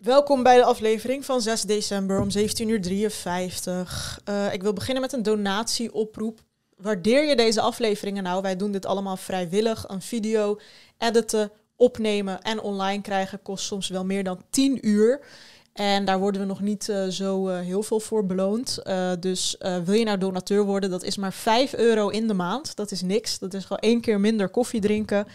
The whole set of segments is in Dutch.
Welkom bij de aflevering van 6 december om 17.53 uur. Uh, ik wil beginnen met een donatieoproep. Waardeer je deze afleveringen nou? Wij doen dit allemaal vrijwillig. Een video editen, opnemen en online krijgen kost soms wel meer dan 10 uur. En daar worden we nog niet uh, zo uh, heel veel voor beloond. Dus wil je nou donateur worden, dat is maar 5 euro in de maand. Dat is niks. Dat is gewoon één keer minder koffie drinken.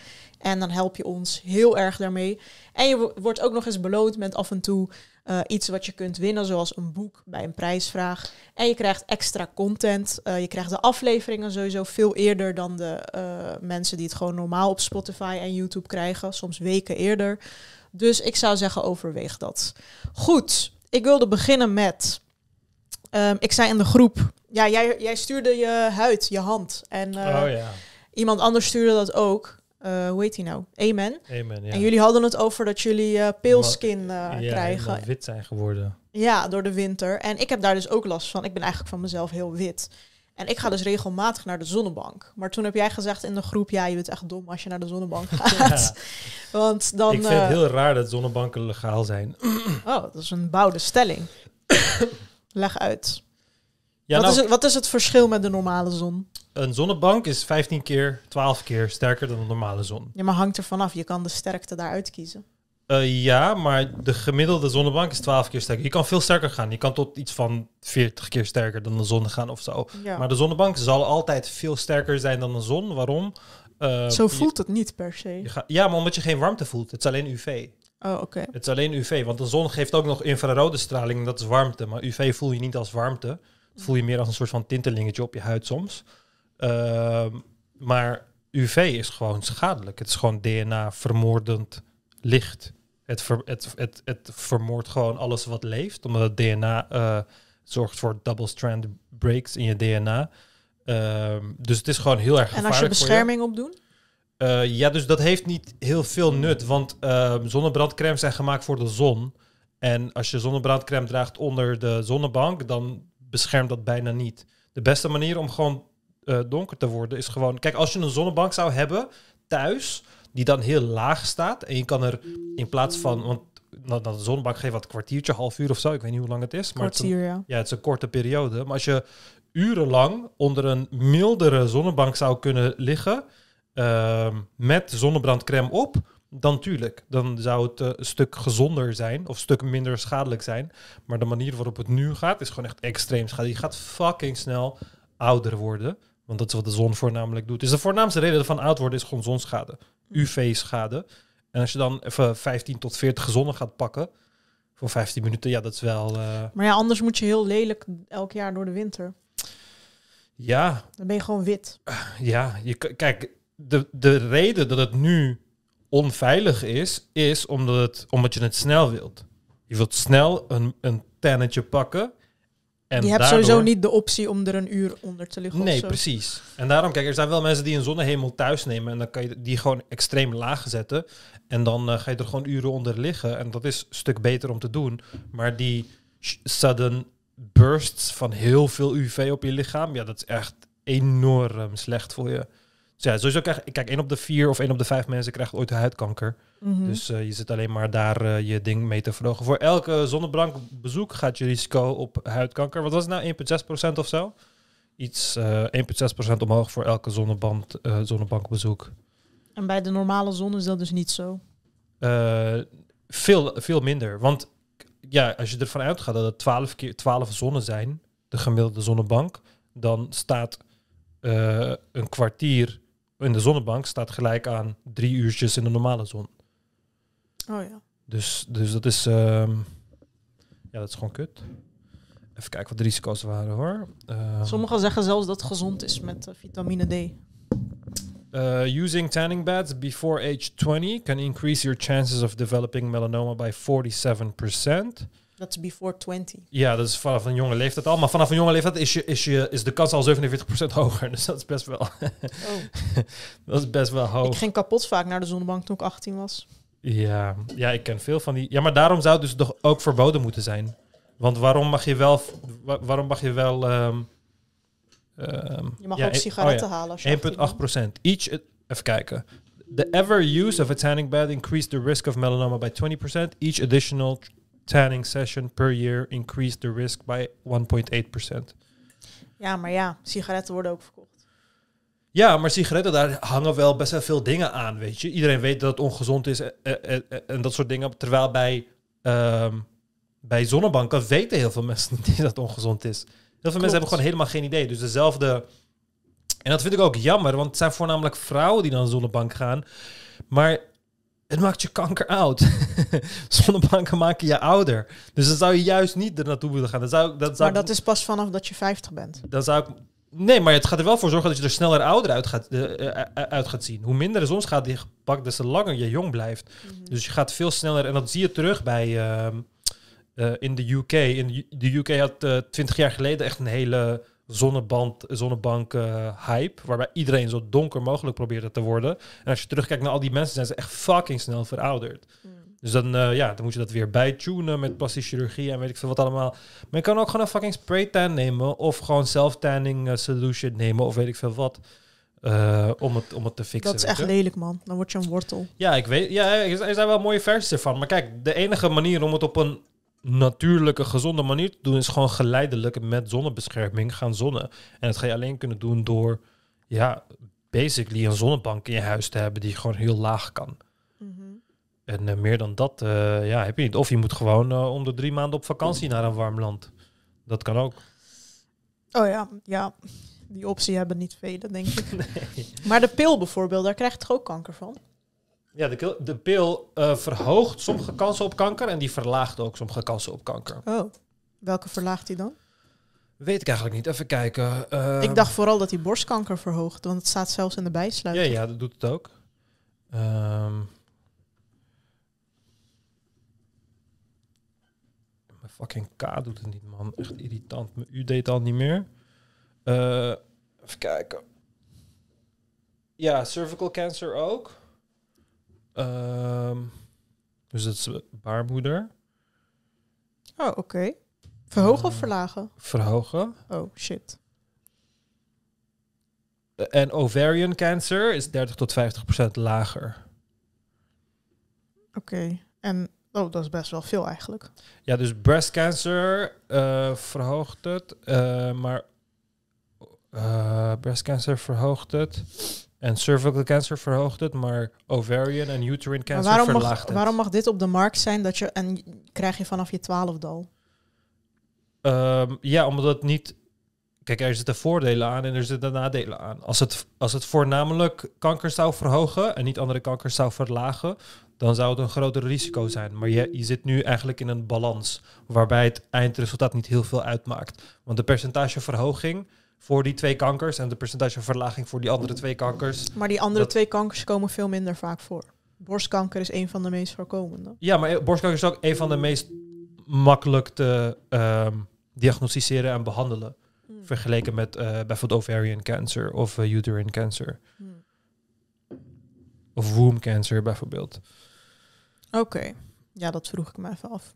En dan help je ons heel erg daarmee. En je wordt ook nog eens beloond met af en toe uh, iets wat je kunt winnen, zoals een boek bij een prijsvraag. En je krijgt extra content. Uh, je krijgt de afleveringen sowieso veel eerder dan de uh, mensen die het gewoon normaal op Spotify en YouTube krijgen. Soms weken eerder. Dus ik zou zeggen, overweeg dat. Goed, ik wilde beginnen met. Um, ik zei in de groep. Ja, jij, jij stuurde je huid, je hand. En oh, ja. iemand anders stuurde dat ook. Uh, hoe heet hij nou? Amen. Amen ja. En jullie hadden het over dat jullie uh, peelskin uh, ja, krijgen. wit zijn geworden. Ja, door de winter. En ik heb daar dus ook last van. Ik ben eigenlijk van mezelf heel wit. En ik ga dus regelmatig naar de zonnebank. Maar toen heb jij gezegd in de groep, ja, je bent echt dom als je naar de zonnebank gaat. ja. Want dan... Ik vind het heel raar dat zonnebanken legaal zijn. oh, dat is een bouwde stelling. Leg uit. Ja, wat, nou, is het, wat is het verschil met de normale zon? Een zonnebank is 15 keer, 12 keer sterker dan een normale zon. Ja, maar hangt er vanaf. Je kan de sterkte daaruit kiezen. Uh, ja, maar de gemiddelde zonnebank is 12 keer sterker. Je kan veel sterker gaan. Je kan tot iets van 40 keer sterker dan de zon gaan of zo. Ja. Maar de zonnebank zal altijd veel sterker zijn dan de zon. Waarom? Uh, zo voelt je, het niet per se. Ga, ja, maar omdat je geen warmte voelt. Het is alleen UV. Oh, oké. Okay. Het is alleen UV, want de zon geeft ook nog infrarode straling en dat is warmte. Maar UV voel je niet als warmte. Dat voel je meer als een soort van tintelingetje op je huid soms. Uh, maar UV is gewoon schadelijk. Het is gewoon DNA-vermoordend licht. Het, ver, het, het, het vermoordt gewoon alles wat leeft, omdat het DNA uh, zorgt voor double-strand breaks in je DNA. Uh, dus het is gewoon heel erg En als je bescherming op doet? Uh, ja, dus dat heeft niet heel veel nut, want ehm, zonnebrandcremes zijn gemaakt voor de zon. En als je zonnebrandcreme draagt onder de zonnebank, dan beschermt dat bijna niet. De beste manier om gewoon uh, donker te worden is gewoon... Kijk, als je een zonnebank zou hebben thuis, die dan heel laag staat... en je kan er in plaats van... Want nou, de zonnebank geeft wat een kwartiertje, half uur of zo. Ik weet niet hoe lang het is. Maar Kwartier, het is een, ja. ja, het is een korte periode. Maar als je urenlang onder een mildere zonnebank zou kunnen liggen... Uh, met zonnebrandcrème op dan tuurlijk. Dan zou het uh, een stuk gezonder zijn of een stuk minder schadelijk zijn. Maar de manier waarop het nu gaat is gewoon echt extreem schadelijk. Je gaat fucking snel ouder worden. Want dat is wat de zon voornamelijk doet. Dus de voornaamste reden van oud worden is gewoon zonschade. UV-schade. En als je dan even 15 tot 40 zonnen gaat pakken voor 15 minuten, ja, dat is wel... Uh... Maar ja, anders moet je heel lelijk elk jaar door de winter. Ja. Dan ben je gewoon wit. Ja, je, kijk, de, de reden dat het nu onveilig is, is omdat, het, omdat je het snel wilt. Je wilt snel een, een tannetje pakken. En je hebt daardoor... sowieso niet de optie om er een uur onder te liggen. Nee, precies. En daarom, kijk, er zijn wel mensen die een zonnehemel thuis nemen en dan kan je die gewoon extreem laag zetten. En dan uh, ga je er gewoon uren onder liggen. En dat is een stuk beter om te doen. Maar die sudden bursts van heel veel UV op je lichaam, ja, dat is echt enorm slecht voor je. Dus ja, sowieso krijg kijk, één op de vier of één op de vijf mensen krijgt ooit huidkanker. Mhm. Mm -hmm. Dus uh, je zit alleen maar daar uh, je ding mee te verhogen. Voor elke zonnebankbezoek gaat je risico op huidkanker. Wat was het nou? 1,6% of zo? Iets uh, 1,6% omhoog voor elke zonneband, zonnebankbezoek. En bij de normale zon is dat dus niet zo? Veel, veel minder. Want ja, als je ervan uitgaat dat het 12 keer 12 zonnen zijn, de gemiddelde zonnebank, dan staat een kwartier in de zonnebank staat gelijk aan drie uurtjes in de normale zon. Oh ja. Dus, dus dat is, um, ja, dat is gewoon kut. Even kijken wat de risico's waren hoor. Uh, Sommigen zeggen zelfs dat het gezond is met uh, vitamine D. Uh, using tanning beds before age 20 can increase your chances of developing melanoma by 47%. Dat is before 20. Ja, dat is vanaf een jonge leeftijd al. Maar vanaf een jonge leeftijd is, je, is, je, is de kans al 47% hoger. Dus dat is best wel... oh. dat is best wel hoog. Ik ging kapot vaak naar de zonnebank toen ik 18 was. Ja, ja, ik ken veel van die... Ja, maar daarom zou het dus toch ook verboden moeten zijn. Want waarom mag je wel... Waarom mag je wel... Um, um, je mag ja, ook sigaretten oh ja, halen als je 1,8% Each... Even kijken. The ever use of a tanning bed increased the risk of melanoma by 20%. Each additional tanning session per year increased the risk by 1.8%. Ja, maar ja, sigaretten worden ook verkocht. Ja, maar sigaretten, daar hangen wel best wel veel dingen aan, weet je. Iedereen weet dat het ongezond is en, en, en dat soort dingen. Terwijl bij, ehm, bij zonnebanken weten heel veel mensen niet dat het ongezond is. Heel veel mensen hebben gewoon helemaal geen idee. Dus dezelfde... En dat vind ik ook jammer, want het zijn voornamelijk vrouwen die naar een zonnebank gaan. Maar het maakt je kanker oud. Zonnebanken maken je ouder. Dus dan zou je juist niet er naartoe willen gaan. Zou, dat zou Maar dat is pas vanaf dat je 50 bent. dan zou ik... Nee, maar het gaat er wel voor zorgen dat je er sneller ouder uit gaat, eh, eh, uit gaat zien. Hoe minder de zonsschade je pakt, des te langer je jong blijft. Dus je gaat veel sneller... En dat zie je terug bij... ehm, eh, in de UK. In de, UK had eh 20 jaar geleden echt een hele zonneband, zonnebank eh, hype. Waarbij iedereen zo donker mogelijk probeerde te worden. En als je terugkijkt naar al die mensen, zijn ze echt fucking snel verouderd. Dus dan, eh, ja, dan moet je dat weer bijtunen met plastische chirurgie en weet ik veel wat allemaal. Maar je kan ook gewoon een fucking spray tan nemen. Of gewoon self-tanning eh, solution nemen. Of weet ik veel wat. om, het, om het te fixen. Dat is echt lelijk, man. Dan word je een wortel. Ja, ik weet. Ja, er zijn wel mooie versies ervan. Maar kijk, de enige manier om het op een natuurlijke, gezonde manier te doen... is gewoon geleidelijk met zonnebescherming gaan zonnen. En dat ga je alleen kunnen doen door... ja, basically een zonnebank in je huis te hebben... die gewoon heel laag kan. En eh, meer dan dat eh, ja, heb je niet. Of je moet gewoon eh, om de drie maanden op vakantie naar een warm land. Dat kan ook. Oh ja, ja. Die optie hebben niet velen, denk ik. Maar de pil bijvoorbeeld, daar krijg je toch ook kanker van? Ja, de, de pil eh, verhoogt sommige kansen op kanker... en die verlaagt ook sommige kansen op kanker. Oh. Welke verlaagt hij dan? Weet ik eigenlijk niet. Even kijken. Eh, ik dacht vooral dat hij borstkanker verhoogt, want het staat zelfs in de Ja, bijsluiter. ja, dat doet het ook. Ehm mijn fucking K doet het niet, man. Echt irritant. Mijn U deed al niet meer. Eh, even kijken. Ja, cervical cancer ook. Ehm, dus dat is baarmoeder. Oh, oké. Verhogen of Eh. verlagen? Verhogen. Oh, shit. Eh, En ovarian cancer is 30 tot 50 procent lager. Oké. En, oh, dat is best wel veel eigenlijk. Ja, dus breast cancer eh, verhoogt het, maar breast cancer verhoogt het en cervical cancer verhoogt het, maar ovarian en uterine cancer waarom mag, verlaagt het. waarom mag dit op de markt zijn dat je, en krijg je vanaf je twaalfde al? Ehm, ja, omdat het niet. Kijk, er zitten voordelen aan en er zitten nadelen aan. Als het, als het voornamelijk kanker zou verhogen en niet andere kankers zou verlagen, dan zou het een groter risico zijn. Maar je, je zit nu eigenlijk in een balans waarbij het eindresultaat niet heel veel uitmaakt. Want de percentageverhoging voor die twee kankers en de percentageverlaging voor die andere twee kankers. Maar die andere Dat- twee kankers komen veel minder vaak voor. Borstkanker is een van de meest voorkomende. Ja, maar borstkanker is ook een van de meest makkelijk te ehm, diagnosticeren en behandelen. Vergeleken met eh, bijvoorbeeld ovarian cancer of eh, uterine cancer. Hmm. Of womb cancer bijvoorbeeld. Oké. Ja, dat vroeg ik me even af.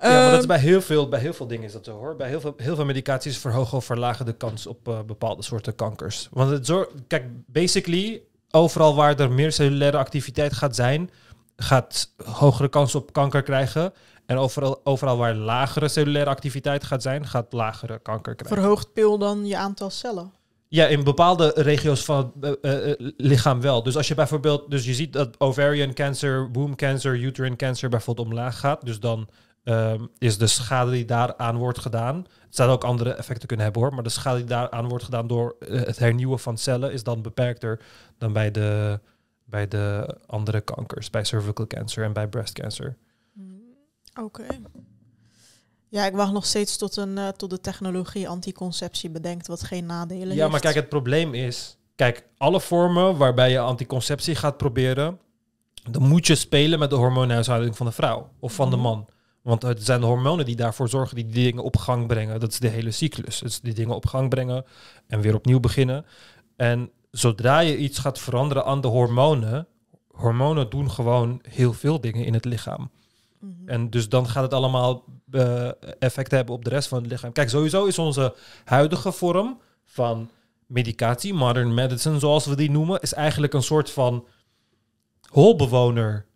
Ja, maar dat is Ehm, bij heel veel, bij heel veel dingen is dat zo hoor. Bij heel veel, heel veel medicaties verhogen of verlagen de kans op eh, bepaalde soorten kankers. Want het zorgt, kijk, basically, overal waar er meer cellulaire activiteit gaat zijn, gaat hogere kans op kanker krijgen. En overal, overal waar lagere cellulaire activiteit gaat zijn, gaat lagere kanker krijgen. Verhoogt pil dan je aantal cellen? Ja, in bepaalde regio's van het eh, eh, lichaam wel. Dus als je bijvoorbeeld, dus je ziet dat ovarian cancer, womb cancer, uterine cancer bijvoorbeeld omlaag gaat. Dus dan ehm, is de schade die daaraan wordt gedaan. Het zou ook andere effecten kunnen hebben hoor. Maar de schade die daaraan wordt gedaan door eh, het hernieuwen van cellen is dan beperkter dan bij de, bij de andere kankers. Bij cervical cancer en bij breast cancer. Oké. Ja, ik wacht nog steeds tot, een, eh, tot de technologie anticonceptie bedenkt, wat geen nadelen Ja, heeft. maar kijk, het probleem is... Kijk, alle vormen waarbij je anticonceptie gaat proberen... dan moet je spelen met de hormoonhuishouding van de vrouw of van de Mhm. man. Want het zijn de hormonen die daarvoor zorgen die die dingen op gang brengen. Dat is de hele cyclus. Het is die dingen op gang brengen en weer opnieuw beginnen. En zodra je iets gaat veranderen aan de hormonen... hormonen doen gewoon heel veel dingen in het lichaam. Mhm. En dus dan gaat het allemaal eh, effect hebben op de rest van het lichaam. Kijk, sowieso is onze huidige vorm van medicatie, modern medicine zoals we die noemen, is eigenlijk een soort van holbewoner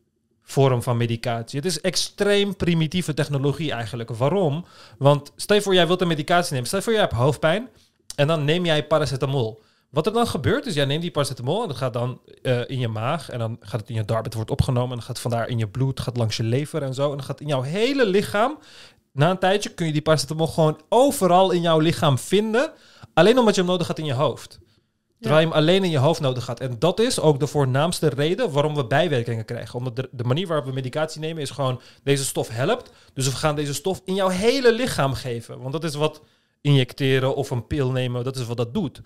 vorm van medicatie. Het is extreem primitieve technologie eigenlijk. Waarom? Want stel je voor, jij wilt een medicatie nemen. Stel je voor, jij hebt hoofdpijn en dan neem jij paracetamol. Wat er dan gebeurt is, jij neemt die paracetamol en dat gaat dan eh, in je maag en dan gaat het in je darm, het wordt opgenomen en dan gaat vandaar in je bloed, gaat langs je lever en zo. En dan gaat in jouw hele lichaam, na een tijdje kun je die paracetamol gewoon overal in jouw lichaam vinden, alleen omdat je hem nodig had in je hoofd. Terwijl je hem alleen in je hoofd nodig had. En dat is ook de voornaamste reden waarom we bijwerkingen krijgen. Omdat de, de manier waarop we medicatie nemen is gewoon deze stof helpt. Dus we gaan deze stof in jouw hele lichaam geven. Want dat is wat injecteren of een pil nemen, dat is wat dat doet.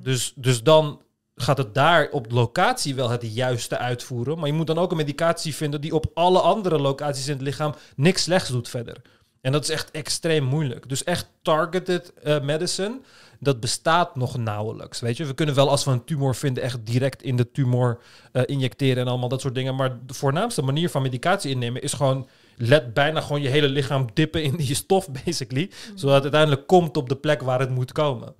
dus, dus dan gaat het daar op locatie wel het juiste uitvoeren. Maar je moet dan ook een medicatie vinden die op alle andere locaties in het lichaam niks slechts doet verder. En dat is echt extreem moeilijk. Dus echt targeted eh, medicine, dat bestaat nog nauwelijks. Weet je, we kunnen wel als we een tumor vinden, echt direct in de tumor eh, injecteren en allemaal dat soort dingen. Maar de voornaamste manier van medicatie innemen is gewoon let bijna gewoon je hele lichaam dippen in die stof, basically. Zodat het uiteindelijk komt op de plek waar het moet komen.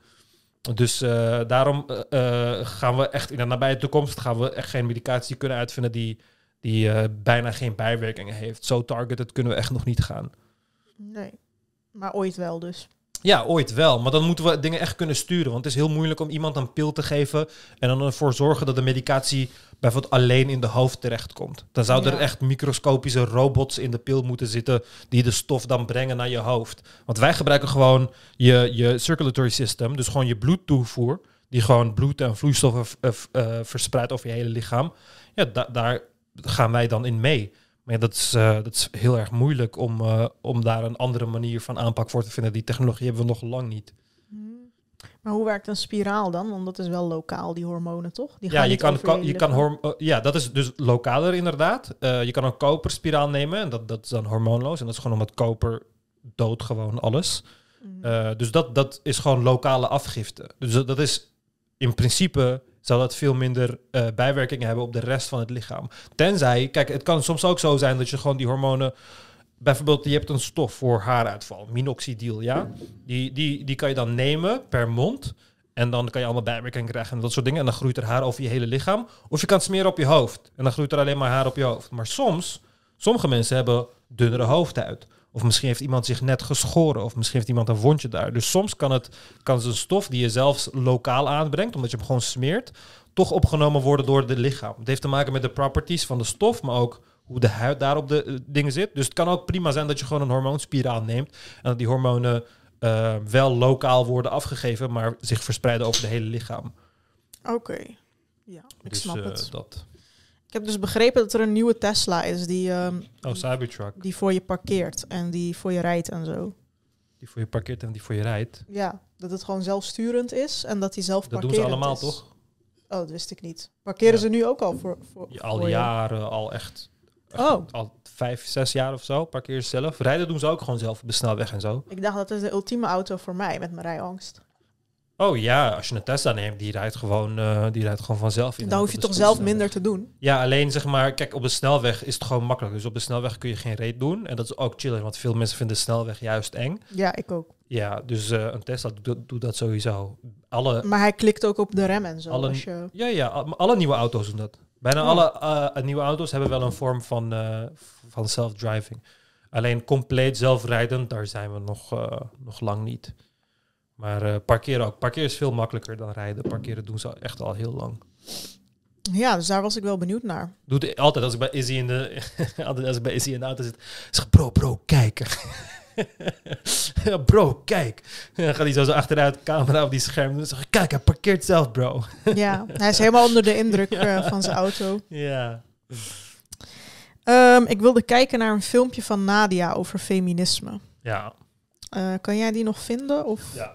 Dus uh, daarom uh, gaan we echt in de nabije toekomst gaan we echt geen medicatie kunnen uitvinden die, die bijna geen bijwerkingen heeft. Zo targeted kunnen we echt nog niet gaan. Nee, maar ooit wel dus. Ja, ooit wel. Maar dan moeten we dingen echt kunnen sturen. Want het is heel moeilijk om iemand een pil te geven en dan ervoor zorgen dat de medicatie bijvoorbeeld alleen in de hoofd terechtkomt. Dan zouden ja. er echt microscopische robots in de pil moeten zitten die de stof dan brengen naar je hoofd. Want wij gebruiken gewoon je, je circulatory system, dus gewoon je bloedtoevoer, die gewoon bloed en vloeistoffen uh, verspreidt over je hele lichaam. Ja, da daar gaan wij dan in mee. Maar ja, dat, is, uh, dat is heel erg moeilijk om, uh, om daar een andere manier van aanpak voor te vinden. Die technologie hebben we nog lang niet. Maar hoe werkt een spiraal dan? Want dat is wel lokaal, die hormonen, toch? Die ja, je kan, kan je kan horm uh, ja, dat is dus lokaler inderdaad. je kan een koperspiraal nemen en dat, dat is dan hormoonloos. En dat is gewoon omdat koper dood gewoon alles. Mm -hmm. dus dat, dat is gewoon lokale afgifte. Dus dat, dat is in principe zal dat veel minder uh, bijwerkingen hebben op de rest van het lichaam. Tenzij, kijk, het kan soms ook zo zijn dat je gewoon die hormonen. Bijvoorbeeld, je hebt een stof voor haaruitval, minoxidil, ja. Die, die, die kan je dan nemen per mond. En dan kan je allemaal bijwerkingen krijgen en dat soort dingen. En dan groeit er haar over je hele lichaam. Of je kan het smeren op je hoofd. En dan groeit er alleen maar haar op je hoofd. Maar soms, sommige mensen hebben dunnere hoofdhuid. Of misschien heeft iemand zich net geschoren. Of misschien heeft iemand een wondje daar. Dus soms kan het kan een stof die je zelfs lokaal aanbrengt, omdat je hem gewoon smeert, toch opgenomen worden door het lichaam. Het heeft te maken met de properties van de stof, maar ook hoe de huid daar op de uh, dingen zit. Dus het kan ook prima zijn dat je gewoon een hormoonspiraal neemt. En dat die hormonen uh, wel lokaal worden afgegeven, maar zich verspreiden over het hele lichaam. Oké. Okay. Ja, ik dus, snap uh, het. Dat. Ik heb dus begrepen dat er een nieuwe Tesla is die, um, oh, Cybertruck. die voor je parkeert en die voor je rijdt en zo. Die voor je parkeert en die voor je rijdt? Ja, dat het gewoon zelfsturend is en dat hij zelf Dat doen ze allemaal, is. toch? Oh, dat wist ik niet. Parkeren ja. ze nu ook al voor, voor ja, Al voor jaren, al echt, echt, Oh. Al vijf, zes jaar of zo parkeren ze zelf. Rijden doen ze ook gewoon zelf op de snelweg en zo. Ik dacht dat is de ultieme auto voor mij met mijn rijangst. Oh ja, als je een Tesla neemt, die rijdt gewoon, uh, die rijdt gewoon vanzelf. In Dan hoef je toch zelf minder te doen? Ja, alleen zeg maar, kijk, op de snelweg is het gewoon makkelijk. Dus op de snelweg kun je geen reet doen. En dat is ook chillen, want veel mensen vinden de snelweg juist eng. Ja, ik ook. Ja, dus uh, een Tesla doet, doet, dat sowieso. Alle, maar hij klikt ook op de rem en zo. alle, als je... Ja, ja, alle nieuwe auto's doen dat. Bijna Oh. alle uh, nieuwe auto's hebben wel een vorm van, van self-driving. Alleen compleet zelfrijdend, daar zijn we nog, nog lang niet. Maar uh, parkeren ook. Parkeren is veel makkelijker dan rijden. Parkeren doen ze echt al heel lang. Ja, dus daar was ik wel benieuwd naar. Doe altijd als ik bij Izzy in de, altijd als ik bij Izzy in de auto zit, zeg bro, bro, kijk. ja, bro, kijk. En dan gaat hij zo, zo achteruit, camera op die scherm. Dan zeg ik, kijk, hij parkeert zelf, bro. Ja, hij is helemaal onder de indruk ja. uh, van zijn auto. Ja. Um, ik wilde kijken naar een filmpje van Nadia over feminisme. Ja. Uh, kan jij die nog vinden? Of? Ja.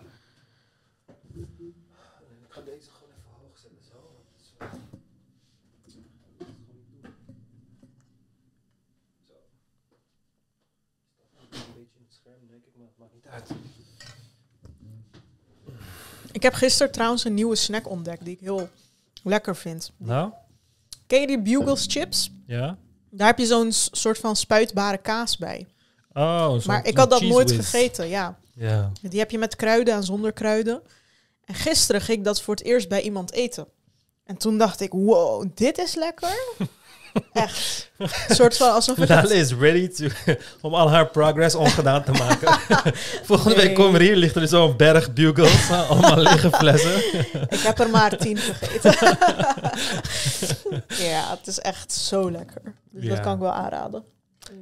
Ik heb gisteren trouwens een nieuwe snack ontdekt die ik heel lekker vind. Nou? Ken je die Bugles chips? Ja. Daar heb je zo'n soort van spuitbare kaas bij. Oh, maar ik had dat nooit whiz. gegeten, ja. ja. Die heb je met kruiden en zonder kruiden. En gisteren ging ik dat voor het eerst bij iemand eten. En toen dacht ik, wow, dit is lekker. Echt. Een soort van alsof Lale is ready to, om al haar progress ongedaan te maken. Volgende week komen we hier, ligt er zo'n berg bugles, allemaal lege flessen. Ik heb er maar tien gegeten. ja, het is echt zo lekker. Dus Ja. dat kan ik wel aanraden.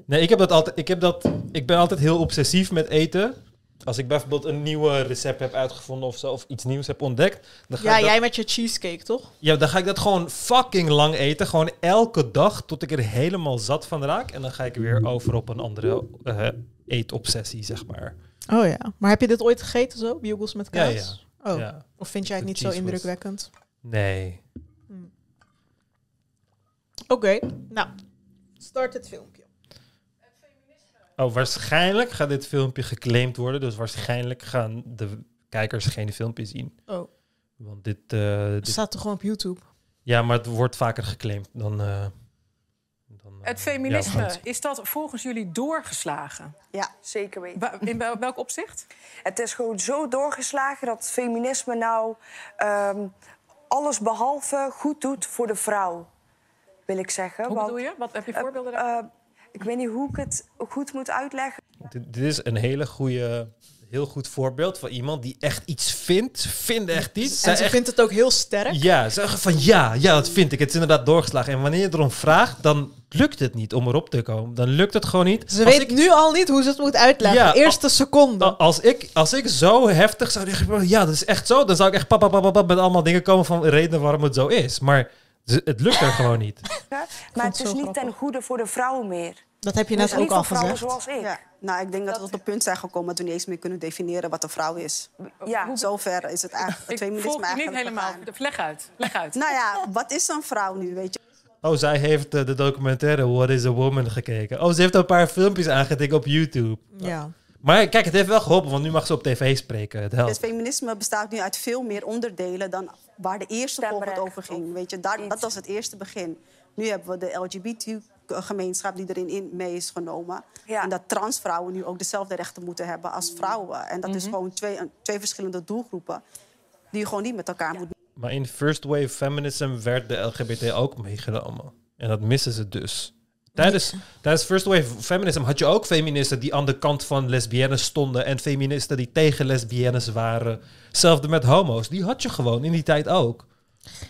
Nee, ik heb dat altijd. Ik, heb dat, ik ben altijd heel obsessief met eten. Als ik bijvoorbeeld een nieuwe recept heb uitgevonden of zo, of iets nieuws heb ontdekt, dan ga, Ja, ik, dat, jij met je cheesecake, toch? ja, dan ga ik dat gewoon fucking lang eten. Gewoon elke dag tot ik er helemaal zat van raak. En dan ga ik weer over op een andere eh, eetobsessie, zeg maar. Oh ja. Maar heb je dit ooit gegeten zo? Bugles met Ja, kaas? Oh. Ja. Of vind jij het niet zo indrukwekkend? Nee. Oké, nou. Start het filmpje. Oh, waarschijnlijk gaat dit filmpje geclaimd worden. Dus waarschijnlijk gaan de kijkers geen filmpje zien. Oh, Want dit, eh, het dit- staat toch gewoon op YouTube? Ja, maar het wordt vaker geclaimd dan... eh, dan eh, Het feminisme, ja, is dat volgens jullie doorgeslagen? Ja, zeker weten. Wa- In wel- welk opzicht? Het is gewoon zo doorgeslagen dat feminisme nou ehm, alles behalve goed doet voor de vrouw, wil ik zeggen. Hoe Want, bedoel je? Wat heb je voorbeelden daarvan? Ik weet niet hoe ik het goed moet uitleggen. Dit, dit is een hele goede, heel goed voorbeeld van iemand die echt iets vindt. Vindt echt iets. Zij En ze echt- vindt het ook heel sterk. Ja, zeggen van ja, ja, dat vind ik. Het is inderdaad doorgeslagen. En wanneer je erom vraagt, dan lukt het niet om erop te komen. Dan lukt het gewoon niet. Ze Als weet ik- nu al niet hoe ze het moet uitleggen. Ja, Eerste seconde. Als ik, als ik zo heftig zou zeggen, ja, dat is echt zo, dan zou ik echt pap, pap, pap, pap, met allemaal dingen komen van redenen waarom het zo is. Maar het lukt er gewoon niet. Maar het is niet grappig. ten goede voor de vrouw meer. Dat heb je Dus net ook al gezegd. zoals ik. Ja, nou, ik denk dat we op het punt zijn gekomen dat we niet eens meer kunnen definiëren wat een vrouw is. Ja. Zover is het eigenlijk het Ik feminisme volg je niet eigenlijk helemaal. gegaan. Leg uit. Leg uit. Nou ja, wat is een vrouw nu, weet je? Oh, zij heeft eh, de documentaire What is a Woman gekeken. Oh, ze heeft een paar filmpjes aangetikt op YouTube. Ja. Maar kijk, het heeft wel geholpen, want nu mag ze op tv spreken. Het Het helpt. feminisme bestaat nu uit veel meer onderdelen dan waar de eerste golf het Stemrecht over ging. Weet je, daar, dat was het eerste begin. Nu hebben we de LGBT-gemeenschap die erin in mee is genomen. Ja. En dat transvrouwen nu ook dezelfde rechten moeten hebben als vrouwen. En dat is gewoon twee, twee verschillende doelgroepen die je gewoon niet met elkaar moet Maar in First Wave Feminism werd de LGBT ook meegenomen. En dat missen ze dus. Tijdens, tijdens First Wave Feminism had je ook feministen die aan de kant van lesbiennes stonden. En feministen die tegen lesbiennes waren. Hetzelfde met homo's. Die had je gewoon in die tijd ook.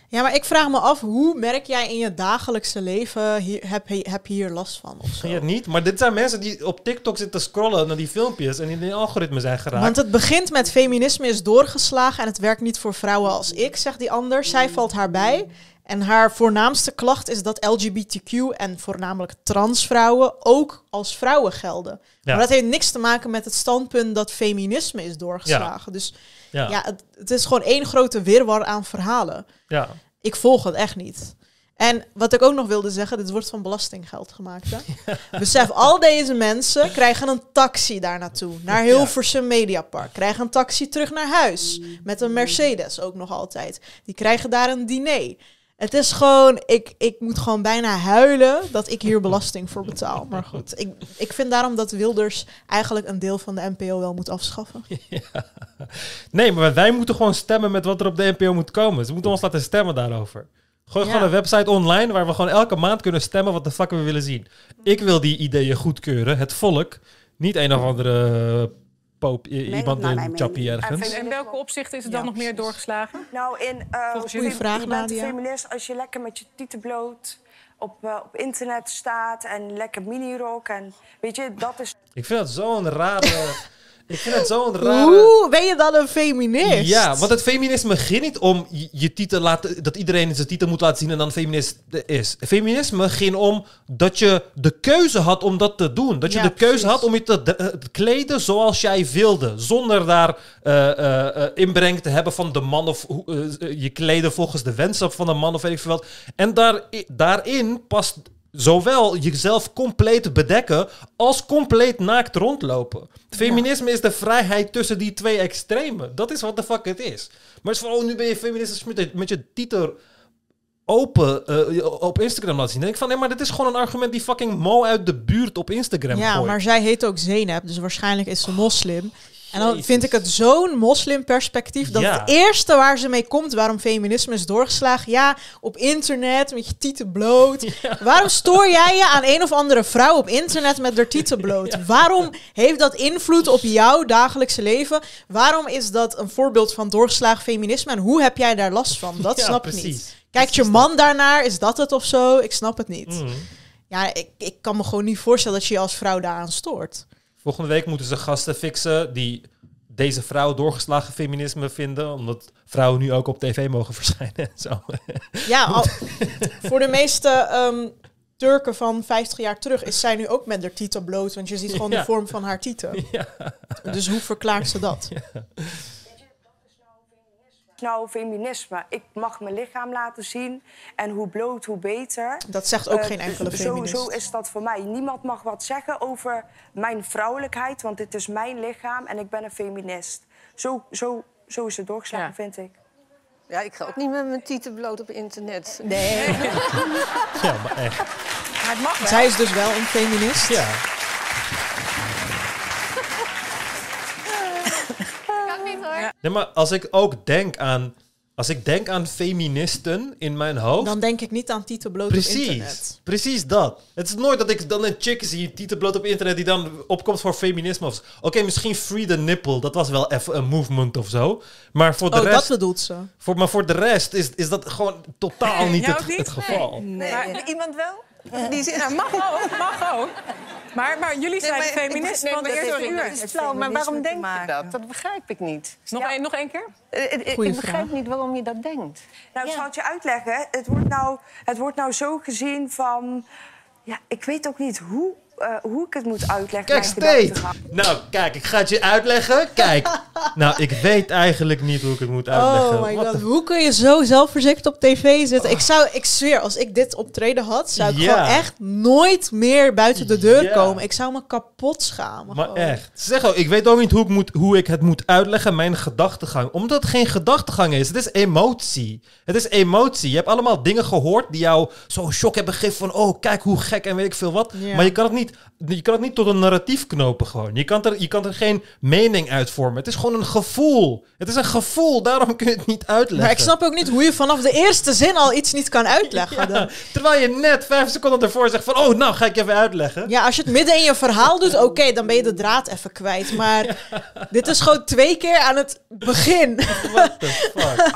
Ja, maar ik vraag me af, hoe merk jij in je dagelijkse leven, hier, heb, je, heb je hier last van? Of zo? Ja, niet. Maar dit zijn mensen die op TikTok zitten scrollen naar die filmpjes. En in die algoritme zijn geraakt. Want het begint met feminisme is doorgeslagen en het werkt niet voor vrouwen als ik, zegt die ander. Zij valt haar bij. En haar voornaamste klacht is dat LGBTQ en voornamelijk transvrouwen ook als vrouwen gelden. Ja. Maar dat heeft niks te maken met het standpunt dat feminisme is doorgeslagen. Dus ja. ja, het, het is gewoon één grote wirwar aan verhalen. ja. Ik volg het echt niet. En wat ik ook nog wilde zeggen, dit wordt van belastinggeld gemaakt. Hè? Besef, al deze mensen krijgen een taxi daar naartoe. Naar Hilversum Mediapark. Krijgen een taxi terug naar huis. Met een Mercedes ook nog altijd. Die krijgen daar een diner. Het is gewoon, ik, ik moet gewoon bijna huilen dat ik hier belasting voor betaal. Maar goed, ik, ik vind daarom dat Wilders eigenlijk een deel van de NPO wel moet afschaffen. Nee, maar wij moeten gewoon stemmen met wat er op de NPO moet komen. Ze moeten ons laten stemmen daarover. Gooi Ja. gewoon een website online waar we gewoon elke maand kunnen stemmen wat de fuck we willen zien. Ik wil die ideeën goedkeuren. Het volk. Niet een of andere poop, iemand naar in Chappie ergens. En in welke opzichten is het dan Ja, nog meer doorgeslagen? Nou, in, eh, jullie vraag, je bent feminist als je lekker met je tieten bloot op, eh, op internet staat en lekker minirok. En weet je, dat is Ik vind dat zo'n rare... ik vind het zo'n rare... Hoe ben je dan een feminist? Ja, want het feminisme ging niet om je, titel laten, dat iedereen zijn titel moet laten zien en dan feminist is. Feminisme ging om dat je de keuze had om dat te doen. Dat je Ja, de keuze precies. had om je te, de- eh, te kleden zoals jij wilde. Zonder daar eh, eh, inbreng te hebben van de man of je kleden volgens de wensen van de man of weet ik veel wat. En daar, daarin past zowel jezelf compleet bedekken als compleet naakt rondlopen. Feminisme is de vrijheid tussen die twee extremen. Dat is wat de fuck het is. Maar het is van, oh, nu ben je feminist met je, met je titel open eh, op Instagram laten zien. Dan denk ik van, nee, maar dit is gewoon een argument die fucking Mo uit de buurt op Instagram Ja, gooit. maar zij heet ook Zeynep, dus waarschijnlijk is ze moslim. En dan vind ik het zo'n moslimperspectief dat Ja. het eerste waar ze mee komt, waarom feminisme is doorgeslagen, ja, op internet met je tieten bloot. Waarom stoor jij je aan een of andere vrouw op internet met haar tieten bloot? Waarom heeft dat invloed op jouw dagelijkse leven? Waarom is dat een voorbeeld van doorgeslagen feminisme en hoe heb jij daar last van? Dat snap ik precies. niet. Kijkt je man daarnaar? Is dat het of zo? Ik snap het niet. Mm. Ja, ik, ik kan me gewoon niet voorstellen dat je je als vrouw daaraan stoort. Volgende week moeten ze gasten fixen die deze vrouw doorgeslagen feminisme vinden. Omdat vrouwen nu ook op tv mogen verschijnen en zo. Ja, al- voor de meeste ehm, Turken van 50 jaar terug is zij nu ook met haar tieten bloot. Want je ziet gewoon Ja. de vorm van haar tieten. Ja. Dus hoe verklaart ze dat? Nou, feminisme. Ik mag mijn lichaam laten zien. En hoe bloot, hoe beter. Dat zegt ook Eh, geen enkele zo, feminist. zo is dat voor mij. Niemand mag wat zeggen over mijn vrouwelijkheid, want dit is mijn lichaam en ik ben een feminist. Zo, zo, zo is het doorgeslagen, Ja. vind ik. Ja, ik ga ook niet met mijn tieten bloot op internet. Nee. ja, maar echt. Maar het mag wel. Zij is dus wel een feminist. Ja. Nee, maar als ik ook denk aan... Als ik denk aan feministen in mijn hoofd... Dan denk ik niet aan tieten bloot op Precies, internet. precies dat. Het is nooit dat ik dan een chick zie, titelbloot op internet, die dan opkomt voor feminisme. Oké, misschien free the nipple, dat was wel even een movement of zo. Maar voor de Oh, dat rest, bedoelt ze. voor, maar voor de rest is, is dat gewoon totaal niet het, niet? het geval. Nee. Maar- Iemand wel? Die zin, nou, mag ook, mag ook. Maar, maar jullie zijn Nee, maar- feminist nee, van de eerste sorry, uur. is flauw, maar waarom denk je dat? Dat begrijp ik niet. Nog, één, nog één keer? Eh, eh, Ik, begrijp niet waarom je dat denkt. Nou, ik Ja. zal het je uitleggen. Het wordt nou, het wordt nou zo gezien van... Ja, ik weet ook niet hoe, eh, hoe ik het moet uitleggen. Kijk, Steed. Nou, kijk, ik ga het je uitleggen. Kijk. nou, ik weet eigenlijk niet hoe ik het moet uitleggen. Oh my god, hoe kun je zo zelfverzekerd op tv zitten? Ik zou, ik zweer, als ik dit optreden had, zou ik Ja. gewoon echt nooit meer buiten de deur Ja. komen. Ik zou me kapot schamen. Maar gewoon. echt. Zeg ook, ik weet ook niet hoe ik, moet, hoe ik het moet uitleggen, mijn gedachtegang. Omdat het geen gedachtegang is. Het is emotie. Het is emotie. Je hebt allemaal dingen gehoord die jou zo'n shock hebben gegeven van... Oh, kijk hoe gek en weet ik veel wat. Ja. Maar je kan, het niet, je kan het niet tot een narratief knopen gewoon. Je kan, er, je kan er geen mening uit vormen. Het is gewoon een gevoel. Het is een gevoel. Daarom kun je het niet uitleggen. Maar ik snap ook niet hoe je vanaf de eerste zin al iets niet kan uitleggen. Ja, terwijl je net vijf seconden ervoor zegt van... Oh, nou ga ik je even uitleggen. Ja, als je het midden in je verhaal doet, oké, dan ben je de draad even kwijt. Maar dit is gewoon twee keer aan het begin. What the fuck?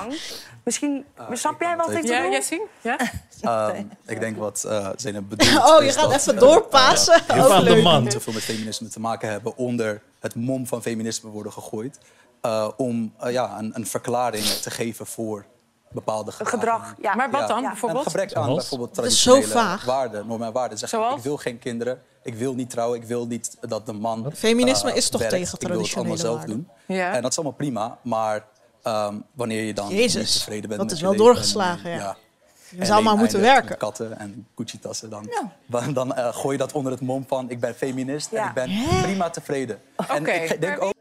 Misschien, snap jij wat ik Ja, bedoel? Jessie? Ja? Ehm, ik denk wat eh Zeynep bedoelt. Oh, je is gaat dat, even eh, doorpassen. heel van de man. niet zoveel met feminisme te maken hebben onder het mom van feminisme worden gegooid. eh, om ja, een, een verklaring te geven voor bepaalde gedrag. Gedrag, ja. Maar wat dan Ja. bijvoorbeeld? Een gebrek aan Zoals? bijvoorbeeld traditionele waarden, normen en waarden. Zeg, Zoals? ik wil geen kinderen, ik wil niet trouwen, ik wil niet dat de man Feminisme is toch werkt, tegen ik wil het allemaal traditionele zelf waarden? doen. Ja. En dat is allemaal prima, maar ehm, wanneer je dan Jezus, niet tevreden bent dat met is je wel leven doorgeslagen, en, ja. Je zou maar moeten werken. Met katten en Gucci-tassen. Dan, dan, dan eh, gooi je dat onder het mom van... ik ben feminist en ik ben prima tevreden. En Oké. ik denk ook...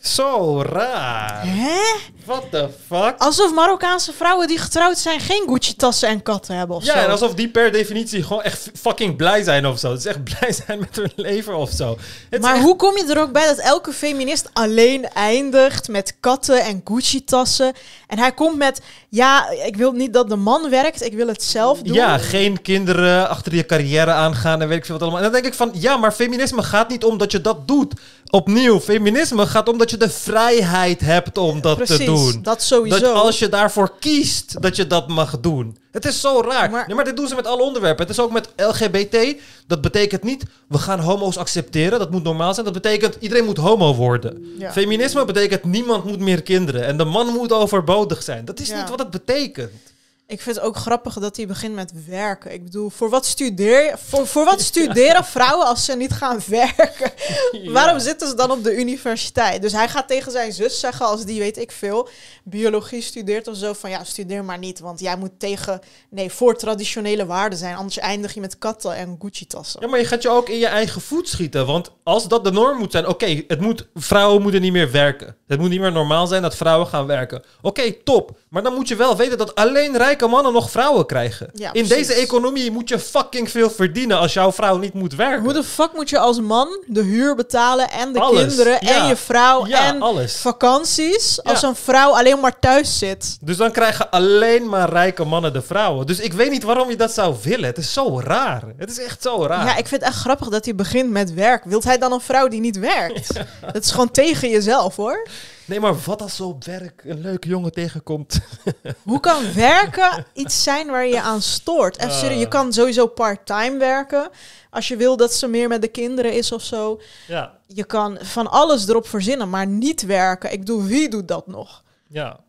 Zo raar. Hè? What the fuck? Alsof Marokkaanse vrouwen die getrouwd zijn geen Gucci-tassen en katten hebben of Ja, zo. en alsof die per definitie gewoon echt fucking blij zijn of zo. Het is echt blij zijn met hun leven of zo. Het Maar echt- hoe kom je er ook bij dat elke feminist alleen eindigt met katten en Gucci-tassen? En hij komt met, ja, ik wil niet dat de man werkt, ik wil het zelf doen. Ja, geen kinderen achter je carrière aangaan en weet ik veel wat allemaal. En dan denk ik van, ja, maar feminisme gaat niet om dat je dat doet. Opnieuw, feminisme gaat om dat je de vrijheid hebt om dat Precies, te doen. dat sowieso. Dat als je daarvoor kiest, dat je dat mag doen. Het is zo raar. Maar- nee, maar dit doen ze met alle onderwerpen. Het is ook met LGBT. Dat betekent niet, we gaan homo's accepteren. Dat moet normaal zijn. Dat betekent, iedereen moet homo worden. Ja. Feminisme betekent, niemand moet meer kinderen. En de man moet overbodig zijn. Dat is Ja. niet wat het betekent. Ik vind het ook grappig dat hij begint met werken. Ik bedoel, voor wat studeer je? Voor, voor wat studeren vrouwen als ze niet gaan werken? Waarom zitten ze dan op de universiteit? Dus hij gaat tegen zijn zus zeggen, als die weet ik veel, biologie studeert of zo, van ja, studeer maar niet, want jij moet tegen, nee, voor traditionele waarden zijn, anders eindig je met katten en Gucci-tassen. Ja, maar je gaat je ook in je eigen voet schieten. Want als dat de norm moet zijn, oké, het moet vrouwen moeten niet meer werken. Het moet niet meer normaal zijn dat vrouwen gaan werken. Oké, top. Maar dan moet je wel weten dat alleen rijke rijke mannen nog vrouwen krijgen? Ja, In precies. deze economie moet je fucking veel verdienen als jouw vrouw niet moet werken. Hoe de fuck moet je als man de huur betalen en de Alles, kinderen ja. en je vrouw Ja, en alles. vakanties als een vrouw alleen maar thuis zit? Dus dan krijgen alleen maar rijke mannen de vrouwen. Dus ik weet niet waarom je dat zou willen. Het is zo raar. Het is echt zo raar. Ja, ik vind het echt grappig dat hij begint met werk. Wilt hij dan een vrouw die niet werkt? Dat is gewoon tegen jezelf hoor. Nee, maar wat als ze op werk een leuke jongen tegenkomt? Hoe kan werken iets zijn waar je aan stoort? Serieus, je kan sowieso part-time werken. Als je wil dat ze meer met de kinderen is of zo. ja, Je kan van alles erop verzinnen, maar niet werken. Ik bedoel, wie doet dat nog? ja.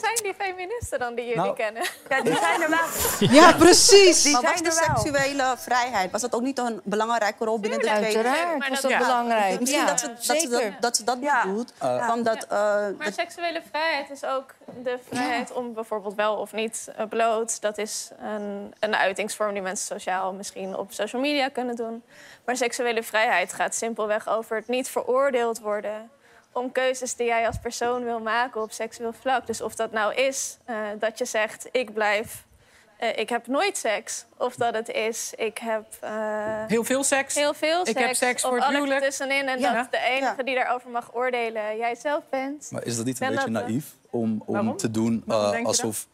Zijn die feministen dan die jullie Nou, kennen? Ja, die zijn er wel. Ja, precies. Die Maar was de wel. seksuele vrijheid, was dat ook niet een belangrijke rol binnen de twee? Uiteraard Maar was dat- ja. belangrijk. Misschien ja, dat, ze, dat, ze dat, dat ze dat Ja. bedoelt. Eh, van dat, eh, Maar dat- seksuele vrijheid is ook de vrijheid om bijvoorbeeld wel of niet eh, bloot. Dat is een, een uitingsvorm die mensen sociaal misschien op social media kunnen doen. Maar seksuele vrijheid gaat simpelweg over het niet veroordeeld worden om keuzes die jij als persoon wil maken op seksueel vlak. Dus of dat nou is eh, dat je zegt, ik blijf, eh, ik heb nooit seks. Of dat het is, ik heb eh, Heel veel seks. heel veel Ik seks. heb seks of voor het huwelijk. tussenin. En Ja. dat de enige Ja. die daarover mag oordelen jij zelf bent. Maar is dat niet een Ben beetje dat, naïef om, Waarom? om te doen eh, alsof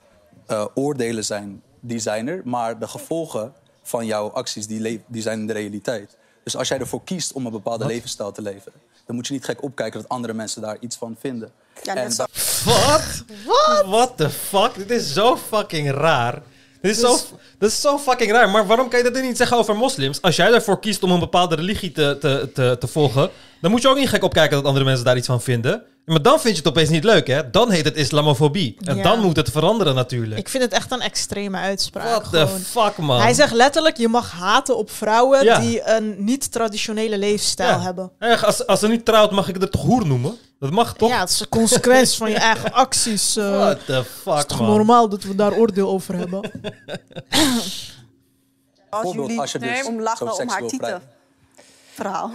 eh, oordelen zijn, die zijn er, maar de gevolgen van jouw acties die, die zijn de realiteit. Dus als jij ervoor kiest om een bepaalde levensstijl te leven, dan moet je niet gek opkijken dat andere mensen daar iets van vinden. ja, En net zo, Wat? Wat? What the fuck? Dit is zo fucking raar. Dit is, zo, dit is zo fucking raar. Maar waarom kan je dat dan niet zeggen over moslims? Als jij ervoor kiest om een bepaalde religie te, te, te, te volgen, dan moet je ook niet gek opkijken dat andere mensen daar iets van vinden. Maar dan vind je het opeens niet leuk, hè? Dan heet het islamofobie. En Ja. dan moet het veranderen natuurlijk. Ik vind het echt een extreme uitspraak. What the fuck, man? Hij zegt letterlijk, je mag haten op vrouwen Ja. die een niet-traditionele leefstijl Ja. hebben. Echt, als, als ze niet trouwt, mag ik het toch hoer noemen? Dat mag toch? Ja, het is een consequentie van je eigen acties. eh. What the het fuck, is toch man? normaal dat we daar oordeel over hebben? als jullie als je dus om lachen om haar tieten verhaal.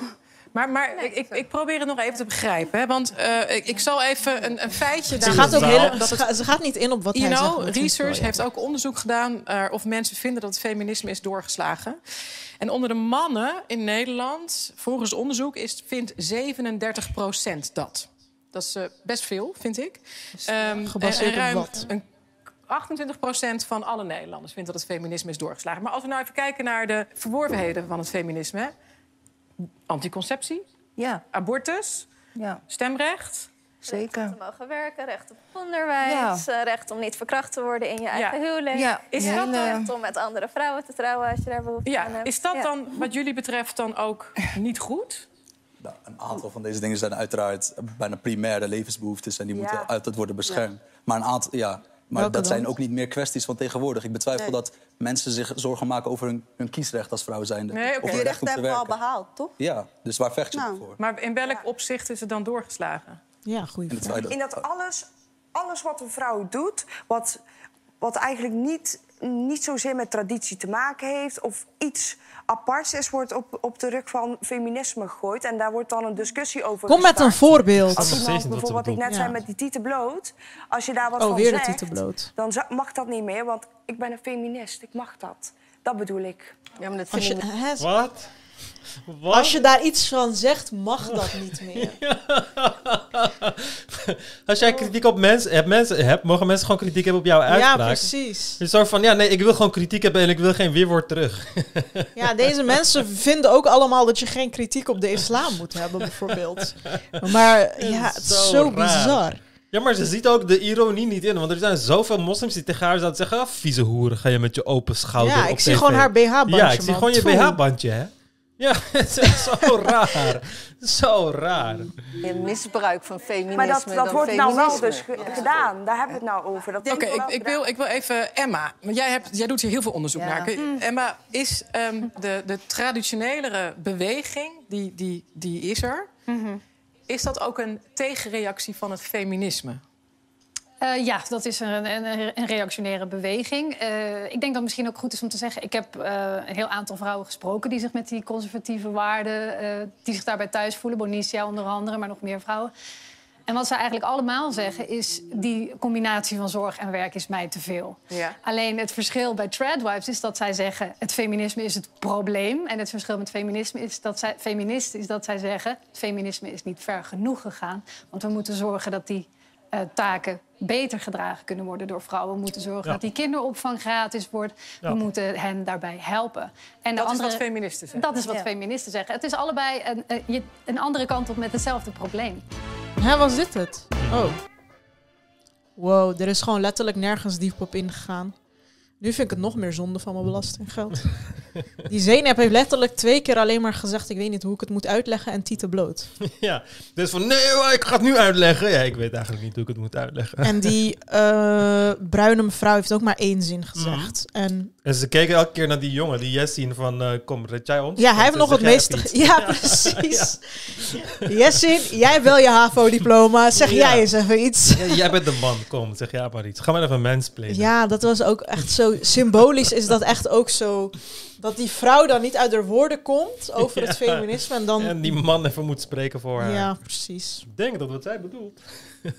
Maar, maar ik, ik, ik probeer het nog even te begrijpen. Hè? Want eh, ik, ik zal even een, een feitje Ze gaat, ook hele, dat ze, het ga- ze gaat niet in op wat hij zegt. Maar dat vind ik Research heeft ook onderzoek gedaan uh, of mensen vinden dat het feminisme is doorgeslagen. En onder de mannen in Nederland, volgens onderzoek, is, vindt 37% dat. Dat is uh, best veel, vind ik. Um, gebaseerd en, en ruim op wat? Een, 28% van alle Nederlanders vindt dat het feminisme is doorgeslagen. Maar als we nou even kijken naar de verworvenheden van het feminisme... Anticonceptie, Ja, abortus, ja, stemrecht... zeker. Recht om mogen werken, recht op onderwijs, eh, recht om niet verkracht te worden in je eigen huwelijk. Ja, Is dat hele- Recht om met andere vrouwen te trouwen als je daar behoefte aan Ja, hebt. is dat Ja. dan wat jullie betreft dan ook niet goed? Nou, een aantal van deze dingen zijn uiteraard bijna primaire levensbehoeftes en die Ja. moeten altijd worden beschermd. Maar een aantal, ja, maar Welke dat zijn ook niet meer kwesties van tegenwoordig. Ik betwijfel Nee. dat mensen zich zorgen maken over hun, hun kiesrecht als vrouw zijnde. Nee, Die hun recht hebben we al behaald, toch? Ja, dus waar vecht je Nou. voor? Maar in welk opzicht is het dan doorgeslagen? Ja, vraag. dat- In dat alles, alles wat een vrouw doet, wat, wat eigenlijk niet, niet zozeer met traditie te maken heeft... of iets aparts is, wordt op, op de rug van feminisme gegooid. En daar wordt dan een discussie over Kom met een voorbeeld. Als iemand, bijvoorbeeld wat ik net zei met die tieten bloot... als je daar wat Oh, van weer zegt, dan mag dat niet meer, want ik ben een feminist. Ik mag dat. Dat bedoel ik. Ja, maar dat Als vind je, Wat? Wat? als je daar iets van zegt, mag dat niet meer. Als jij kritiek op mensen hebt, mensen hebt, mogen mensen gewoon kritiek hebben op jouw Ja, uitspraak. precies. Je zo van, ja, nee, ik wil gewoon kritiek hebben en ik wil geen weerwoord terug. Ja, deze mensen vinden ook allemaal dat je geen kritiek op de islam moet hebben, bijvoorbeeld. Maar ja, het is Zo raar. bizar. Ja, maar ze ziet ook de ironie niet in. Want er zijn zoveel moslims die tegen haar zouden zeggen... Ah, vieze hoeren, ga je met je open schouder Ja, op ik zie tv. gewoon haar BH-bandje, Ja, ik zie gewoon je. BH-bandje, hè. Ja, het is zo raar. Zo raar. Misbruik van feminisme Maar dat, dat dan wordt nou wel dus ge- gedaan. Daar hebben we het nou over. Dat Oké, ik, ik, wil, ik wil even Emma. Want jij, hebt, jij doet hier heel veel onderzoek Ja. naar. Mm. Emma, is ehm, de, de traditionelere beweging, die, die, die is er... Mhm. Is dat ook een tegenreactie van het feminisme? Eh, ja, dat is een, een, een reactionaire beweging. Eh, ik denk dat het misschien ook goed is om te zeggen... ik heb eh, een heel aantal vrouwen gesproken... die zich met die conservatieve waarden... die zich daarbij thuis voelen. Bonicia onder andere, maar nog meer vrouwen. En wat ze eigenlijk allemaal zeggen is... die combinatie van zorg en werk is mij te veel. Ja. Alleen het verschil bij Tradwives is dat zij zeggen... het feminisme is het probleem. En het verschil met feminisme is dat zij, feministen is dat zij zeggen... het feminisme is niet ver genoeg gegaan. Want we moeten zorgen dat die taken beter gedragen kunnen worden door vrouwen. We moeten zorgen Ja. dat die kinderopvang gratis wordt. Ja. We moeten hen daarbij helpen. En Dat de is andere, wat feministen zeggen. Dat is wat feministen zeggen. Het is allebei een, een andere kant op met hetzelfde probleem. Hè, was dit het? Oh. Wow, er is gewoon letterlijk nergens diep op ingegaan. Nu vind ik het nog meer zonde van mijn belastinggeld. Die Zeynep heeft letterlijk twee keer alleen maar gezegd... ik weet niet hoe ik het moet uitleggen en tieten bloot. ja, dus van nee, ik ga het nu uitleggen. Ja, ik weet eigenlijk niet hoe ik het moet uitleggen. En die eh, bruine mevrouw heeft ook maar één zin gezegd. En En ze keken elke keer naar die jongen, die Jessin van eh, kom, red jij ons? ja, hij heeft nog het meeste... Ja, precies. Jessin, jij wel je HAVO-diploma. Zeg Ja. jij eens even iets. Ja, jij bent de man, kom, zeg jij maar iets. Ga maar even mansplainen. Ja, dat was ook echt zo symbolisch. Is dat echt ook zo dat die vrouw dan niet uit haar woorden komt over het feminisme en dan. En die man even moet spreken voor haar. ja, precies. Ik denk dat wat zij bedoelt.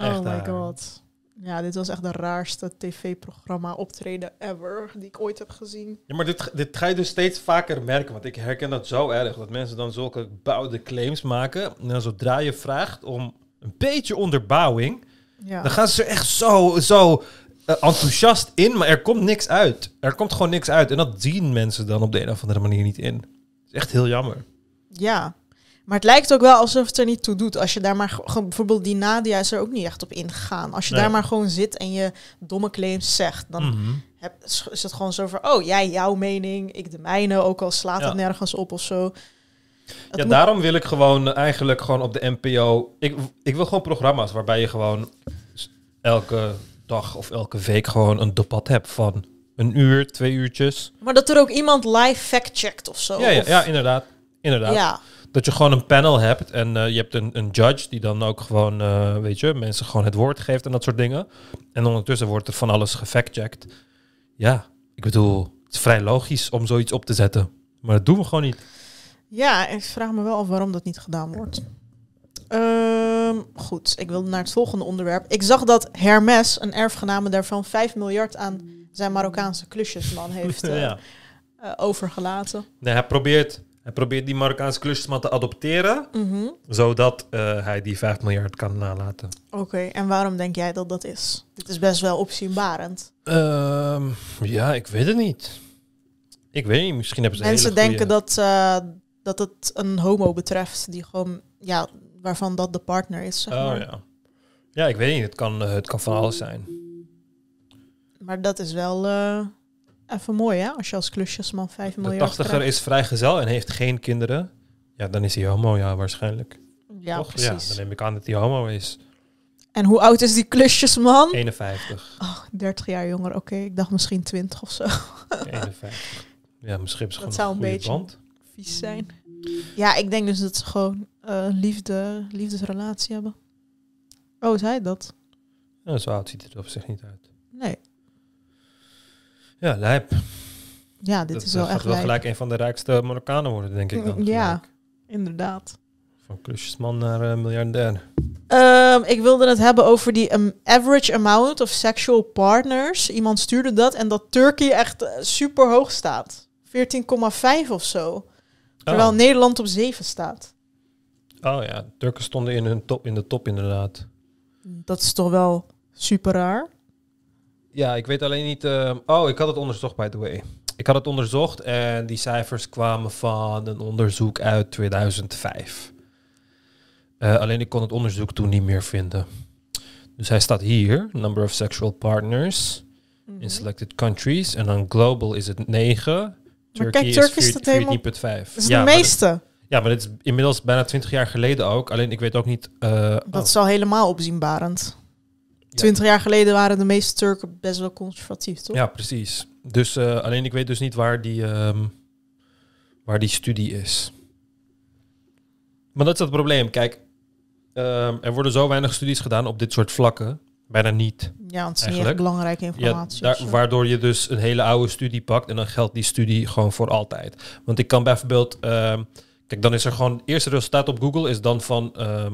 Oh my waar. god. Ja, dit was echt de raarste tv-programma optreden ever die ik ooit heb gezien. Ja, maar dit, dit ga je dus steeds vaker merken. Want ik herken dat zo erg. Dat mensen dan zulke bouwde claims maken. En dan zodra je vraagt om een beetje onderbouwing... Ja. Dan gaan ze echt zo, zo eh, enthousiast in, maar er komt niks uit. Er komt gewoon niks uit. En dat zien mensen dan op de een of andere manier niet in. Is echt heel jammer. Ja. Maar het lijkt ook wel alsof het er niet toe doet. Als je daar maar gewoon, bijvoorbeeld die Nadia is er ook niet echt op ingegaan. Als je Nee. daar maar gewoon zit en je domme claims zegt, dan Mhm. heb, is het gewoon zo van, oh jij jouw mening, ik de mijne, ook al slaat Ja. het nergens op of zo. Het Ja, daarom wil ik gewoon eigenlijk gewoon op de NPO... Ik, ik wil gewoon programma's waarbij je gewoon elke dag of elke week gewoon een debat hebt van een uur, twee uurtjes. Maar dat er ook iemand live fact-checkt of zo. Ja, ja, ja inderdaad. inderdaad. Ja. Dat je gewoon een panel hebt en eh, je hebt een, een judge die dan ook gewoon, eh, weet je, mensen gewoon het woord geeft en dat soort dingen. En ondertussen wordt er van alles gefactcheckt. Ja, ik bedoel, het is vrij logisch om zoiets op te zetten. Maar dat doen we gewoon niet. Ja, ik vraag me wel af waarom dat niet gedaan wordt. Ehm, goed, ik wil naar het volgende onderwerp. Ik zag dat Hermes, een erfgename daarvan, 5 miljard aan zijn Marokkaanse klusjesman heeft eh, ja. eh, overgelaten. Nee, hij probeert, hij probeert die Marokkaanse klusjesman te adopteren, Mhm. zodat eh, hij die 5 miljard kan nalaten. Oké, en waarom denk jij dat dat is? Dit is best wel opzienbarend. Ehm, ja, ik weet het niet. Ik weet niet, misschien hebben ze Mensen goeie- denken dat, dat het een homo betreft, die gewoon, ja, waarvan dat de partner is, zeg Oh maar. ja. Ja, ik weet niet. Het kan, eh, het kan van alles zijn. Maar dat is wel eh, even mooi, hè? Als je als klusjesman 5 De miljard tachtiger krijgt. is vrijgezel en heeft geen kinderen. Ja, dan is hij homo, ja, waarschijnlijk. Ja, Toch? precies. Ja, dan neem ik aan dat hij homo is. En hoe oud is die klusjesman? 51. Oh, 30 jaar jonger. Oké, ik dacht misschien 20 of zo. 51. Ja, misschien is Dat gewoon zou een beetje band. vies zijn. Ja, ik denk dus dat ze gewoon eh, liefde, liefdesrelatie hebben. Oh, is hij dat? Ja, zo oud ziet het er op zich niet uit. Nee. Ja, lijp. Ja, dit dat is wel gaat echt wel lijp. gelijk een van de rijkste Marokkanen worden, denk ik dan. Ja, gelijk. inderdaad. Van klusjesman naar eh, miljardair. Ehm, ik wilde het hebben over die um, average amount of sexual partners. Iemand stuurde dat en dat Turkije echt eh, super hoog staat. 14,5 of zo. Terwijl Oh. Nederland op 7 staat. Oh ja, Turken stonden in, hun top, in de top inderdaad. Dat is toch wel super raar. Ja, ik weet alleen niet... eh, oh, ik had het onderzocht, by the way. Ik had het onderzocht en die cijfers kwamen van een onderzoek uit 2005. Eh, alleen ik kon het onderzoek toen niet meer vinden. Dus hij staat hier, number of sexual partners Mhm. in selected countries. En dan global is het 9. Maar kijk, Turk is helemaal- 14,5. Dat is Ja, de maar meeste. ja, maar dit is inmiddels bijna 20 jaar geleden ook. Alleen ik weet ook niet... eh, Dat oh, is al helemaal opzienbarend. 20 jaar geleden waren de meeste Turken best wel conservatief, toch? Ja, precies. Dus eh, alleen ik weet dus niet waar die, ehm, waar die studie is. Maar dat is het probleem. Kijk, ehm, er worden zo weinig studies gedaan op dit soort vlakken. Bijna niet. Ja, want het is niet echt belangrijke Ja, informatie. daar- zo. waardoor je dus een hele oude studie pakt en dan geldt die studie gewoon voor altijd. Want ik kan bijvoorbeeld, ehm, kijk, dan is er gewoon, het eerste resultaat op Google is dan van, ehm,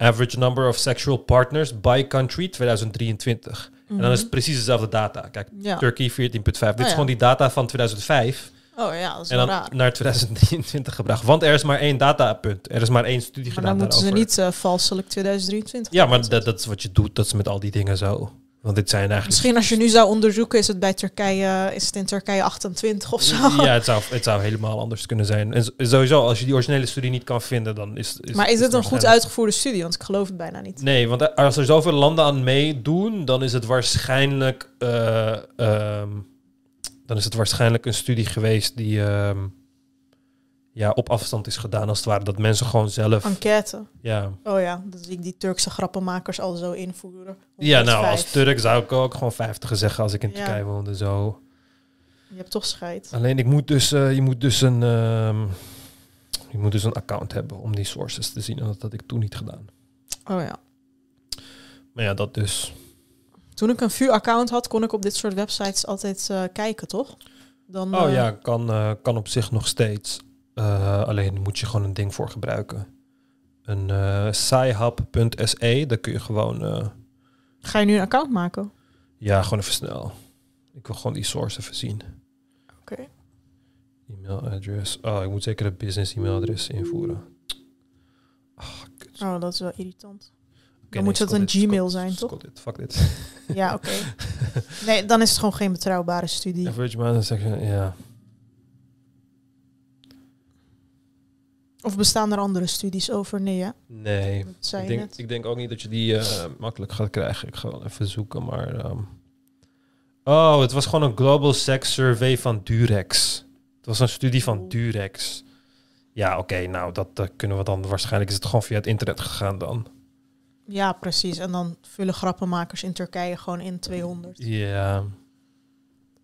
Average number of sexual partners by country 2023. En dan is het precies dezelfde data. Kijk, Mhm. Ja. Turkey 14,5. Dit is ja. gewoon die data van 2005. Oh ja, dat is En dan raar. naar 2023 gebracht. Want er is maar één datapunt. Er is maar één studie Maar gedaan dan moeten ze niet eh valselijk 2023. Ja, maar dat, dat is wat je doet. Dat is met al die dingen zo. Want dit zijn eigenlijk... Misschien als je nu zou onderzoeken, is het bij Turkije, is het in Turkije 28 of zo. Ja, het zou, het zou helemaal anders kunnen zijn. En sowieso, als je die originele studie niet kan vinden, dan is... is maar is het een goed uitgevoerde studie? Want ik geloof het bijna niet. Nee, want als er zoveel landen aan meedoen, dan is het waarschijnlijk... eh, ehm, dan is het waarschijnlijk een studie geweest die ehm, ja, op afstand is gedaan, als het ware. Dat mensen gewoon zelf... Enquête. Ja. Oh ja, zie ik die Turkse grappenmakers al zo invoeren. ja, nou, 105. als Turk zou ik ook gewoon 50 zeggen als ik in Ja. Turkije woonde. Zo. Je hebt toch scheid. Alleen ik moet dus, eh, je moet dus een, ehm, je moet dus een account hebben om die sources te zien. En dat had ik toen niet gedaan. Oh ja. Maar ja, dat dus. Toen ik een VU-account had, kon ik op dit soort websites altijd eh, kijken, toch? Dan, Oh eh, ja, kan, eh, kan op zich nog steeds. Eh, alleen moet je gewoon een ding voor gebruiken. Een eh sci-hub.se, daar kun je gewoon, eh, Ga je nu een account maken? ja, gewoon even snel. Ik wil gewoon die source even zien. Oké. E-mailadres. Oh, ik moet zeker het business e-mailadres invoeren. Oh, dat is wel irritant. Dan moet scroll een Gmail zijn, toch? fuck dit. Ja, oké. nee, dan is het gewoon geen betrouwbare studie. Average amount of section, ja. Of bestaan er andere studies over? Nee, ja? Nee, Dat zei ik je denk, net. ik denk ook niet dat je die eh, makkelijk gaat krijgen. Ik ga wel even zoeken, maar... ehm, Oh, het was gewoon een Global Sex Survey van Durex. Het was een studie van Durex. Ja, oké, nou, dat kunnen we dan... Waarschijnlijk is het gewoon via het internet gegaan dan. Ja, precies. En dan vullen grappenmakers in Turkije gewoon in 200. Ja.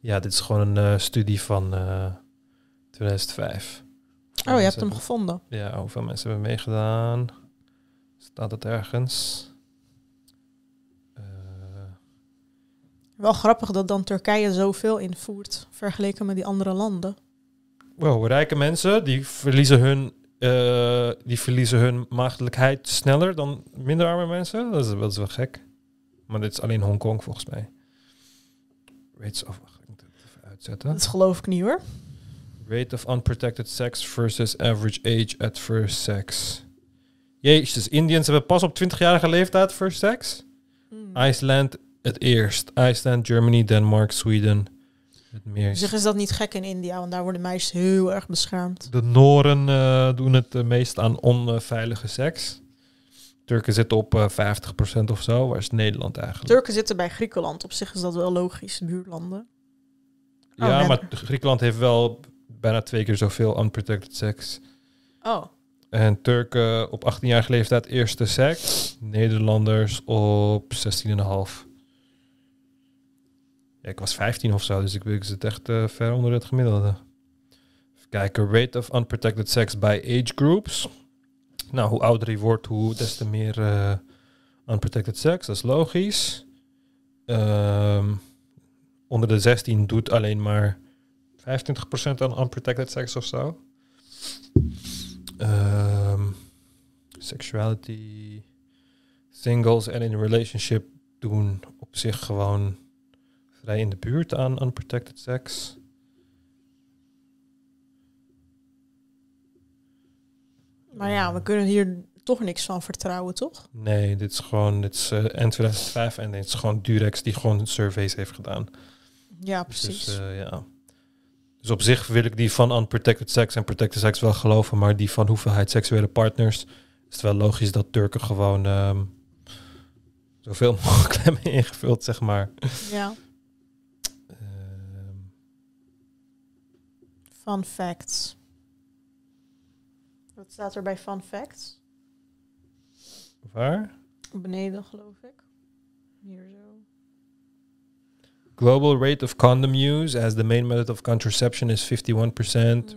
Ja, dit is gewoon een eh, studie van eh 2005. Oh, je hebt hem gevonden. Ja, hoeveel mensen hebben meegedaan? Staat het ergens? Wel grappig dat dan Turkije zoveel invoert vergeleken met die andere landen. Wow, rijke mensen die verliezen hun, eh, die verliezen hun maagdelijkheid sneller dan minder arme mensen. Dat is, dat is wel gek. Maar dit is alleen Hongkong volgens mij. Rates of... wacht, Ik moet het even uitzetten. Dat geloof ik niet hoor. Rate of unprotected sex versus average age at first sex. Jezus, Indiërs hebben pas op 20-jarige leeftijd first sex. Hmm. IJsland het eerst. IJsland, Germany, Denmark, Sweden. Het Op meest. zich is dat niet gek in India, want daar worden meisjes heel erg beschermd. De Noren eh, doen het het meest aan onveilige seks. Turken zitten op eh 50% of zo. Waar is Nederland eigenlijk? Turken zitten bij Griekenland. Op zich is dat wel logisch, buurlanden. Oh, ja, maar Griekenland heeft wel bijna twee keer zoveel unprotected seks. Oh, En Turken op 18-jarige leeftijd eerste seks. Nederlanders op 16,5. Ik was 15 of zo, dus ik, ik zit echt eh, ver onder het gemiddelde. Even kijken, rate of unprotected sex by age groups. Nou, hoe ouder je wordt, hoe des te meer eh, unprotected sex. Dat is logisch. Ehm, onder de 16 doet alleen maar 25% aan unprotected sex of zo. Ehm, sexuality, singles en in een relationship doen op zich gewoon vrij in de buurt aan unprotected sex. maar ja, we kunnen hier toch niks van vertrouwen, toch? Nee, dit is gewoon, dit is eh, eind 2005 en dit is gewoon Durex die gewoon surveys heeft gedaan. Ja, Dus, precies. eh, ja. Dus op zich wil ik die van unprotected sex en protected sex wel geloven, maar die van hoeveelheid seksuele partners is het wel logisch dat Turken gewoon ehm, zoveel mogelijk hebben ingevuld, zeg maar. Ja. Fun facts. Wat staat er bij fun facts? waar? Beneden, geloof ik. Hier zo. Global rate of condom use as the main method of contraception is 51%,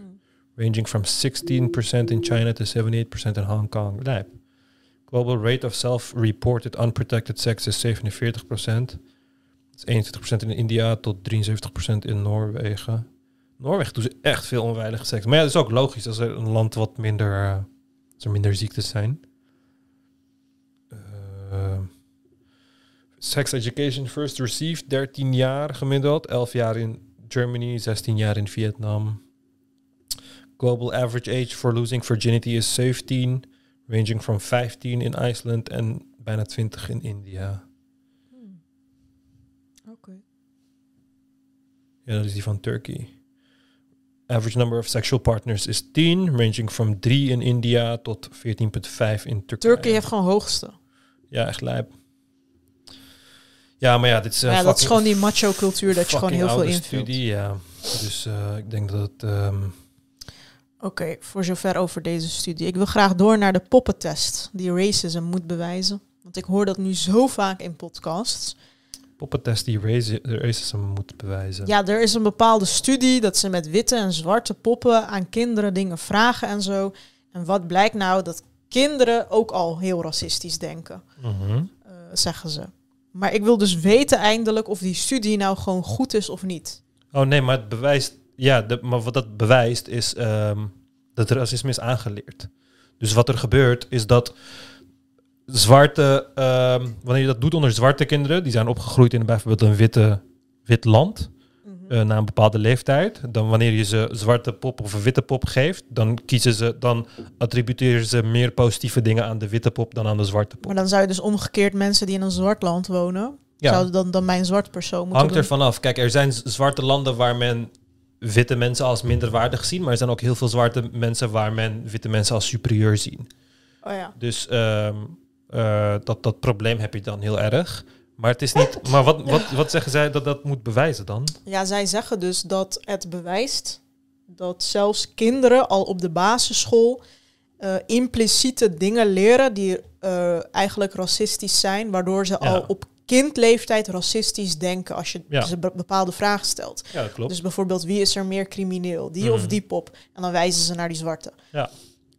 ranging from 16% in China to 78% in Hong Kong. Lijp. Global rate of self-reported unprotected sex is 47%. Dat is 21% in India tot 73% in Noorwegen. Noorwegen doen ze echt veel onveilige seks. Maar ja, dat is ook logisch als er een land wat minder, eh, als er minder ziektes zijn. Sex education first received 13 jaar gemiddeld, 11 jaar in Germany, 16 jaar in Vietnam. Global average age for losing virginity is 17, ranging from 15 in Iceland en bijna 20 in India. Oké. Ja, dat is die van Turkey. Average number of sexual partners is 10, ranging from 3 in India tot 14,5 in Turkije. Turkije heeft gewoon hoogste. Ja, echt lijp. Ja, maar ja, dit is... Eh, ja, dat is fucking- gewoon die macho cultuur dat je gewoon fucking heel veel invult. studie, ja. Dus eh, ik denk dat ehm, Oké, voor zover over deze studie. Ik wil graag door naar de poppentest die racism moet bewijzen. Want ik hoor dat nu zo vaak in podcasts. Poppentest die raci- racism moet bewijzen. Ja, er is een bepaalde studie dat ze met witte en zwarte poppen aan kinderen dingen vragen en zo. En wat blijkt nou? Dat kinderen ook al heel racistisch denken, Mhm. eh, zeggen ze. Maar ik wil dus weten eindelijk of die studie nou gewoon goed is of niet. Oh nee, maar het bewijst... Ja, de, maar wat dat bewijst is ehm, dat racisme is aangeleerd. Dus wat er gebeurt is dat zwarte... ehm, wanneer je dat doet onder zwarte kinderen... die zijn opgegroeid in bijvoorbeeld een witte, wit land... eh, na een bepaalde leeftijd. Dan wanneer je ze zwarte pop of een witte pop geeft... dan kiezen ze... dan attributeren ze meer positieve dingen aan de witte pop... dan aan de zwarte pop. Maar dan zou je dus omgekeerd mensen die in een zwart land wonen... Ja. zouden dan, dan bij een zwart persoon moeten Hangt doen. er vanaf. Kijk, er zijn zwarte landen waar men witte mensen als minderwaardig ziet, maar er zijn ook heel veel zwarte mensen waar men witte mensen als superieur zien. Oh ja. Dus ehm, eh, dat, dat probleem heb je dan heel erg. Maar het is niet. Maar wat, wat, wat zeggen zij dat dat moet bewijzen dan? Ja, zij zeggen dus dat het bewijst dat zelfs kinderen al op de basisschool eh, impliciete dingen leren die eh, eigenlijk racistisch zijn, waardoor ze Ja. al op kindleeftijd racistisch denken als je Ja. ze be- bepaalde vragen stelt. Ja, dat klopt. Dus bijvoorbeeld wie is er meer crimineel, die Mhm. of die pop? En dan wijzen ze naar die zwarte. Ja.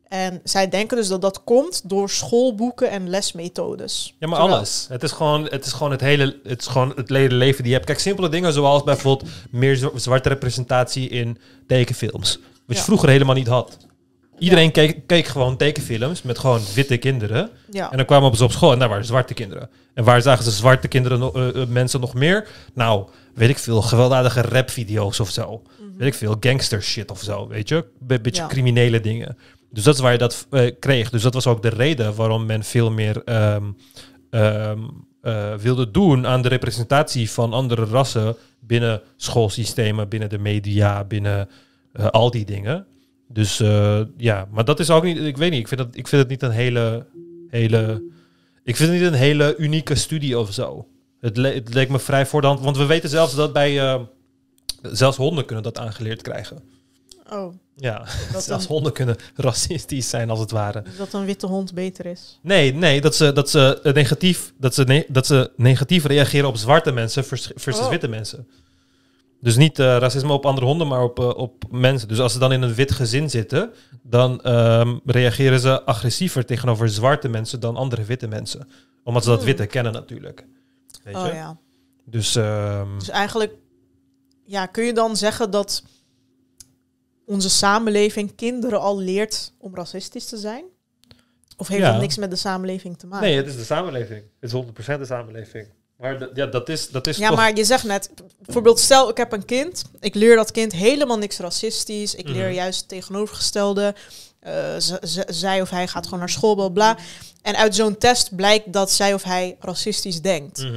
En zij denken dus dat dat komt door schoolboeken en lesmethodes. Ja, maar Terwijl- alles. Het is gewoon het, is gewoon het hele het, is gewoon het leven die je hebt. Kijk, simpele dingen zoals bijvoorbeeld meer zwa- zwarte representatie in tekenfilms. Wat je Ja. vroeger helemaal niet had. Iedereen keek, keek gewoon tekenfilms met gewoon witte kinderen. Ja. En dan kwamen ze op school en daar waren zwarte kinderen. En waar zagen ze zwarte kinderen, no- eh, eh, mensen nog meer? Nou, weet ik veel, gewelddadige rapvideo's of zo. Weet ik veel, gangster shit of zo, weet je? Be- beetje criminele dingen. Dus dat is waar je dat eh, kreeg. Dus dat was ook de reden waarom men veel meer ehm, ehm, eh, wilde doen aan de representatie van andere rassen binnen schoolsystemen, binnen de media, binnen eh, al die dingen. Dus ja, maar dat is ook niet, ik weet niet, ik vind, dat, ik vind het niet een hele, hele, ik vind het niet een hele unieke studie of zo. Het, het leek me vrij voor de hand, want we weten zelfs dat bij, zelfs honden kunnen dat aangeleerd krijgen. Oh, Ja, Dat zelfs dan- honden kunnen racistisch zijn als het ware. dus dat een witte hond beter is. Nee, nee, dat ze, dat ze, eh, negatief, dat ze, ne- dat ze negatief reageren op zwarte mensen vers- versus Oh. witte mensen. Dus niet eh, racisme op andere honden, maar op, eh, op mensen. Dus als ze dan in een wit gezin zitten, dan ehm, reageren ze agressiever tegenover zwarte mensen dan andere witte mensen. Omdat ze dat Hmm. witte kennen natuurlijk. Weet Oh je? ja. Dus ehm, Dus eigenlijk, ja, kun je dan zeggen dat onze samenleving kinderen al leert om racistisch te zijn? Of heeft Ja. dat niks met de samenleving te maken? nee, het is de samenleving. Het is 100% de samenleving. Maar dat- ja, dat is, dat is ja, toch... maar je zegt net, bijvoorbeeld stel ik heb een kind, ik leer dat kind helemaal niks racistisch, ik leer Mhm. juist het tegenovergestelde, Eh, zij of hij gaat gewoon naar school, bla bla. En uit zo'n test blijkt dat zij of hij racistisch denkt. Mhm.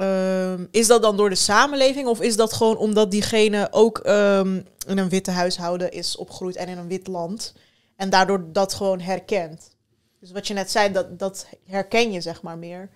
Ehm, is dat dan door de samenleving of is dat gewoon omdat diegene ook ehm, in een witte huishouden is opgegroeid en in een wit land en daardoor dat gewoon herkent? Dus wat je net zei, dat, dat herken je zeg maar meer.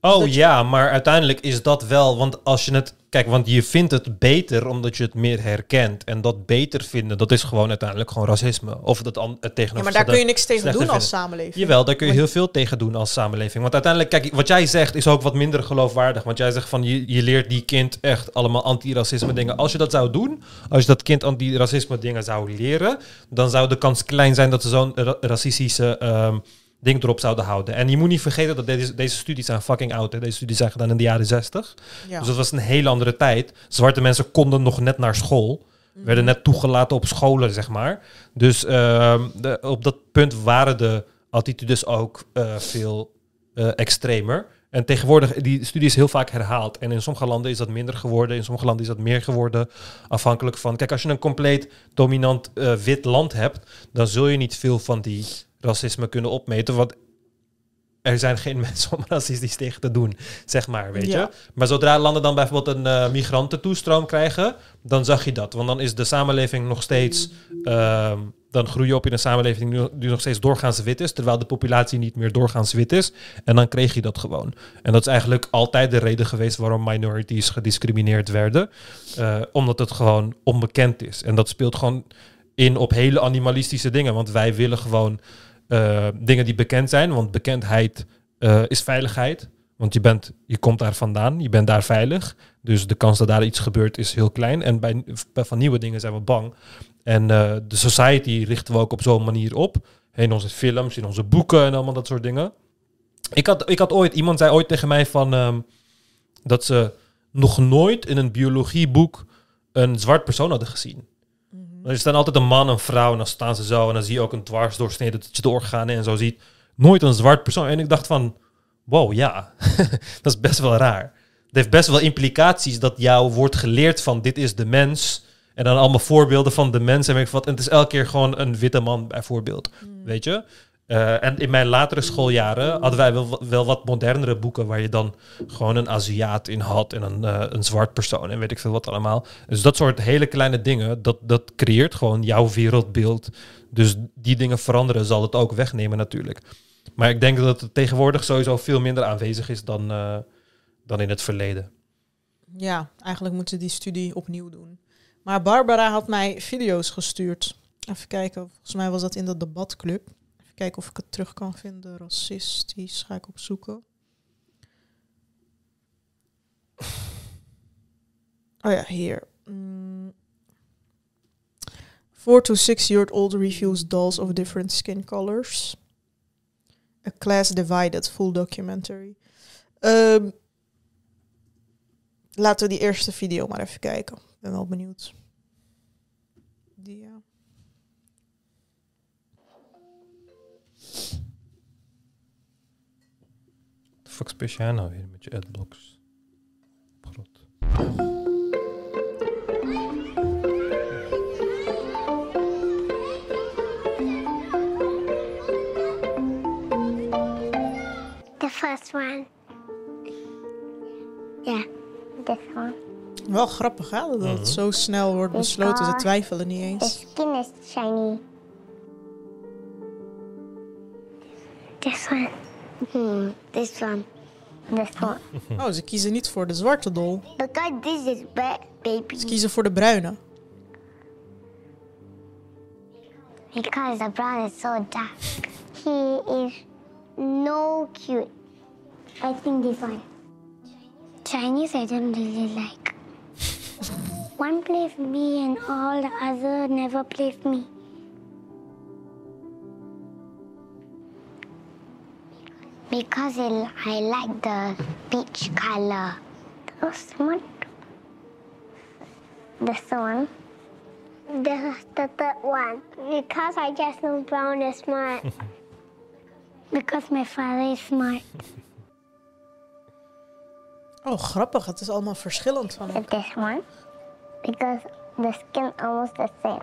Oh je- ja, maar uiteindelijk is dat wel, want als je het, kijk, want je vindt het beter omdat je het meer herkent. En dat beter vinden, dat is gewoon uiteindelijk gewoon racisme. Of dat het Ja, maar tegenover. daar kun je niks tegen doen als samenleving. Jawel, daar kun je heel veel tegen doen als samenleving. Want uiteindelijk, kijk, wat jij zegt is ook wat minder geloofwaardig. Want jij zegt van, je, je leert die kind echt allemaal antiracisme dingen. Als je dat zou doen, als je dat kind antiracisme dingen zou leren, dan zou de kans klein zijn dat ze zo'n ra- racistische ehm, ding erop zouden houden. En je moet niet vergeten dat deze, deze studies zijn fucking oud. Hè. Deze studies zijn gedaan in de jaren 60. Ja. Dus dat was een hele andere tijd. Zwarte mensen konden nog net naar school. Mhm. Werden net toegelaten op scholen, zeg maar. Dus ehm, de, op dat punt waren de attitudes ook eh, veel eh, extremer. En tegenwoordig, die studie is heel vaak herhaald. En in sommige landen is dat minder geworden, in sommige landen is dat meer geworden. Afhankelijk van. Kijk, als je een compleet dominant eh, wit land hebt, dan zul je niet veel van die racisme kunnen opmeten. Want er zijn geen mensen om racistisch tegen te doen, zeg maar, weet Ja. je. Maar zodra landen dan bijvoorbeeld een eh, migrantentoestroom krijgen, dan zag je dat. Want dan is de samenleving nog steeds... ehm, dan groei je op in een samenleving die, die nog steeds doorgaans wit is, terwijl de populatie niet meer doorgaans wit is. En dan kreeg je dat gewoon. En dat is eigenlijk altijd de reden geweest waarom minorities gediscrimineerd werden. eh, omdat het gewoon onbekend is. En dat speelt gewoon in op hele animalistische dingen. Want wij willen gewoon eh, dingen die bekend zijn. Want bekendheid eh, is veiligheid. Want je, bent, je komt daar vandaan, je bent daar veilig. Dus de kans dat daar iets gebeurt is heel klein. En bij, van nieuwe dingen zijn we bang. En eh, de society richten we ook op zo'n manier op. In onze films, in onze boeken en allemaal dat soort dingen. Ik had, ik had ooit, iemand zei ooit tegen mij van ehm, dat ze nog nooit in een biologieboek een zwart persoon hadden gezien. Er staan altijd een man, een vrouw en dan staan ze zo en dan zie je ook een dwarsdoorsnede dat je doorgaan en zo ziet. Nooit een zwart persoon. En ik dacht van, wow, ja, dat is best wel raar. Het heeft best wel implicaties dat jou wordt geleerd van dit is de mens. En dan allemaal voorbeelden van de mens en weet ik wat. En het is elke keer gewoon een witte man bijvoorbeeld. Weet je? Eh, en in mijn latere schooljaren hadden wij wel, wel wat modernere boeken waar je dan gewoon een Aziat in had en een, eh, een zwart persoon en weet ik veel wat allemaal. Dus dat soort hele kleine dingen, dat, dat creëert gewoon jouw wereldbeeld. Dus die dingen veranderen zal het ook wegnemen natuurlijk. Maar ik denk dat het tegenwoordig sowieso veel minder aanwezig is dan, eh, dan in het verleden. Ja, eigenlijk moeten die studie opnieuw doen. Maar Barbara had mij video's gestuurd. Even kijken, volgens mij was dat in de debatclub. Kijken of ik het terug kan vinden. Racistisch, ga ik opzoeken. Oh ja, hier. Mm. Four to six year old reviews dolls of different skin colors. A class divided, full documentary. Ehm, laten we die eerste video maar even kijken. Ik ben wel benieuwd. De fuck speciaal nou weer met je adblocks? Grot. The first one. Yeah, this one. Wel grappig, hè? Dat het zo snel wordt besloten. Ze twijfelen niet The eens. skin is shiny. This one. Hmm, this one. This one. Oh, ze kiezen niet voor de zwarte dol. Because this is ba- baby. Ze kiezen voor de bruine. Because the brown is so dark. He is no cute. I think this one. Chinese I don't really like. one play with me and all the other never play with me. Because it, I like the peach color. This one. This one. This is the third one. Because I just know brown is smart. because my father is smart. Oh, grappig. Het is allemaal verschillend van And this one. Because the skin almost the same.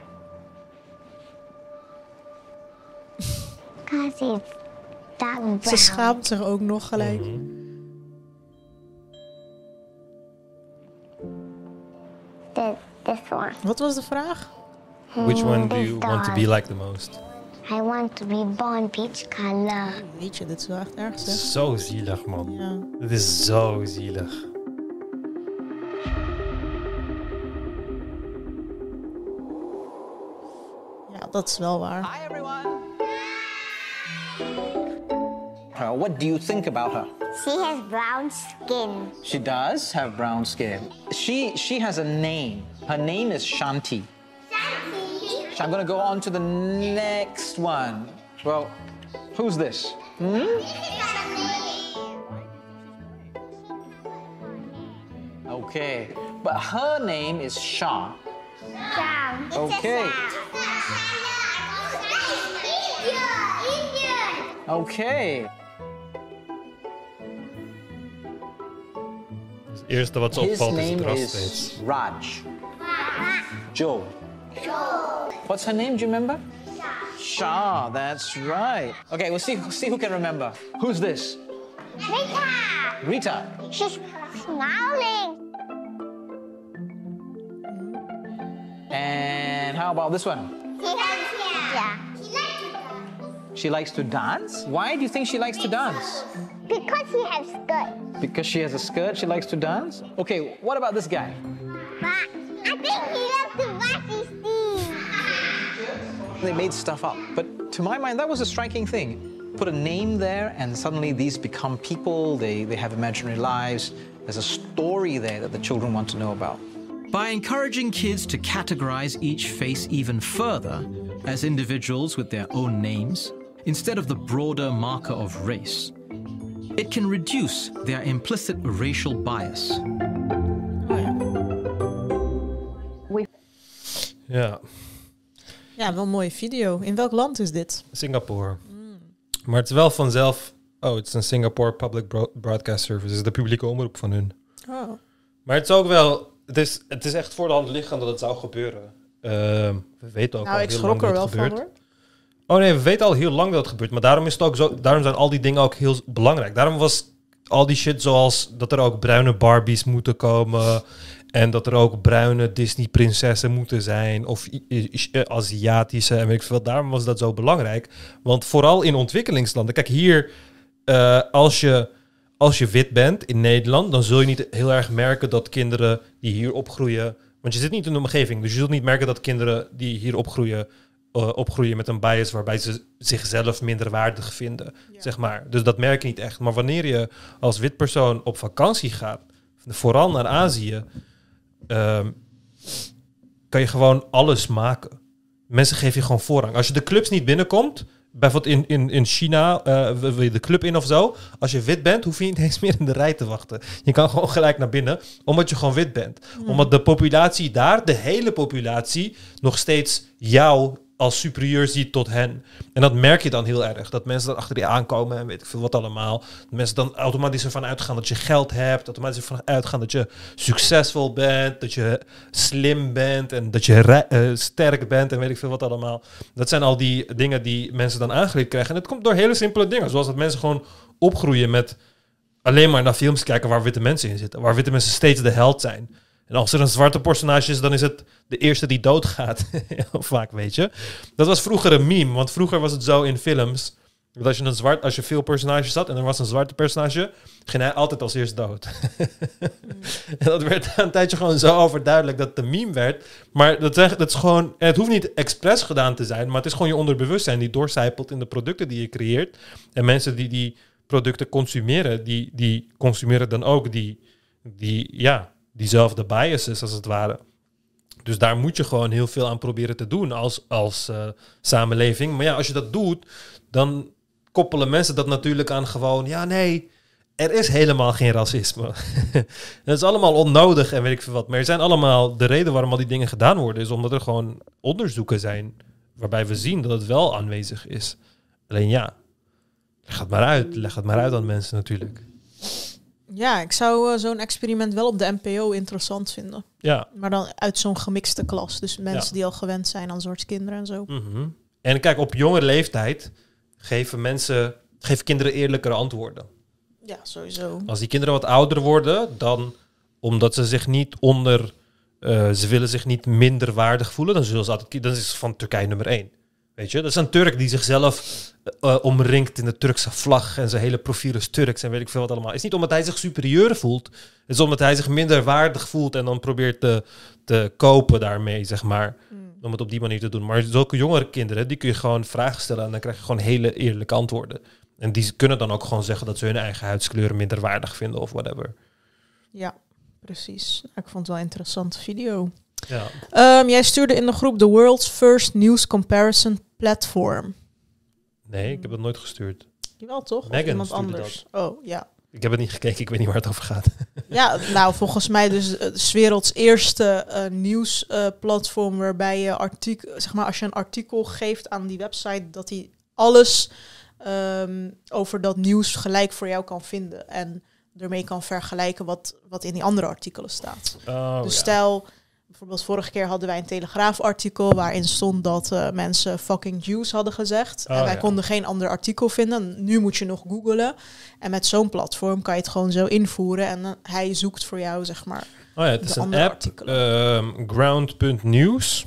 Because it's Ze schaamt zich ook nog gelijk. This, this one. Wat was de vraag? Which one do you want to be like the most? I want to be born peach color. Weet je, dit is wel echt erg zeg. Zo zielig, man. Ja. Dit is zo zielig. ja, dat is wel waar. Uh, what do you think about her? She has brown skin. She does have brown skin. She she has a name. Her name is Shanti. So I'm gonna go on to the next one. Well, who's this? Hmm? Okay, but her name is Shah. Brown. Okay. Okay. Eerste wat ze His opvalt is het name ras is steeds. Raj. Joe. Joe. What's her name? Do you remember? Shah. That's right. Okay, we'll see. See who can remember. Who's this? Rita! Rita. She's smiling. And how about this one? Yeah. She likes to dance. Why do you think she likes to dance? Because he has skirt. Because she has a skirt, she likes to dance? Okay, what about this guy? But I think he loves to wash his teeth. They made stuff up. But to my mind, that was a striking thing. Put a name there, and suddenly these become people, they, they have imaginary lives. There's a story there that the children want to know about. By encouraging kids to categorize each face even further as individuals with their own names, instead of the broader marker of race, it can reduce their implicit racial bias. Ja, Ja, wel een mooie video. In welk land is dit? Singapore. Maar het is wel vanzelf... Oh, het is een Singapore Public Bro- Broadcast Service. Het is de publieke omroep van hun. Oh. Maar het is ook wel... Het is, het is echt voor de hand liggend dat het zou gebeuren. Ehm, we weten ook Nou, al ik heel schrok lang er dat wel het van gebeurt. hoor. Oh nee, we weten al heel lang dat het gebeurt. Maar daarom, is het ook zo, daarom zijn al die dingen ook heel belangrijk. Daarom was al die shit zoals dat er ook bruine Barbies moeten komen. En dat er ook bruine Disney-prinsessen moeten zijn. Of Aziatische en weet ik veel. Daarom was dat zo belangrijk. Want vooral in ontwikkelingslanden. Kijk, hier, eh, als, je, als je wit bent in Nederland, dan zul je niet heel erg merken dat kinderen die hier opgroeien. Want je zit niet in de omgeving. Dus je zult niet merken dat kinderen die hier opgroeien. Eh, opgroeien met een bias waarbij ze zichzelf minder waardig vinden. Zeg maar. Dus dat merk je niet echt. Maar wanneer je als wit persoon op vakantie gaat, vooral naar Azië, ehm, kan je gewoon alles maken. Mensen geven je gewoon voorrang. Als je de clubs niet binnenkomt, bijvoorbeeld in, in, in China, eh, wil je de club in of zo. Als je wit bent, hoef je niet eens meer in de rij te wachten. Je kan gewoon gelijk naar binnen, omdat je gewoon wit bent. Hmm. Omdat de populatie daar, de hele populatie, nog steeds jou als superieur ziet tot hen. En dat merk je dan heel erg. Dat mensen dan achter je aankomen en weet ik veel wat allemaal. Dat mensen dan automatisch ervan uitgaan dat je geld hebt. Automatisch ervan uitgaan dat je succesvol bent. Dat je slim bent. En dat je eh, sterk bent en weet ik veel wat allemaal. Dat zijn al die dingen die mensen dan aangeleerd krijgen. En het komt door hele simpele dingen. Zoals dat mensen gewoon opgroeien met alleen maar naar films kijken waar witte mensen in zitten. Waar witte mensen steeds de held zijn. En als er een zwarte personage is, dan is het de eerste die doodgaat. Vaak, weet je. Dat was vroeger een meme. Want vroeger was het zo in films. Dat als je, een zwart, als je veel personages had en er was een zwarte personage, ging hij altijd als eerst dood. en dat werd een tijdje gewoon zo overduidelijk dat het een meme werd. Maar dat, dat is gewoon, en het hoeft niet expres gedaan te zijn, maar het is gewoon je onderbewustzijn die doorcijpelt in de producten die je creëert. En mensen die die producten consumeren, die, die consumeren dan ook die, die, ja, diezelfde biases als het ware. Dus daar moet je gewoon heel veel aan proberen te doen als, als eh, samenleving. Maar ja, als je dat doet, dan koppelen mensen dat natuurlijk aan gewoon, ja nee, er is helemaal geen racisme. dat is allemaal onnodig en weet ik veel wat. Maar er zijn allemaal, de reden waarom al die dingen gedaan worden, is omdat er gewoon onderzoeken zijn waarbij we zien dat het wel aanwezig is. Alleen ja, leg het maar uit. Leg het maar uit aan mensen natuurlijk. Ja, ik zou eh, zo'n experiment wel op de NPO interessant vinden. Ja. Maar dan uit zo'n gemixte klas. Dus mensen Ja. die al gewend zijn aan soort kinderen en zo. Mhm. En kijk, op jonge leeftijd geven mensen, geven kinderen eerlijkere antwoorden. Ja, sowieso. Als die kinderen wat ouder worden, dan omdat ze zich niet onder, eh, ze willen zich niet minder waardig voelen, dan zullen ze altijd, dan is het van Turkije nummer één. Weet je, dat is een Turk die zichzelf eh, eh, omringt in de Turkse vlag en zijn hele profiel is Turks en weet ik veel wat allemaal. Het is niet omdat hij zich superieur voelt, het is omdat hij zich minder waardig voelt en dan probeert te, te kopen daarmee, zeg maar. Om het op die manier te doen. Maar zulke jongere kinderen, die kun je gewoon vragen stellen en dan krijg je gewoon hele eerlijke antwoorden. En die kunnen dan ook gewoon zeggen dat ze hun eigen huidskleur minder waardig vinden of whatever. Ja, precies. Ik vond het wel een interessante video. Ja. Ehm, jij stuurde in de groep The World's First News Comparison Platform. Nee, ik heb het nooit gestuurd. Jawel, toch? Of iemand anders? Oh, ja. Ik heb het niet gekeken, ik weet niet waar het over gaat. Ja, nou, volgens mij dus eh, 's werelds eerste eh, nieuwsplatform waarbij je artikel, zeg maar, als je een artikel geeft aan die website, dat hij alles ehm, over dat nieuws gelijk voor jou kan vinden. En ermee kan vergelijken wat, wat in die andere artikelen staat. Oh, dus ja. stel, bijvoorbeeld vorige keer hadden wij een Telegraaf-artikel waarin stond dat eh, mensen fucking Jews hadden gezegd. Oh, en wij ja. konden geen ander artikel vinden. Nu moet je nog googlen. En met zo'n platform kan je het gewoon zo invoeren en eh, hij zoekt voor jou, zeg maar. Oh ja, het is een app, artikelen. ehm, Ground.news.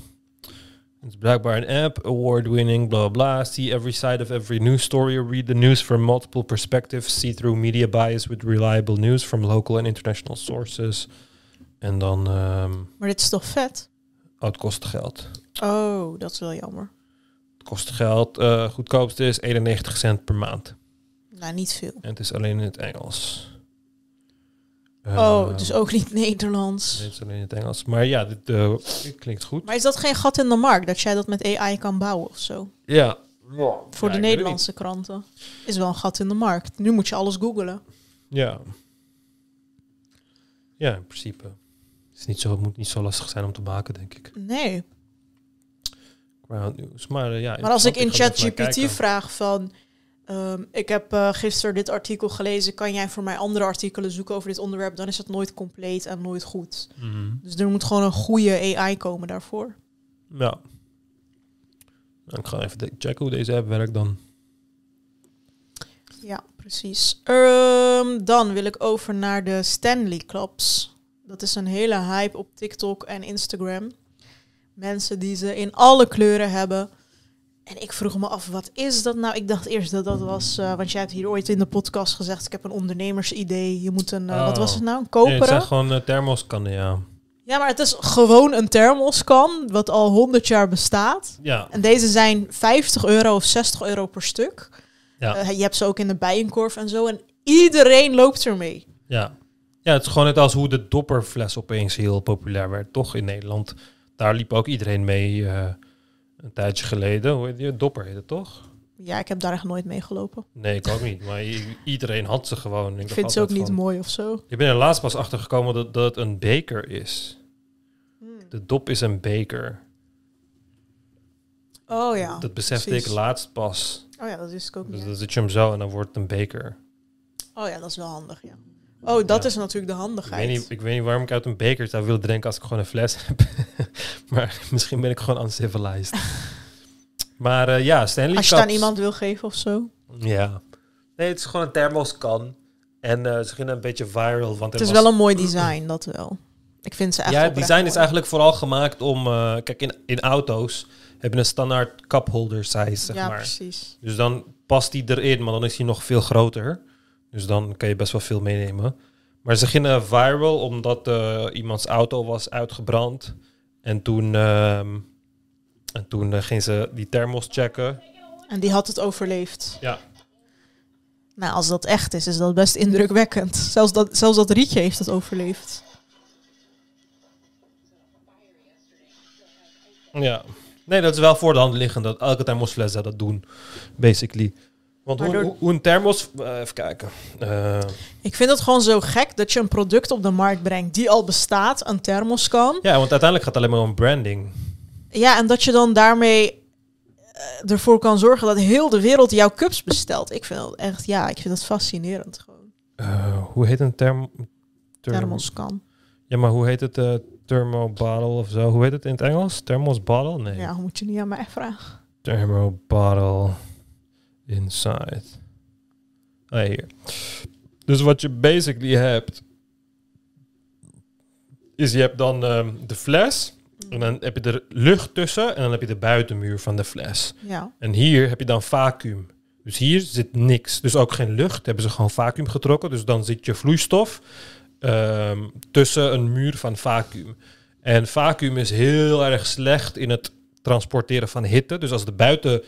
Het is blijkbaar een app, award-winning, bla bla. See every side of every news story. Read the news from multiple perspectives. See through media bias with reliable news from local and international sources. En dan, ehm Maar dit is toch vet? oh, het kost geld. Oh, dat is wel jammer. Het kost geld. Eh goedkoopste is 91 cent per maand. Nou, niet veel. En het is alleen in het Engels. oh, Ehm, dus ook niet Nederlands. Nee, het is alleen in het Engels. Maar ja, dit, eh, klinkt goed. Maar is dat geen gat in de markt, dat jij dat met AI kan bouwen of zo? Ja. Voor Ja, de Nederlandse kranten. Is wel een gat in de markt. Nu moet je alles googlen. Ja. Ja, in principe. Is niet zo, het moet niet zo lastig zijn om te maken, denk ik. Nee. Ground News. Maar eh, ja, Maar als ik in ChatGPT vraag van... ehm, ik heb eh, gisteren dit artikel gelezen. Kan jij voor mij andere artikelen zoeken over dit onderwerp? Dan is het nooit compleet en nooit goed. Mhm. Dus er moet gewoon een goede AI komen daarvoor. Ja. Ik ga even checken hoe deze app werkt dan. Ja, precies. Ehm, dan wil ik over naar de Stanley Clubs. Dat is een hele hype op TikTok en Instagram. Mensen die ze in alle kleuren hebben. En ik vroeg me af, wat is dat nou? Ik dacht eerst dat dat was, eh, want jij hebt hier ooit in de podcast gezegd, ik heb een ondernemersidee. Je moet een, eh, wat was het nou, een Oh. Nee, het koperen? zijn gewoon eh, thermoskannen, ja. Ja, maar het is gewoon een thermoskan, wat al 100 jaar bestaat. Ja. En deze zijn 50 euro of 60 euro per stuk. Ja. Je hebt ze ook in de bijenkorf en zo. En iedereen loopt ermee. Ja. Ja, het is gewoon net als hoe de dopperfles opeens heel populair werd, toch in Nederland. Daar liep ook iedereen mee eh, een tijdje geleden. Hoe heet die? Dopper heet het toch? Ja, ik heb daar echt nooit mee gelopen. Nee, ik ook niet. Maar iedereen had ze gewoon. Ik vind ze ook niet mooi of zo. Ik ben er laatst pas achter gekomen dat, dat het een beker is. Hmm. De dop is een beker. Oh ja. dat besefte precies. ik laatst pas. Oh ja, dat wist ik ook Dus niet. dan zet je hem zo en dan wordt het een beker. Oh ja, dat is wel handig, ja. Oh, dat Ja. is natuurlijk de Ik handigheid. weet, niet, ik weet niet waarom ik uit een beker zou willen drinken als ik gewoon een fles heb. maar misschien ben ik gewoon uncivilized. maar eh, ja, Stanley Als je het aan iemand wil geven of zo. Ja. Nee, het is gewoon een thermoskan. En eh, ze gingen een beetje viral. Want Het is was- wel een mooi design, dat wel. Ik vind ze echt Ja, het design is eigenlijk vooral gemaakt om... eh, kijk, in, in auto's heb je een standaard cup holder size, zeg Ja, maar. precies. Dus dan past die erin, maar dan is hij nog veel groter. Dus dan kan je best wel veel meenemen. Maar ze gingen viral omdat eh, iemands auto was uitgebrand. En toen, ehm, en toen eh, ging ze die thermos checken. En die had het overleefd. Ja. Nou, als dat echt is, is dat best indrukwekkend. Zelfs dat, zelfs dat rietje heeft het overleefd. Ja. Nee, dat is wel voor de hand liggend dat elke thermosfles dat doen, basically. Want hoe, door- hoe, hoe een thermos... eh, even kijken. Eh, Ik vind het gewoon zo gek dat je een product op de markt brengt die al bestaat, een thermoskan. ja, want uiteindelijk gaat het alleen maar om branding. Ja, en dat je dan daarmee eh, ervoor kan zorgen dat heel de wereld jouw cups bestelt. Ik vind dat echt, ja, ik vind dat fascinerend gewoon. Eh, hoe heet een therm... therm- Thermoskan. Ja, maar hoe heet het? eh thermo bottle of zo? Hoe heet het in het Engels? Thermos bottle? Nee. Ja, moet je niet aan mij vragen. Thermo bottle inside. Ah, hier. Dus wat je basically hebt, is je hebt dan ehm, de fles. En dan heb je er lucht tussen en dan heb je de buitenmuur van de fles. Ja. En hier heb je dan vacuüm. Dus hier zit niks. Dus ook geen lucht. Hebben ze gewoon vacuüm getrokken. Dus dan zit je vloeistof ehm, tussen een muur van vacuüm. En vacuüm is heel erg slecht in het transporteren van hitte. Dus als de, buiten,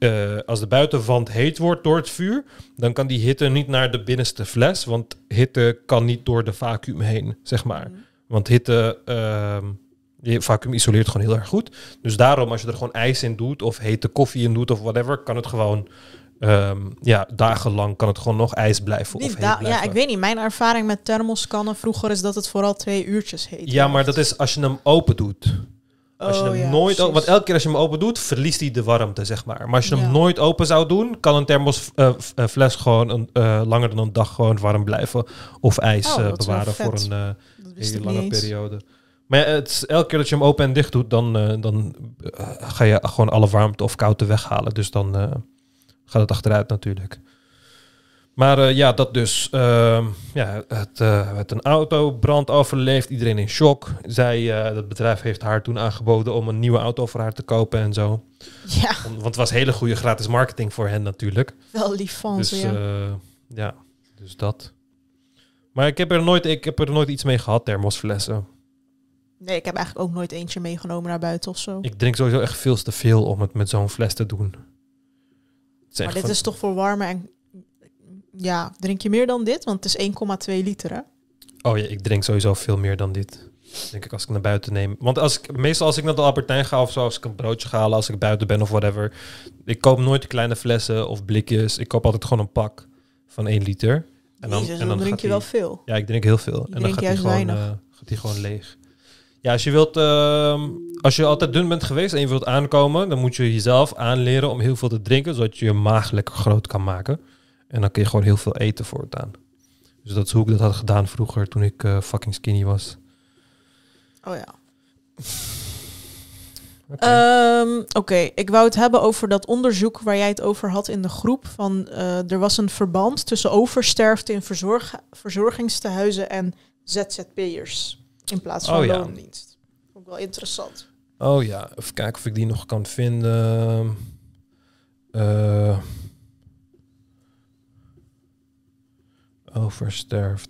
eh, als de buitenwand heet wordt door het vuur, dan kan die hitte niet naar de binnenste fles. Want hitte kan niet door de vacuüm heen, zeg maar. Want hitte, je vacuüm isoleert gewoon heel erg goed. Dus daarom, als je er gewoon ijs in doet of hete koffie in doet of whatever, kan het gewoon, ehm, ja, dagenlang kan het gewoon nog ijs blijven of blijven. ja, ik weet niet. Mijn ervaring met thermoskannen vroeger is dat het vooral twee uurtjes heet. Ja, maar dat is als je hem open doet. Als je Oh, hem ja, nooit, precies. want elke keer als je hem open doet, verliest hij de warmte, zeg maar. Maar als je Ja. hem nooit open zou doen, kan een thermosfles gewoon een, eh, langer dan een dag gewoon warm blijven. Of ijs Oh, eh, bewaren voor een eh, hele lange periode. Maar ja, het is, elke keer dat je hem open en dicht doet, dan, eh, dan eh, ga je gewoon alle warmte of koude weghalen. Dus dan eh, gaat het achteruit natuurlijk. Maar eh, ja, dat dus. ehm, ja, het uh, werd een autobrand overleefd. Iedereen in shock. Zij, uh, het bedrijf heeft haar toen aangeboden om een nieuwe auto voor haar te kopen en zo. Ja. Want het was hele goede gratis marketing voor hen natuurlijk. Wel lief van dus, ze, ja. eh, ja, dus dat. Maar ik heb er nooit, ik heb er nooit iets mee gehad, thermosflessen. Nee, ik heb eigenlijk ook nooit eentje meegenomen naar buiten of zo. Ik drink sowieso echt veel te veel om het met zo'n fles te doen. Het maar dit van- is toch voor warme en... Ja, drink je meer dan dit? Want het is 1,2 liter, hè? Oh ja, ik drink sowieso veel meer dan dit. Denk ik als ik naar buiten neem. Want als ik, meestal als ik naar de Albertijn ga of zo, als ik een broodje ga halen, als ik buiten ben of whatever. Ik koop nooit kleine flessen of blikjes. Ik koop altijd gewoon een pak van 1 liter. Jezus, dan drink gaat je wel veel. Ja, ik drink heel veel. en dan gaat die, gewoon, eh, gaat die gewoon leeg. Ja, als je wilt, ehm, als je altijd dun bent geweest en je wilt aankomen, dan moet je jezelf aanleren om heel veel te drinken, zodat je je maag lekker groot kan maken. En dan kun je gewoon heel veel eten voortaan. Dus dat is hoe ik dat had gedaan vroeger, toen ik eh, fucking skinny was. Oh ja. Oké. Ehm, Oké, ik wou het hebben over dat onderzoek waar jij het over had in de groep. Van, eh, er was een verband tussen oversterfte in verzorg verzorgingstehuizen en ZZP'ers. In plaats van Oh ja. loondienst. Ik wel interessant. Oh ja, even kijken of ik die nog kan vinden. Eh oversterft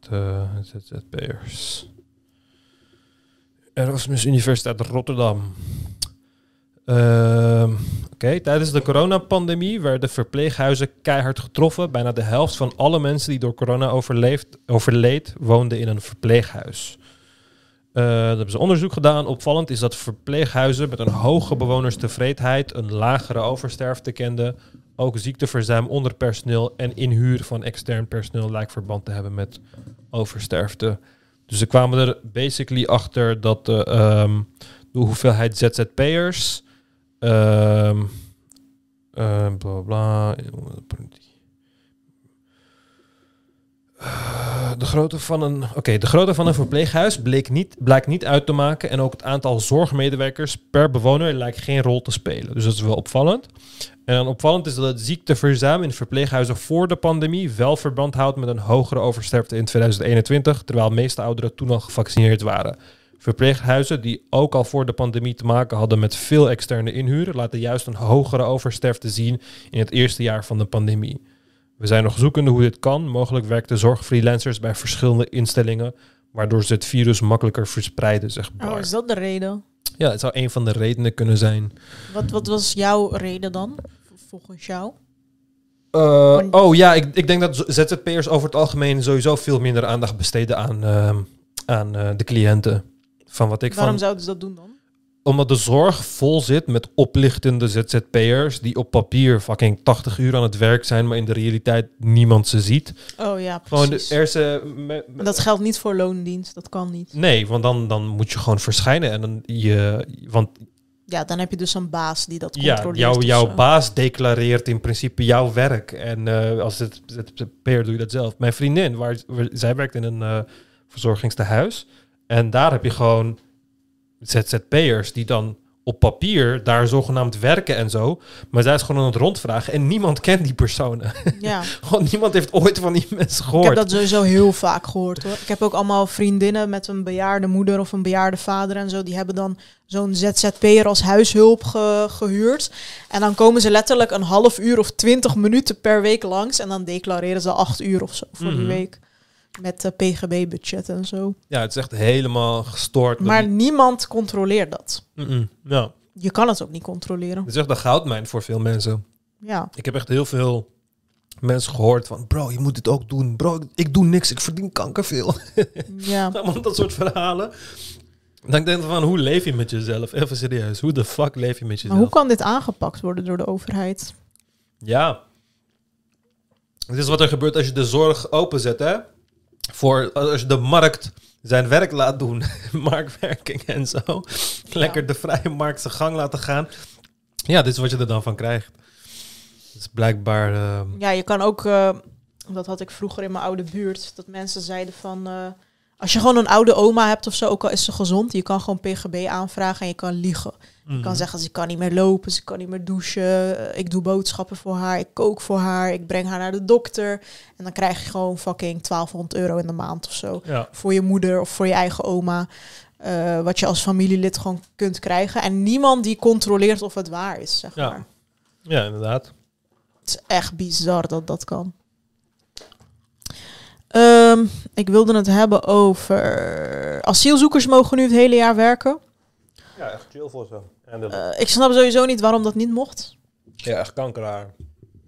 de ZZP'ers. Erasmus Universiteit Rotterdam. Ehm, Oké, tijdens de coronapandemie werden verpleeghuizen keihard getroffen. Bijna de helft van alle mensen die door corona overleed, woonden in een verpleeghuis. Eh, daar hebben ze onderzoek gedaan. Opvallend is dat verpleeghuizen met een hoge bewonerstevredenheid een lagere oversterfte kenden. Ook ziekteverzuim onder personeel en inhuur van extern personeel lijkt verband te hebben met oversterfte. Dus ze kwamen er basically achter dat de, ehm, de hoeveelheid ZZP'ers. ehm eh, bla bla. Eh, De grootte van een, oké, de grootte van een verpleeghuis bleek niet, blijkt niet uit te maken. En ook het aantal zorgmedewerkers per bewoner lijkt geen rol te spelen. Dus dat is wel opvallend. En dan opvallend is dat het ziekteverzuim in verpleeghuizen voor de pandemie wel verband houdt met een hogere oversterfte in 2021, terwijl de meeste ouderen toen al gevaccineerd waren. Verpleeghuizen die ook al voor de pandemie te maken hadden met veel externe inhuur, laten juist een hogere oversterfte zien in het eerste jaar van de pandemie. We zijn nog zoekende hoe dit kan. Mogelijk werkten zorgfreelancers bij verschillende instellingen, waardoor ze het virus makkelijker verspreiden, zegt Bar. Oh, is dat de reden? Ja, het zou een van de redenen kunnen zijn. Wat, wat was jouw reden dan? Volgens jou? Eh, oh ja, ik, ik denk dat ZZP'ers over het algemeen sowieso veel minder aandacht besteden aan, ehm, aan eh, de cliënten. Van wat ik Waarom van, zouden ze dat doen dan? Omdat de zorg vol zit met oplichtende ZZP'ers die op papier fucking 80 uur aan het werk zijn, maar in de realiteit niemand ze ziet. Oh ja, Gewoon de, precies. er eh, me- En dat geldt niet voor loondienst, dat kan niet. Nee, want dan, dan moet je gewoon verschijnen en dan je, want Ja, dan heb je dus een baas die dat ja, controleert. jouw, of jouw zo. baas declareert in principe jouw werk. En eh, als het ZZP'er doe je dat zelf. Mijn vriendin, waar, waar- zij werkt in een eh verzorgingstehuis. En daar heb je gewoon ZZP'ers die dan op papier daar zogenaamd werken en zo. Maar zij is gewoon aan het rondvragen en niemand kent die personen. Ja. gewoon niemand heeft ooit van die mensen Ik gehoord. heb dat sowieso heel vaak gehoord hoor. Ik heb ook allemaal vriendinnen met een bejaarde moeder of een bejaarde vader en zo. Die hebben dan zo'n ZZP'er als huishulp ge- gehuurd. En dan komen ze letterlijk een half uur of twintig minuten per week langs. En dan declareren ze acht uur of zo voor die Mhm. week. Met de PGB-budget en zo. Ja, het is echt helemaal gestoord. Maar niemand controleert dat. Ja. Je kan het ook niet controleren. Het is echt een goudmijn voor veel mensen. Ja. Ik heb echt heel veel mensen gehoord van... Bro, je moet dit ook doen. Bro, ik doe niks. Ik verdien kankerveel. Ja. Dat soort verhalen. Dan denk ik van, hoe leef je met jezelf? Even serieus. Hoe de fuck leef je met jezelf? Maar hoe kan dit aangepakt worden door de overheid? Ja. Het is wat er gebeurt als je de zorg openzet, hè? Voor als je de markt zijn werk laat doen, marktwerking en zo, lekker de vrije markt zijn gang laten gaan. Ja, dit is wat je er dan van krijgt. Dus blijkbaar... eh, Ja, je kan ook, eh, dat had ik vroeger in mijn oude buurt, dat mensen zeiden van, eh, als je gewoon een oude oma hebt of zo, ook al is ze gezond, je kan gewoon PGB aanvragen en je kan liegen. Je kan Mhm. zeggen, ze kan niet meer lopen, ze kan niet meer douchen, eh, ik doe boodschappen voor haar, ik kook voor haar, ik breng haar naar de dokter. En dan krijg je gewoon fucking 1200 euro in de maand of zo. Ja. Voor je moeder of voor je eigen oma. eh, wat je als familielid gewoon kunt krijgen. En niemand die controleert of het waar is, zeg Ja. maar. ja, inderdaad. Het is echt bizar dat dat kan. Ehm, ik wilde het hebben over... Asielzoekers mogen nu het hele jaar werken. Ja, echt chill voor zo. En Eh, ik snap sowieso niet waarom dat niet mocht. ja, echt kankeraar.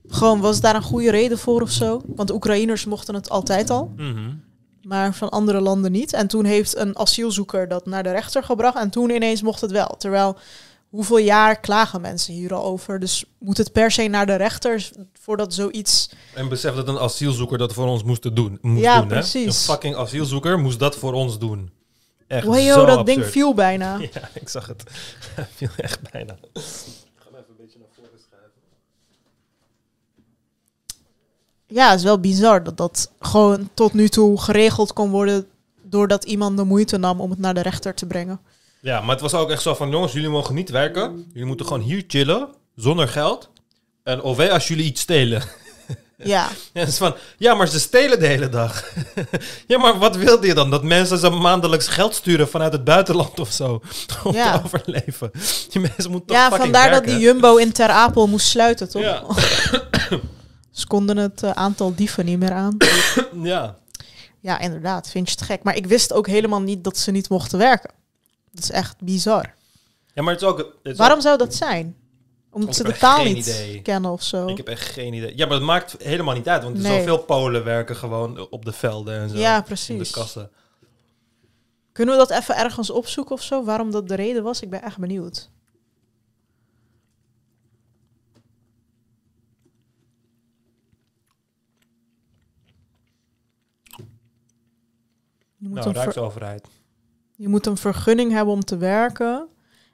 Gewoon, was daar een goede reden voor of zo? Want de Oekraïners mochten het altijd al. Mhm. Maar van andere landen niet. En toen heeft een asielzoeker dat naar de rechter gebracht. En toen ineens mocht het wel. Terwijl, hoeveel jaar klagen mensen hier al over? Dus moet het per se naar de rechter voordat zoiets... En besef dat een asielzoeker dat voor ons moest doen. Moest Ja, doen, hè? precies. Een fucking asielzoeker moest dat voor ons doen. Echt Wow, zo dat ding absurd. viel bijna. Ja, ik zag het. Hij viel echt bijna. Ja, het is wel bizar dat dat gewoon tot nu toe geregeld kon worden... doordat iemand de moeite nam om het naar de rechter te brengen. Ja, maar het was ook echt zo van, jongens, jullie mogen niet werken. Jullie moeten gewoon hier chillen, zonder geld. En OW als jullie iets stelen. Ja. Het is van, ja, maar ze stelen de hele dag. ja, maar wat wilde je dan? Dat mensen ze maandelijks geld sturen vanuit het buitenland of zo? Om Ja. te overleven. Die mensen moeten toch Ja, vandaar dat die Jumbo in Ter Apel moest sluiten, toch? Ja. Ze konden het eh, aantal dieven niet meer aan. Ja. Ja, inderdaad. Vind je het gek. Maar ik wist ook helemaal niet dat ze niet mochten werken. Dat is echt bizar. Ja, maar het is ook... het is Waarom ook- zou dat zijn? Omdat ze de taal niet idee. kennen of zo. Ik heb echt geen idee. Ja, maar dat maakt helemaal niet uit. Want er zoveel Polen werken gewoon op de velden en zo. Ja, In de precies. kassen. Kunnen we dat even ergens opzoeken of zo? Waarom dat de reden was? Ik ben echt benieuwd. Je moet, Nou, een ver- Rijksoverheid. Je moet een vergunning hebben om te werken.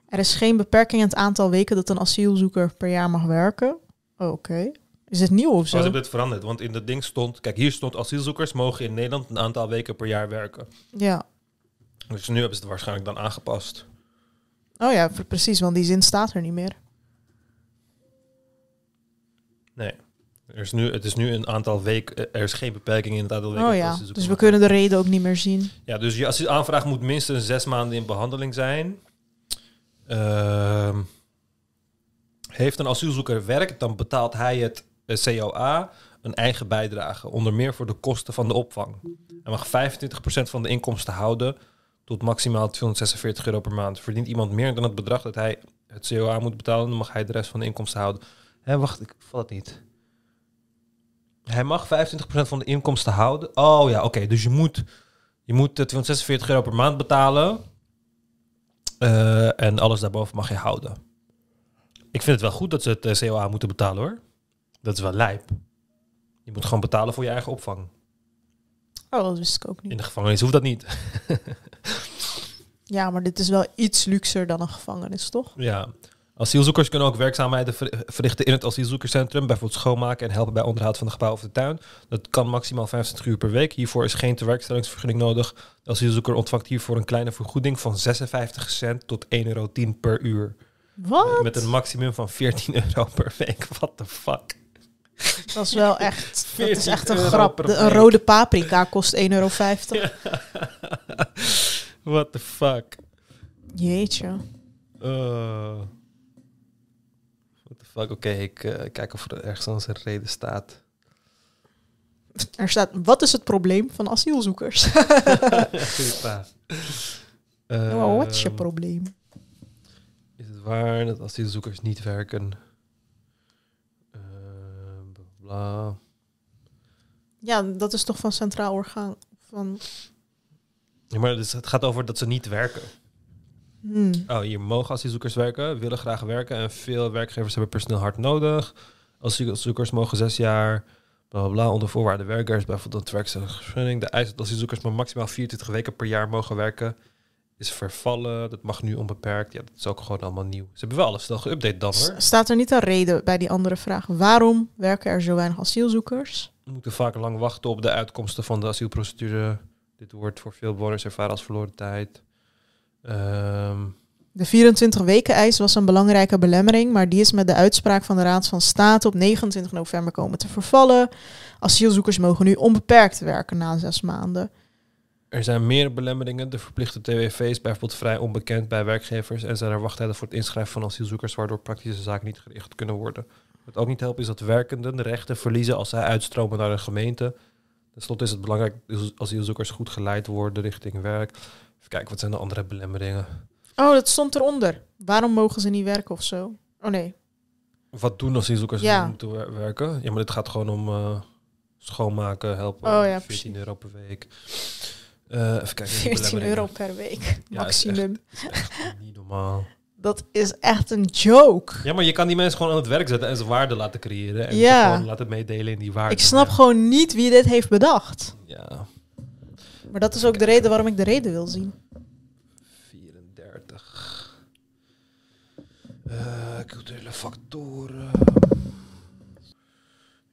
Er is geen beperking in het aantal weken dat een asielzoeker per jaar mag werken. Oh, Oké. Is het nieuw of zo? ze hebben het veranderd. Want in dat ding stond... Kijk, hier stond asielzoekers mogen in Nederland een aantal weken per jaar werken. Ja. Dus nu hebben ze het waarschijnlijk dan aangepast. Oh ja, pre- precies, want die zin staat er niet meer. Nee. Er is nu, het is nu een aantal weken... Er is geen beperking in het aantal weken. Oh ja, asielzoekers dus we kunnen de reden ook niet meer zien. Ja, dus je asielaanvraag moet minstens zes maanden in behandeling zijn. Ehm, heeft een asielzoeker werk, dan betaalt hij het eh, COA een eigen bijdrage, onder meer voor de kosten van de opvang. Hij mag 25% van de inkomsten houden tot maximaal 246 euro per maand. Verdient iemand meer dan het bedrag dat hij het COA moet betalen, dan mag hij de rest van de inkomsten houden. Hé, wacht, ik val het niet. Hij mag 25% van de inkomsten houden. Oh ja, oké. Dus je moet, je moet eh, 246 euro per maand betalen. Eh, en alles daarboven mag je houden. Ik vind het wel goed dat ze het eh, COA moeten betalen hoor. Dat is wel lijp. Je moet gewoon betalen voor je eigen opvang. Oh, dat wist ik ook niet. In de gevangenis hoeft dat niet. Ja, maar dit is wel iets luxer dan een gevangenis, toch? Ja. Asielzoekers kunnen ook werkzaamheden ver- verrichten in het asielzoekerscentrum, bijvoorbeeld schoonmaken en helpen bij onderhoud van het gebouw of de tuin. Dat kan maximaal 25 uur per week. Hiervoor is geen tewerkstellingsvergunning nodig. De asielzoeker ontvangt hiervoor een kleine vergoeding van 56 cent tot 1,10 euro per uur. Wat? Met een maximum van 14 euro per week. What the fuck? Dat is wel echt, dat is 14 echt een grap. De- een rode paprika kost 1,50 euro. What the fuck? Jeetje. Uh, fuck? Oké, ik eh, kijk of er ergens een reden staat. Er staat, wat is het probleem van asielzoekers? Nou, wat is je Ehm, probleem? Is het waar dat asielzoekers niet werken? Bla, bla. Ja, dat is toch van Centraal Orgaan. Van, Ja, maar dus het gaat over dat ze niet werken. Hmm. Oh, hier mogen asielzoekers werken, willen graag werken en veel werkgevers hebben personeel hard nodig. Asielzoekers mogen zes jaar Bla, bla, onder voorwaarden werkers, bijvoorbeeld een werkvergunning. De eis dat asielzoekers maar maximaal 24 weken per jaar mogen werken is vervallen. Dat mag nu onbeperkt. Ja, dat is ook gewoon allemaal nieuw. Ze hebben wel alles snel geüpdate dan hoor. Staat er niet een reden bij die andere vraag? Waarom werken er zo weinig asielzoekers? We moeten vaak lang wachten op de uitkomsten van de asielprocedure. Dit wordt voor veel bewoners ervaren als verloren tijd. Ehm, De 24 weken eis was een belangrijke belemmering, maar die is met de uitspraak van de Raad van State op 29 november komen te vervallen. Asielzoekers mogen nu onbeperkt werken na zes maanden. er zijn meer belemmeringen. De verplichte TWV is bijvoorbeeld vrij onbekend bij werkgevers en zijn er wachttijden voor het inschrijven van asielzoekers, waardoor praktische zaken niet gericht kunnen worden. Wat ook niet helpt is dat werkenden de rechten verliezen als zij uitstromen naar een gemeente. Ten slotte is het belangrijk dat asielzoekers goed geleid worden richting werk. Kijken, wat zijn de andere belemmeringen? Oh, dat stond eronder. Waarom mogen ze niet werken of zo? Oh nee. Wat doen asielzoekers Ja. om moeten wer- werken? Ja, maar dit gaat gewoon om eh, schoonmaken, helpen. Oh ja, 14 precies. euro per week. Eh, even kijken. die 14 belemmeringen. euro per week, Ja, is maximum. echt- is echt niet normaal. Dat is echt een joke. Ja, maar je kan die mensen gewoon aan het werk zetten en ze waarde laten creëren. En Ja. ze gewoon laten meedelen in die waarde. Ik snap gewoon niet wie dit heeft bedacht. Ja, Maar dat is ook de reden waarom ik de reden wil zien. 34. Eh, culturele factoren.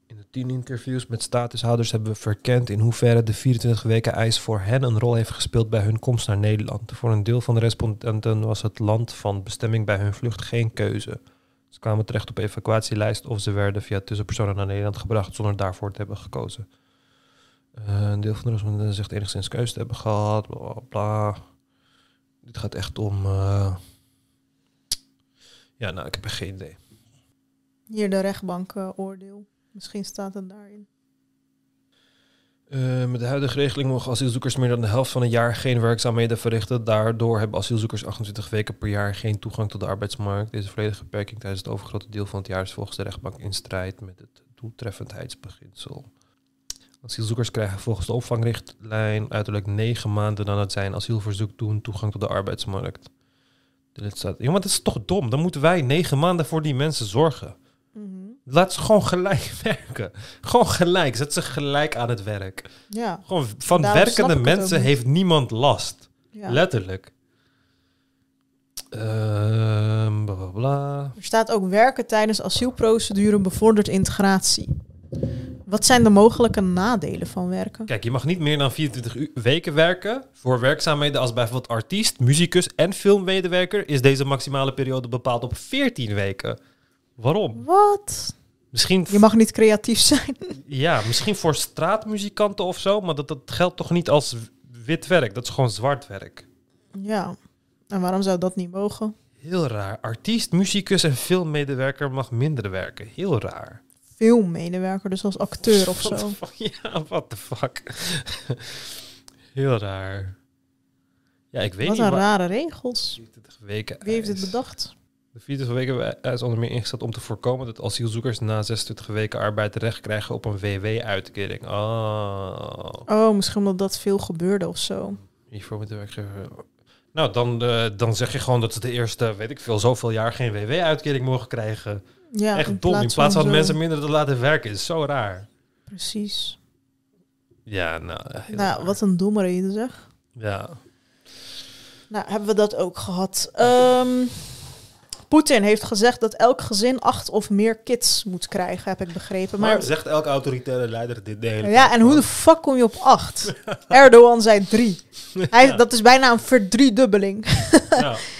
In de 10 interviews met statushouders hebben we verkend in hoeverre de 24 weken eis voor hen een rol heeft gespeeld bij hun komst naar Nederland. Voor een deel van de respondenten was het land van bestemming bij hun vlucht geen keuze. Ze kwamen terecht op evacuatielijst of ze werden via tussenpersonen naar Nederland gebracht zonder daarvoor te hebben gekozen. Eh, een deel van de respondenten zegt enigszins keuze te hebben gehad, bla bla bla. Dit gaat echt om. eh, Ja, nou, ik heb echt geen idee. Hier de rechtbank eh, oordeel. Misschien staat het daarin. Met de huidige regeling mogen asielzoekers meer dan de helft van een jaar geen werkzaamheden verrichten. Daardoor hebben asielzoekers 28 weken per jaar geen toegang tot de arbeidsmarkt. Deze volledige beperking tijdens het overgrote deel van het jaar is volgens de rechtbank in strijd met het doeltreffendheidsbeginsel. Asielzoekers krijgen volgens de opvangrichtlijn uiterlijk negen maanden nadat zij een asielverzoek doen toegang tot de arbeidsmarkt. De lidstaat. Maar dat is toch dom? Dan moeten wij negen maanden voor die mensen zorgen. Laat ze gewoon gelijk werken. Gewoon gelijk. Zet ze gelijk aan het werk. Ja. Gewoon van Daarom werkende mensen heeft niemand last. Ja. Letterlijk. Ehm, bla bla bla. Er staat ook werken tijdens asielprocedure bevordert integratie. Wat zijn de mogelijke nadelen van werken? Kijk, je mag niet meer dan 24 u- weken werken. Voor werkzaamheden als bijvoorbeeld artiest, muzikus en filmmedewerker is deze maximale periode bepaald op 14 weken. Waarom? Wat? Misschien, Je mag niet creatief zijn. ja, misschien voor straatmuzikanten of zo, maar dat, dat geldt toch niet als wit werk? Dat is gewoon zwart werk. ja. En waarom zou dat niet mogen? Heel raar. Artiest, muzikus en filmmedewerker mag minder werken. Heel raar. Filmmedewerker, dus als acteur of zo. Ja, what the fuck. Heel raar. Ja, ik weet Wat niet. een wa- rare regels. 24 weken Wie heeft eis. bedacht? De 24 weken is onder meer ingesteld om te voorkomen dat asielzoekers na 26 weken arbeid recht krijgen op een WW-uitkering. Oh. Oh, misschien omdat dat veel gebeurde of zo. Hiervoor moet de werkgever. Nou, dan, eh, dan zeg je gewoon dat ze de eerste, weet ik veel, zoveel jaar geen WW-uitkering mogen krijgen. Ja, Echt in dom. In plaats plaats van mensen minder te laten werken. is zo raar. Precies. Ja, nou. Nou, wat een domme reden zeg. Ja. Nou, hebben we dat ook gehad. Ehm, Poetin heeft gezegd dat elk gezin acht of meer kids moet krijgen, heb ik begrepen. Maar, Maar, zegt elke autoritaire leider dit de hele ja, en hoe de fuck kom je op acht? Erdogan zei drie. Hij, Dat is bijna een verdriedubbeling. Ja.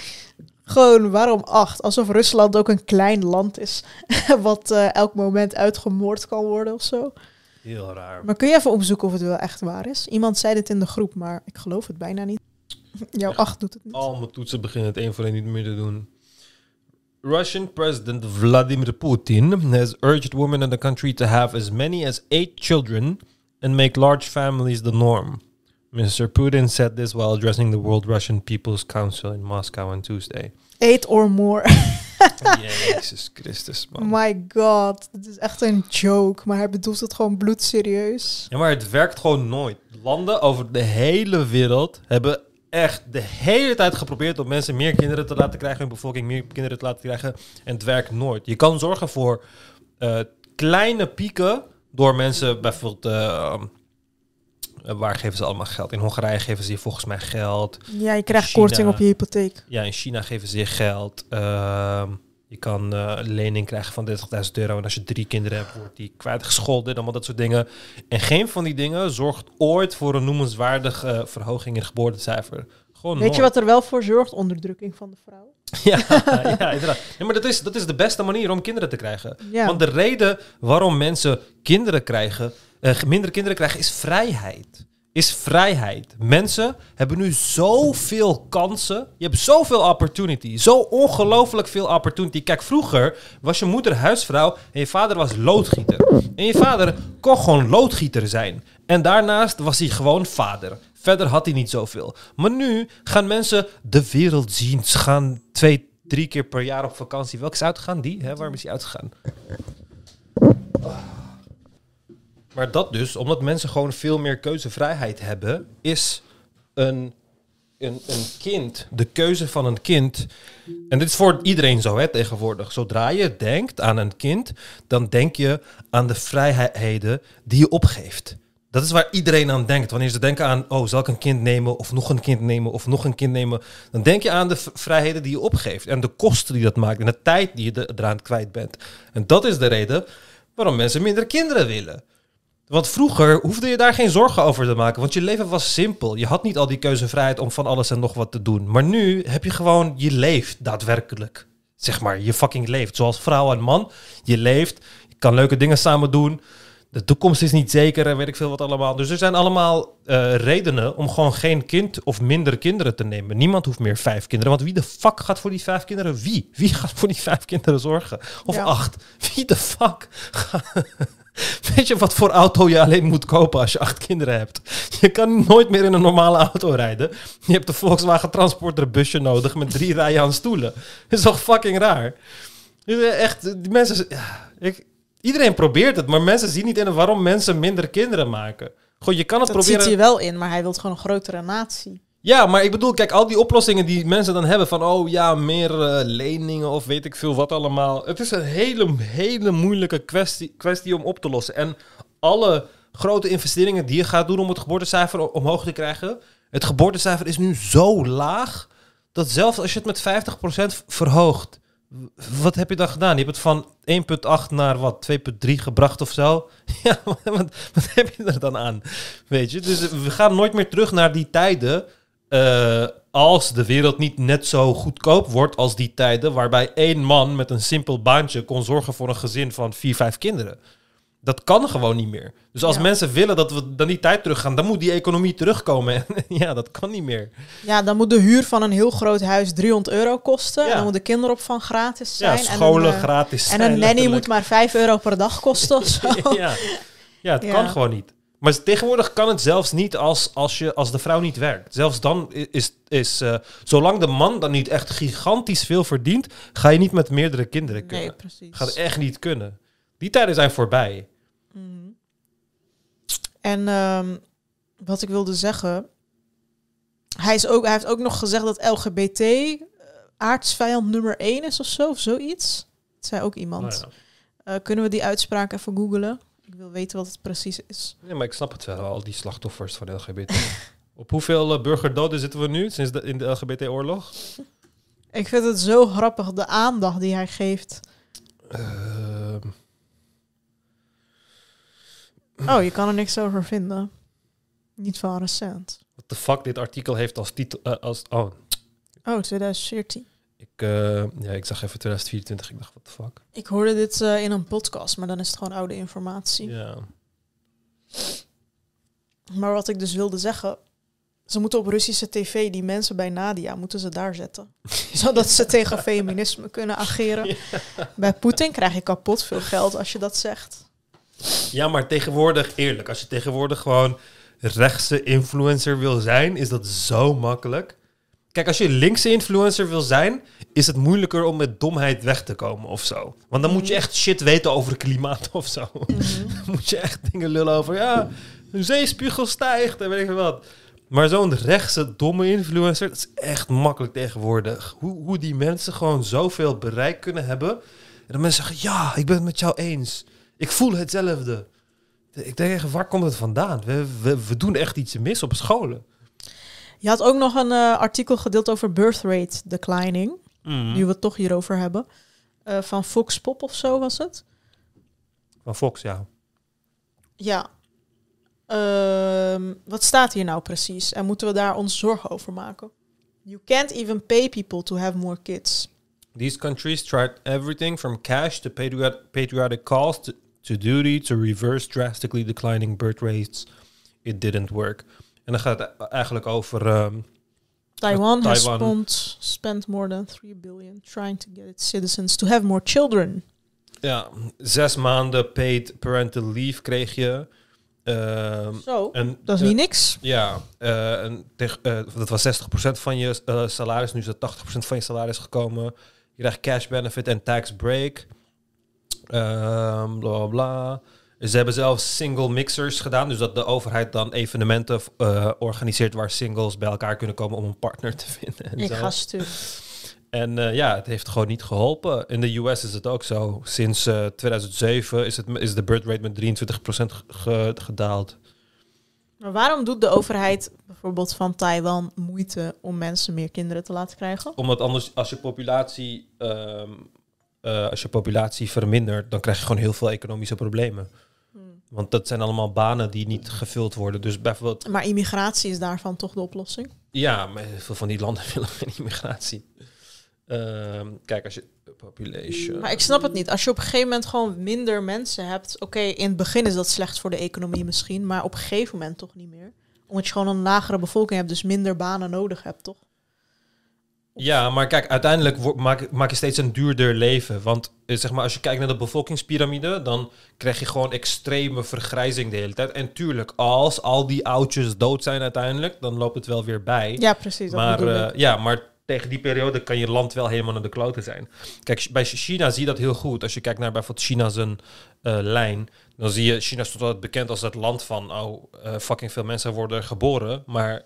Gewoon, waarom acht? Alsof Rusland ook een klein land is, wat eh, elk moment uitgemoord kan worden of zo. Heel raar. Maar kun je even opzoeken of het wel echt waar is? Iemand zei dit in de groep, maar ik geloof het bijna niet. Jouw acht doet het niet. Al mijn toetsen beginnen het één voor één niet meer te doen. Russian President Vladimir Putin has urged women in the country to have as many as eight children and make large families the norm. Mr. Putin said this while addressing the World Russian People's Council in Moscow on Tuesday. Eight or more. Jezus Christus, man. My god, dit is echt een joke, maar hij bedoelt het gewoon bloedserieus. Ja, maar het werkt gewoon nooit. Landen over de hele wereld hebben echt de hele tijd geprobeerd om mensen meer kinderen te laten krijgen, hun bevolking meer kinderen te laten krijgen. En het werkt nooit. Je kan zorgen voor eh, kleine pieken Door mensen bijvoorbeeld... eh, waar geven ze allemaal geld? In Hongarije geven ze je volgens mij geld. Ja, je krijgt China- korting op je hypotheek. Ja, in China geven ze je geld. Ehm, je kan eh, een lening krijgen van 30.000 euro. En als je drie kinderen hebt, wordt die kwijtgescholden. en Allemaal dat soort dingen. En geen van die dingen zorgt ooit voor een noemenswaardige eh, verhoging in het geboortecijfer. Gewoon Weet je wat er wel voor zorgt? Onderdrukking van de vrouw. Ja, ja inderdaad. Ja, maar dat is, dat is de beste manier om kinderen te krijgen. Ja. Want de reden waarom mensen kinderen krijgen, eh, minder kinderen krijgen, is vrijheid. Is vrijheid. Mensen hebben nu zoveel kansen. Je hebt zoveel opportunity. Zo ongelooflijk veel opportunity. Kijk, vroeger was je moeder huisvrouw en je vader was loodgieter. En je vader kon gewoon loodgieter zijn. En daarnaast was hij gewoon vader. Verder had hij niet zoveel. Maar nu gaan mensen de wereld zien. Ze gaan twee, drie keer per jaar op vakantie. Welke is uitgegaan? Die? Hè? Waarom is die uitgegaan? Maar dat dus, omdat mensen gewoon veel meer keuzevrijheid hebben, is een, een, een kind, de keuze van een kind. En dit is voor iedereen zo hè, tegenwoordig. Zodra je denkt aan een kind, dan denk je aan de vrijheden die je opgeeft. Dat is waar iedereen aan denkt. Wanneer ze denken aan, oh, zal ik een kind nemen of nog een kind nemen of nog een kind nemen, dan denk je aan de vrijheden die je opgeeft en de kosten die dat maakt en de tijd die je er- eraan kwijt bent. En dat is de reden waarom mensen minder kinderen willen. Want vroeger hoefde je daar geen zorgen over te maken, want je leven was simpel. Je had niet al die keuzevrijheid om van alles en nog wat te doen. Maar nu heb je gewoon, je leeft daadwerkelijk. Zeg maar, je fucking leeft. Zoals vrouw en man, je leeft, je kan leuke dingen samen doen. De toekomst is niet zeker en weet ik veel wat allemaal. Dus er zijn allemaal eh, redenen om gewoon geen kind of minder kinderen te nemen. Niemand hoeft meer vijf kinderen. Want wie de fuck gaat voor die vijf kinderen? Wie? Wie gaat voor die vijf kinderen zorgen? Of Ja. acht? Wie de fuck? Weet je wat voor auto je alleen moet kopen als je acht kinderen hebt? Je kan nooit meer in een normale auto rijden. Je hebt een Volkswagen Transporter busje nodig met drie rijen aan stoelen. Dat is toch fucking raar? Echt, die mensen... ja, ik, iedereen probeert het, maar mensen zien niet in waarom mensen minder kinderen maken. Gewoon, je kan het Dat proberen... zit hij wel in, maar hij wil gewoon een grotere natie. Ja, maar ik bedoel, kijk, al die oplossingen die mensen dan hebben van, oh ja, meer eh, leningen of weet ik veel wat allemaal. Het is een hele, hele moeilijke kwestie, kwestie om op te lossen. En alle grote investeringen die je gaat doen om het geboortecijfer omhoog te krijgen, het geboortecijfer is nu zo laag, dat zelfs als je het met 50% verhoogt, wat heb je dan gedaan? Je hebt het van 1,8 naar wat, 2,3 gebracht of zo? Ja, wat, wat heb je er dan aan? Weet je, dus we gaan nooit meer terug naar die tijden eh, als de wereld niet net zo goedkoop wordt als die tijden waarbij één man met een simpel baantje kon zorgen voor een gezin van vier, vijf kinderen. Dat kan gewoon niet meer. Dus als Ja. mensen willen dat we dan die tijd teruggaan, dan moet die economie terugkomen. En ja, dat kan niet meer. Ja, dan moet de huur van een heel groot huis 300 euro kosten. Ja. En dan moet de kinderopvang gratis Ja, zijn. scholen en een, eh, gratis En zijn, een nanny letterlijk. moet maar 5 euro per dag kosten of zo. ja. ja, het Ja. kan gewoon niet. Maar tegenwoordig kan het zelfs niet als, als, je, als de vrouw niet werkt. Zelfs dan is, is eh, zolang de man dan niet echt gigantisch veel verdient, ga je niet met meerdere kinderen kunnen. Nee, precies. Gaat echt niet kunnen. Die tijden zijn voorbij. En ehm, wat ik wilde zeggen. Hij, is ook, hij heeft ook nog gezegd dat LGBT eh, aardsvijand nummer 1 is of zo, of zoiets. Dat zei ook iemand. Nou Eh, kunnen we die uitspraak even googlen? Wil weten wat het precies is. Nee, maar ik snap het wel, al die slachtoffers van LGBT. Op hoeveel eh, burgerdoden zitten we nu sinds de, in de LGBT-oorlog? Ik vind het zo grappig, de aandacht die hij geeft. Ehm, Oh, je kan er niks over vinden. Niet van recent. What the fuck dit artikel heeft als titel... eh, als, oh, Oh, 2014. Ik, eh, ja, ik zag even 2024. Ik dacht, what the fuck? Ik hoorde dit eh, in een podcast, maar dan is het gewoon oude informatie. Ja. Maar wat ik dus wilde zeggen, ze moeten op Russische tv die mensen bij Nadia moeten ze daar zetten, zodat ze tegen feminisme kunnen ageren. Bij Poetin krijg je kapot veel geld als je dat zegt. Ja, maar tegenwoordig, eerlijk, als je tegenwoordig gewoon rechtse influencer wil zijn, is dat zo makkelijk. Kijk, als je linkse influencer wil zijn, is het moeilijker om met domheid weg te komen of zo. Want dan moet je echt shit weten over klimaat of zo. Dan moet je echt dingen lullen over, ja, de zeespiegel stijgt en weet ik wat. Maar zo'n rechtse, domme influencer, dat is echt makkelijk tegenwoordig. Hoe, hoe die mensen gewoon zoveel bereik kunnen hebben. En dan mensen zeggen, ja, ik ben het met jou eens. Ik voel hetzelfde. Ik denk echt, waar komt het vandaan? We, we, we doen echt iets mis op scholen. Je had ook nog een eh, artikel gedeeld over birth rate declining. Mhm. Nu we het toch hierover hebben. Eh, van Fox Pop of zo was het. Van Fox, ja. Ja. Ehm, wat staat hier nou precies? En moeten we daar ons zorgen over maken? You can't even pay people to have more kids. These countries tried everything from cash to patriot, patriotic calls to, to duty to reverse drastically declining birth rates. It didn't work. En dan gaat het eigenlijk over... ehm, Taiwan, has Taiwan. spent, spent more than 3 billion trying to get its citizens to have more children. Ja, zes maanden paid parental leave kreeg je. Ehm, Zo, en, dat is niet niks. Ja, eh, en teg- eh, dat was 60% van je eh, salaris. Nu is dat 80% van je salaris gekomen. Je krijgt cash benefit en tax break. Ehm, bla bla bla. Ze hebben zelfs single mixers gedaan. Dus dat de overheid dan evenementen eh, organiseert waar singles bij elkaar kunnen komen om een partner te vinden. En Ik zo. ga stuk. En eh, ja, het heeft gewoon niet geholpen. In de US is het ook zo. Sinds eh, 2007 is, het, is de birth rate met 23% ge- gedaald. Maar waarom doet de overheid bijvoorbeeld van Taiwan moeite om mensen meer kinderen te laten krijgen? Omdat anders, als je populatie, ehm, eh, als je populatie vermindert, dan krijg je gewoon heel veel economische problemen. Want dat zijn allemaal banen die niet gevuld worden. Dus bijvoorbeeld, Maar immigratie is daarvan toch de oplossing? ja, maar veel van die landen willen geen immigratie. Ehm, kijk, als je population. Maar ik snap het niet. Als je op een gegeven moment gewoon minder mensen hebt. Oké, in het begin is dat slecht voor de economie misschien. Maar op een gegeven moment toch niet meer. Omdat je gewoon een lagere bevolking hebt. Dus minder banen nodig hebt, toch? Ja, maar kijk, uiteindelijk maak, maak je steeds een duurder leven. Want eh, zeg maar, als je kijkt naar de bevolkingspyramide, dan krijg je gewoon extreme vergrijzing de hele tijd. En tuurlijk, als al die oudjes dood zijn uiteindelijk, dan loopt het wel weer bij. Ja, precies, Maar, eh, ja, maar tegen die periode kan je land wel helemaal naar de kloten zijn. Kijk, bij China zie je dat heel goed. Als je kijkt naar bijvoorbeeld China zijn eh, lijn, dan zie je China is tot altijd bekend als het land van, oh, fucking veel mensen worden geboren, maar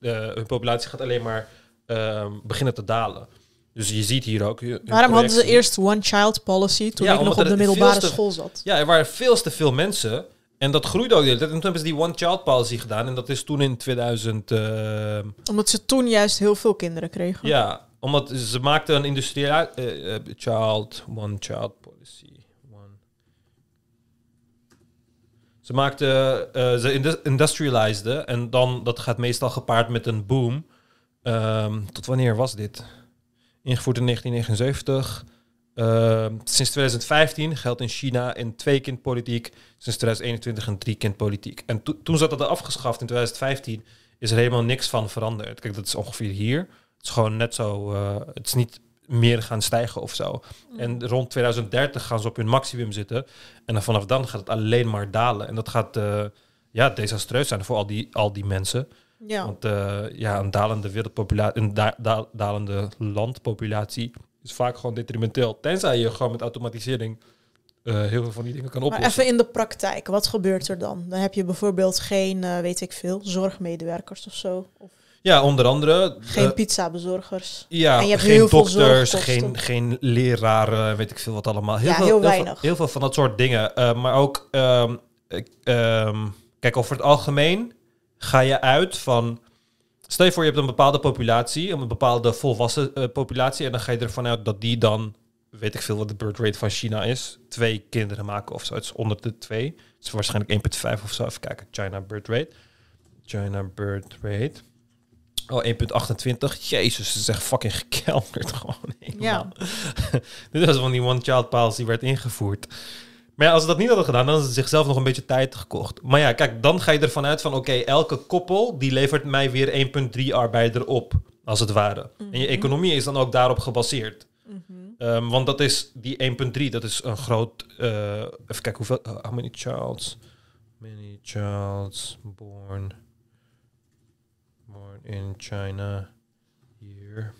hun populatie gaat alleen maar ehm, beginnen te dalen. Dus je ziet hier ook. Waarom hadden ze eerst one-child policy toen ik nog op de middelbare te- school zat? Ja, er waren veel te veel mensen. En dat groeide ook de hele tijd. En toen hebben ze die one-child policy gedaan. En dat is toen in 2000... ehm, Omdat ze toen juist heel veel kinderen kregen. ja, omdat ze maakten een industriële eh, eh, child, one child policy. One. Ze maakten, eh, ze indu- industrializeden en dan, dat gaat meestal gepaard met een boom. Ehm, tot wanneer was dit? Ingevoerd in 1979. Ehm, sinds 2015 geldt in China een twee-kind-politiek. Sinds 2021 een drie-kind-politiek. En to- toen zat dat er afgeschaft in 2015. Is er helemaal niks van veranderd. Kijk, dat is ongeveer hier. Het is gewoon net zo. eh, het is niet meer gaan stijgen of zo. En rond 2030 gaan ze op hun maximum zitten. En dan vanaf dan gaat het alleen maar dalen. En dat gaat eh, ja, desastreus zijn voor al die, al die mensen. Ja. Want eh, ja, een dalende wereldpopulatie, een da- da- dalende landpopulatie is vaak gewoon detrimenteel. Tenzij je gewoon met automatisering eh, heel veel van die dingen kan Maar oplossen. even in de praktijk, wat gebeurt er dan? Dan heb je bijvoorbeeld geen, eh, weet ik veel, zorgmedewerkers of zo. Of Ja, onder andere. geen eh, pizzabezorgers. Ja, en je hebt geen heel dokters, geen, geen leraren, weet ik veel wat allemaal. Heel Ja, veel, heel weinig. Heel, veel van dat soort dingen. Maar ook, ehm, ik, ehm, kijk, over het algemeen ga je uit van... Stel je voor, je hebt een bepaalde populatie, een bepaalde volwassen eh, populatie... en dan ga je ervan uit dat die dan, weet ik veel wat de birth rate van China is... twee kinderen maken of zo. Het is onder de twee. Het is waarschijnlijk 1,5 of zo. Even kijken, China birth rate. China birth rate... Oh, 1.28. Jezus, het is echt fucking gekelderd gewoon. helemaal. Dit was van die one-child policy werd ingevoerd. Maar ja, als ze dat niet hadden gedaan, dan hadden ze zichzelf nog een beetje tijd gekocht. Maar ja, kijk, dan ga je ervan uit van... oké, elke koppel die levert mij weer 1.3 arbeider op, als het ware. En je Mhm. economie is dan ook daarop gebaseerd. Mhm. Ehm, want dat is die 1.3, dat is een groot... eh, even kijken, hoeveel... uh, how many childs? Many childs born... Born in China hier.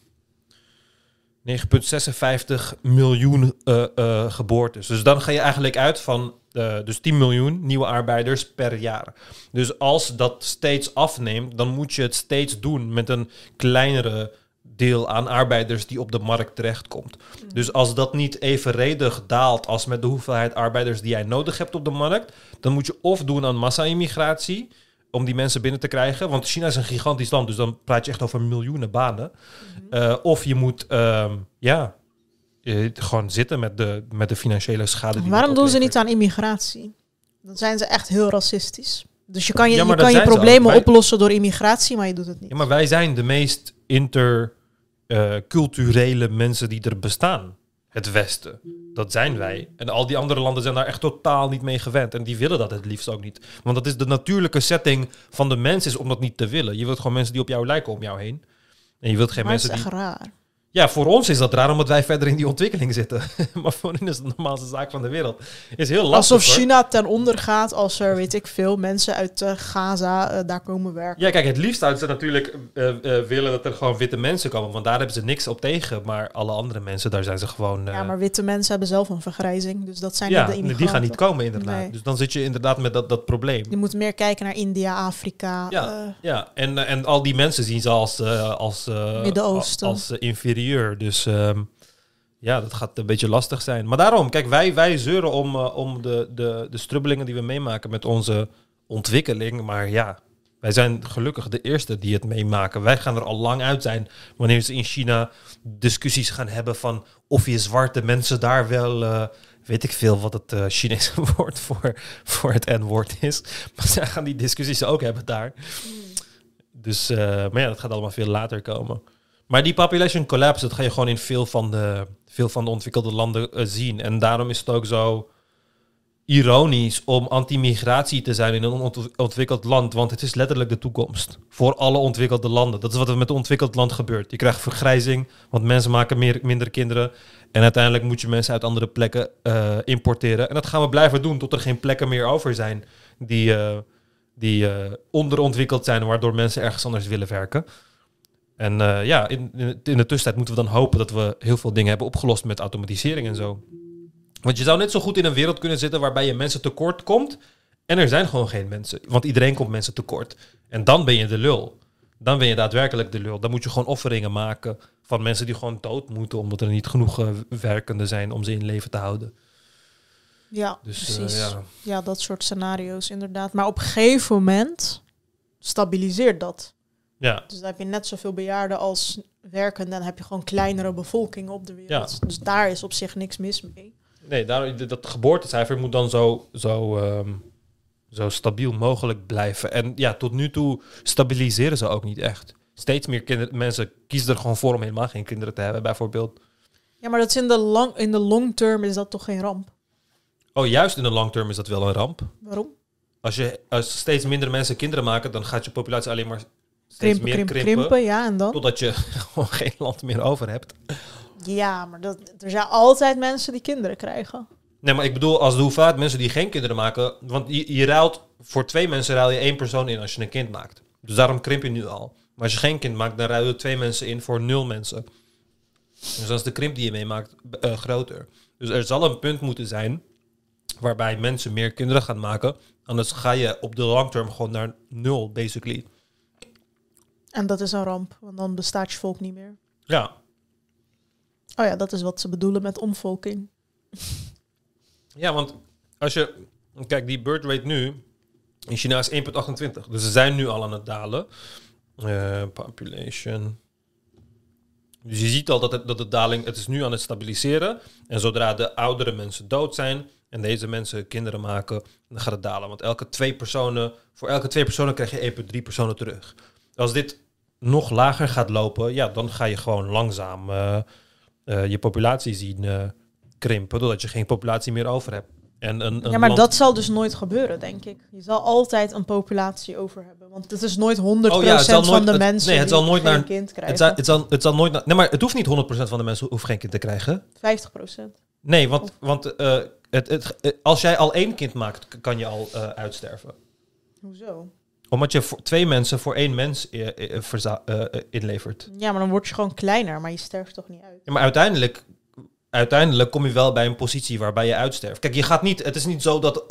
9,56 miljoen eh, eh, geboortes. Dus dan ga je eigenlijk uit van eh, dus 10 miljoen nieuwe arbeiders per jaar. Dus als dat steeds afneemt, dan moet je het steeds doen met een kleinere deel aan arbeiders die op de markt terechtkomt. Mhm. Dus als dat niet evenredig daalt als met de hoeveelheid arbeiders die jij nodig hebt op de markt, dan moet je of doen aan massa-immigratie om die mensen binnen te krijgen. Want China is een gigantisch land, dus dan praat je echt over miljoenen banen. Mhm. Eh, of je moet, ehm, ja, eh, gewoon zitten met de, met de financiële schade die Waarom doen ze niet aan immigratie? Dan zijn ze echt heel racistisch. Dus je kan je, Ja, je, kan je problemen Wij- oplossen door immigratie, maar je doet het niet. Ja, maar wij zijn de meest interculturele mensen die er bestaan. Het Westen. Dat zijn wij. En al die andere landen zijn daar echt totaal niet mee gewend. En die willen dat het liefst ook niet. Want dat is de natuurlijke setting van de mens is om dat niet te willen. Je wilt gewoon mensen die op jou lijken om jou heen. En je wilt geen maar het is mensen echt die... raar. Ja, voor ons is dat raar omdat wij verder in die ontwikkeling zitten. maar voor hen is het de normaalste zaak van de wereld. Is heel lastig Alsof hoor. China ten onder gaat als er, weet ik veel, mensen uit eh, Gaza eh, daar komen werken. Ja, kijk, het liefst zouden ze natuurlijk eh, willen dat er gewoon witte mensen komen. Want daar hebben ze niks op tegen. Maar alle andere mensen, daar zijn ze gewoon... Ja, maar witte mensen hebben zelf een vergrijzing, dus dat zijn ja, de die immigranten. gaan niet komen inderdaad. Nee. Dus dan zit je inderdaad met dat, dat probleem. Je moet meer kijken naar India, Afrika. Ja, ja. En, en al die mensen zien ze als, als, Midden-Oosten. als eh, Dus ehm, ja, dat gaat een beetje lastig zijn. Maar daarom, kijk, wij, wij zeuren om, eh, om de, de, de strubbelingen die we meemaken met onze ontwikkeling. Maar ja, wij zijn gelukkig de eerste die het meemaken. Wij gaan er al lang uit zijn wanneer ze in China discussies gaan hebben van of je zwarte mensen daar wel... eh, Weet ik veel wat het eh, Chinese woord voor, voor het N-woord is. Maar zij gaan die discussies ook hebben daar. Dus, eh, maar ja, dat gaat allemaal veel later komen. Maar die population collapse, dat ga je gewoon in veel van de, veel van de ontwikkelde landen eh, zien. En daarom is het ook zo ironisch om anti-migratie te zijn in een ont- ontwikkeld land. Want het is letterlijk de toekomst voor alle ontwikkelde landen. Dat is wat er met een ontwikkeld land gebeurt. Je krijgt vergrijzing, want mensen maken meer, minder kinderen. En uiteindelijk moet je mensen uit andere plekken eh, importeren. En dat gaan we blijven doen tot er geen plekken meer over zijn die, eh, die onderontwikkeld zijn, waardoor mensen ergens anders willen werken. En eh, ja, in, in, de tussentijd moeten we dan hopen dat we heel veel dingen hebben opgelost met automatisering en zo. Want je zou net zo goed in een wereld kunnen zitten waarbij je mensen tekort komt. En er zijn gewoon geen mensen. Want iedereen komt mensen tekort. En dan ben je de lul. Dan ben je daadwerkelijk de lul. Dan moet je gewoon offeringen maken van mensen die gewoon dood moeten. Omdat er niet genoeg eh, werkenden zijn om ze in leven te houden. Ja, Dus, eh, precies. ja. ja. dat soort scenario's inderdaad. Maar op een gegeven moment stabiliseert dat. Ja. Dus dan heb je net zoveel bejaarden als werkenden. Dan heb je gewoon kleinere bevolkingen op de wereld. Dus daar is op zich niks mis mee. Nee, daar, dat geboortecijfer moet dan zo, zo, ehm, zo stabiel mogelijk blijven. En ja, tot nu toe stabiliseren ze ook niet echt. Steeds meer mensen kiezen er gewoon voor om helemaal geen kinderen te hebben, bijvoorbeeld. Ja, maar dat is in de, lang, in de long term is dat toch geen ramp? Oh, juist in de long term is dat wel een ramp. Waarom? Als, je, als steeds minder mensen kinderen maken, dan gaat je populatie alleen maar steeds Krimpen, meer krimpen, krimpen. krimpen, ja, en dan? Totdat je gewoon geen land meer over hebt. Ja, maar dat, er zijn altijd mensen die kinderen krijgen. Nee, maar ik bedoel, als de hoeveelheid mensen die geen kinderen maken... Want je, je ruilt, voor twee mensen ruil je één persoon in als je een kind maakt. Dus daarom krimp je nu al. Maar als je geen kind maakt, dan ruil je twee mensen in voor nul mensen. Dus dan is de krimp die je meemaakt eh, groter. Dus er zal een punt moeten zijn waarbij mensen meer kinderen gaan maken. Anders ga je op de long term gewoon naar nul, basically. En dat is een ramp, want dan bestaat je volk niet meer. Ja, Oh ja, dat is wat ze bedoelen met omvolking. Ja, want als je... Kijk, die birth rate nu in China is 1,28. Dus ze zijn nu al aan het dalen. Eh, population. Dus je ziet al dat, het, dat de daling... Het is nu aan het stabiliseren. En zodra de oudere mensen dood zijn... en deze mensen kinderen maken... dan gaat het dalen. Want elke twee personen... Voor elke twee personen krijg je 1,3 personen terug. Als dit nog lager gaat lopen... Ja, dan ga je gewoon langzaam... eh, eh, je populatie zien eh, krimpen... doordat je geen populatie meer over hebt. En een, een ja, maar land- dat zal dus nooit gebeuren, denk ik. Je zal altijd een populatie over hebben. Want het is nooit 100% Oh ja, het zal van nooit- de het- mensen nee, het zal nooit geen naar, kind krijgen. Het zal, het, zal, het zal nooit naar, nee, maar het hoeft niet 100% van de mensen hoeft geen kind te krijgen. 50%. Nee, want, want het, het, als jij al één kind maakt, kan je al uitsterven. Hoezo? Omdat je voor twee mensen voor één mens eh, eh, eh, inlevert. Ja, maar dan word je gewoon kleiner, maar je sterft toch niet uit. Ja, maar uiteindelijk uiteindelijk kom je wel bij een positie waarbij je uitsterft. Kijk, je gaat niet, het is niet zo dat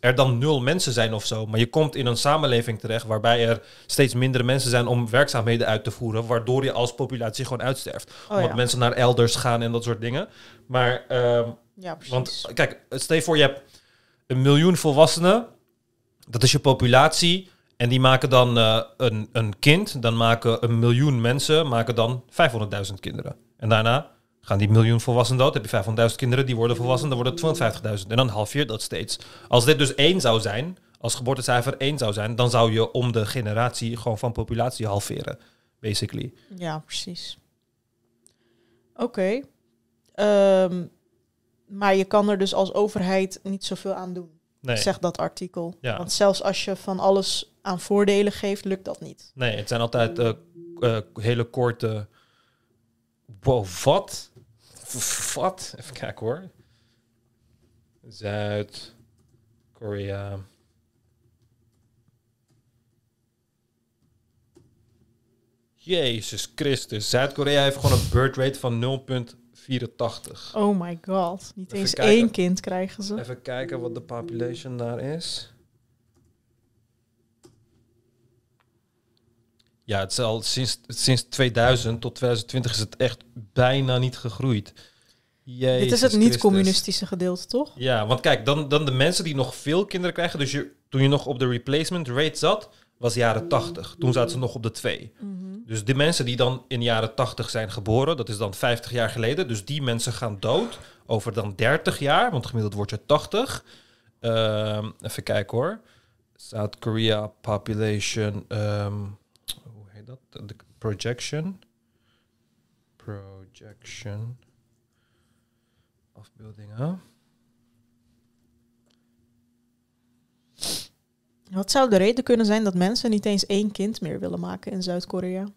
er dan nul mensen zijn of zo, maar je komt in een samenleving terecht waarbij er steeds minder mensen zijn om werkzaamheden uit te voeren, waardoor je als populatie gewoon uitsterft. Oh, Omdat ja. mensen naar elders gaan en dat soort dingen. Maar, ehm, Ja, precies. want kijk, stel je voor je hebt een miljoen volwassenen, dat is je populatie. En die maken dan eh, een, een kind. Dan maken een miljoen mensen maken dan 500.000 kinderen. En daarna gaan die miljoen volwassenen dood. Heb je 500.000 kinderen, die worden volwassen, dan worden het 250.000. En dan halveert dat steeds. Als dit dus één zou zijn, als geboortecijfer één zou zijn, dan zou je om de generatie gewoon van populatie halveren. Basically. Ja, precies. Oké. Ehm, maar je kan er dus als overheid niet zoveel aan doen. Nee. Zegt dat artikel. Ja. Want zelfs als je van alles aan voordelen geeft, lukt dat niet. Nee, het zijn altijd eh, eh, hele korte. Wow, wat? Wat? Even kijken hoor. Zuid-Korea. Jezus Christus. Zuid-Korea heeft gewoon een birth rate van 0,84. Oh my god. Niet Even eens kijken. één kind krijgen ze. Even kijken wat de population daar is. Ja, het is al sinds, sinds 2000 tot 2020 is het echt bijna niet gegroeid. Jezus Dit is het niet-communistische gedeelte, toch? Ja, want kijk, dan, dan de mensen die nog veel kinderen krijgen. Dus je, toen je nog op de replacement rate zat, was jaren 80. Toen zaten ze nog op de 2. Dus de mensen die dan in de jaren 80 zijn geboren, dat is dan 50 jaar geleden. Dus die mensen gaan dood over dan 30 jaar, want gemiddeld wordt je 80. Ehm, even kijken hoor. South Korea population. ehm, hoe heet dat? De projection. Projection. Afbeeldingen. Wat zou de reden kunnen zijn dat mensen niet eens één kind meer willen maken in Zuid-Korea?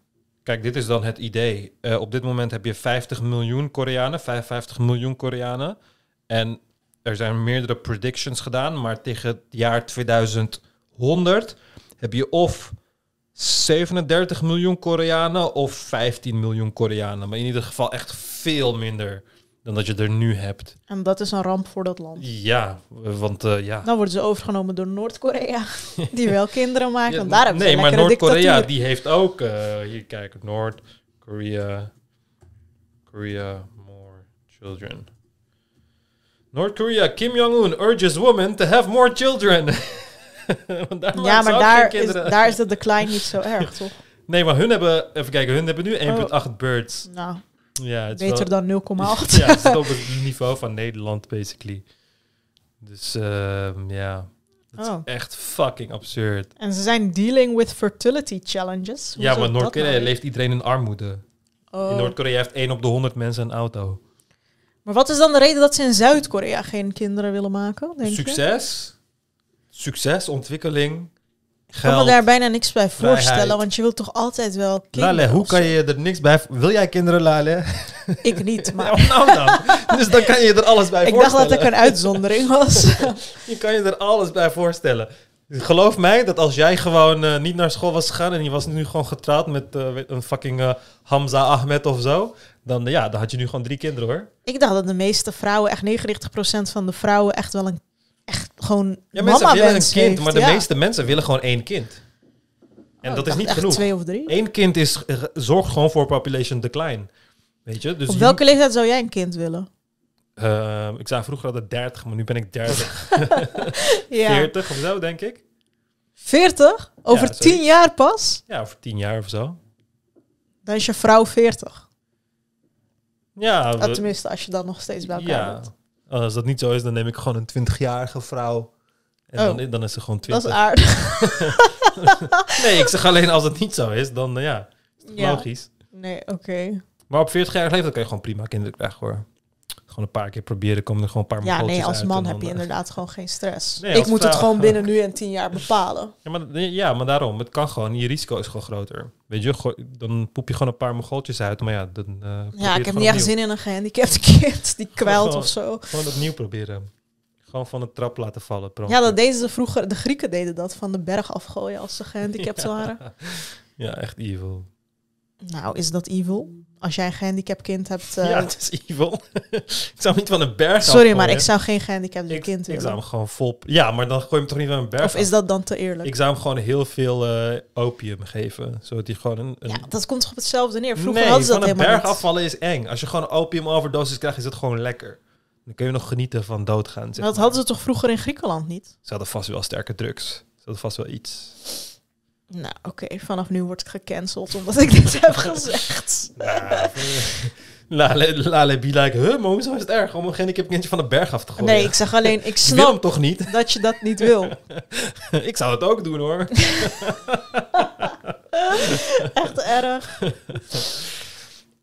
Kijk, dit is dan het idee. Eh, op dit moment heb je 50 miljoen Koreanen, 55 miljoen Koreanen. En er zijn meerdere predictions gedaan, maar tegen het jaar 2100 heb je of 37 miljoen Koreanen of 15 miljoen Koreanen. Maar in ieder geval echt veel minder dan dat je er nu hebt. En dat is een ramp voor dat land. Ja, want eh, ja. Dan worden ze overgenomen door Noord-Korea, die wel kinderen maken. Ja, daar hebben nee, maar Noord-Korea die heeft ook, eh, hier kijk, Noord-Korea, Korea more children. Noord-Korea, Kim Jong-un urges women to have more children. Ja, maar daar is, daar is de decline niet zo erg, toch? Nee, maar hun hebben, even kijken, hun hebben nu 1,8 Oh. birds. Nou, Ja, het is beter wel- dan 0,8. ja, het zit op het niveau van Nederland, basically. Dus ehm, ja, dat Oh. is echt fucking absurd. En ze zijn dealing with fertility challenges. Hoe Ja, maar Noord-Korea nou? leeft iedereen in armoede. Oh. In Noord-Korea heeft 1 op de 100 mensen een auto. Maar wat is dan de reden dat ze in Zuid-Korea geen kinderen willen maken? Denk je? Succes, succes, Ik kan me daar bijna niks bij voorstellen, vrijheid. want je wilt toch altijd wel kinderen? Lale, hoe kan je er niks bij... Wil jij kinderen, Lale? Ik niet, maar... Ja, nou dan. Dus dan kan je er alles bij Ik dacht voorstellen. dat ik een uitzondering was. je kan je er alles bij voorstellen. Geloof mij dat als jij gewoon eh, niet naar school was gegaan... en je was nu gewoon getrouwd met eh, een fucking eh, Hamza Ahmed of zo... Dan, ja, dan had je nu gewoon drie kinderen, hoor. ik dacht dat de meeste vrouwen, echt 99% van de vrouwen, echt wel een... Echt gewoon Ja, mensen willen een kind, heeft, maar de ja. meeste mensen willen gewoon één kind. En Oh, dat is niet genoeg. twee of drie. Eén kind is, eh, zorgt gewoon voor population decline. Weet je? Dus Op je- welke leeftijd zou jij een kind willen? Eh, ik zei vroeger altijd 30, maar nu ben ik 30. Ja. 40 of zo, denk ik. 40? Over Ja, 10 zoiets. jaar pas? Ja, over 10 jaar of zo. Dan is je vrouw 40. Ja, we- tenminste, als je dan nog steeds bij elkaar ja. bent. Als dat niet zo is, dan neem ik gewoon een 20-jarige vrouw. En Oh. dan, dan is ze gewoon Dat 20. is aardig. nee, ik zeg alleen als het niet zo is, dan eh, ja, is het Ja. logisch. Nee, oké. Maar op 40 jaar leeftijd kan je gewoon prima kinderen krijgen hoor. Gewoon een paar keer proberen, komen er gewoon een paar Ja, nee, als man heb je eh, inderdaad gewoon geen stress. Nee, ik moet het gewoon binnen nu en 10 jaar bepalen. Ja maar, ja, maar daarom. Het kan gewoon. Je risico is gewoon groter. Weet je, dan poep je gewoon een paar mogoltjes uit. Maar ja, dan eh, Ja, ik heb niet echt zin in een gehandicapt kind die kwijlt Gewoon- of zo. Gewoon opnieuw proberen. Gewoon van de trap laten vallen. per Ja, dat deden ze vroeger. De Grieken deden dat van de berg afgooien als ze gehandicapt waren. Ja, echt evil. Nou, is dat evil? Als jij een gehandicapt kind hebt... eh, Ja, het is evil. ik zou niet van een berg Sorry, maar ik zou geen gehandicapt Ik, kind ik willen. zou hem gewoon vol... Ja, maar dan gooi je hem toch niet van een berg Of is dat dan te eerlijk? Ik zou hem gewoon heel veel eh, opium geven. Zodat hij gewoon een... een... Ja, dat komt toch op hetzelfde neer? Vroeger nee, hadden ze dat van een helemaal berg afvallen is eng. Als je gewoon een opiumoverdosis krijgt, is het gewoon lekker. Dan kun je nog genieten van doodgaan. Zeg Maar dat hadden ze toch vroeger in Griekenland niet? Ze hadden vast wel sterke drugs. Ze hadden vast wel iets. Nou, oké, vanaf nu word ik gecanceld omdat ik dit heb gezegd. Lale, lale be like, huh, maar hoezo is het erg om een gehandicapt kindje van de berg af te gooien? Nee, ik zeg alleen, ik snap hem toch niet? dat je dat niet wil. ik zou het ook doen hoor. Echt erg.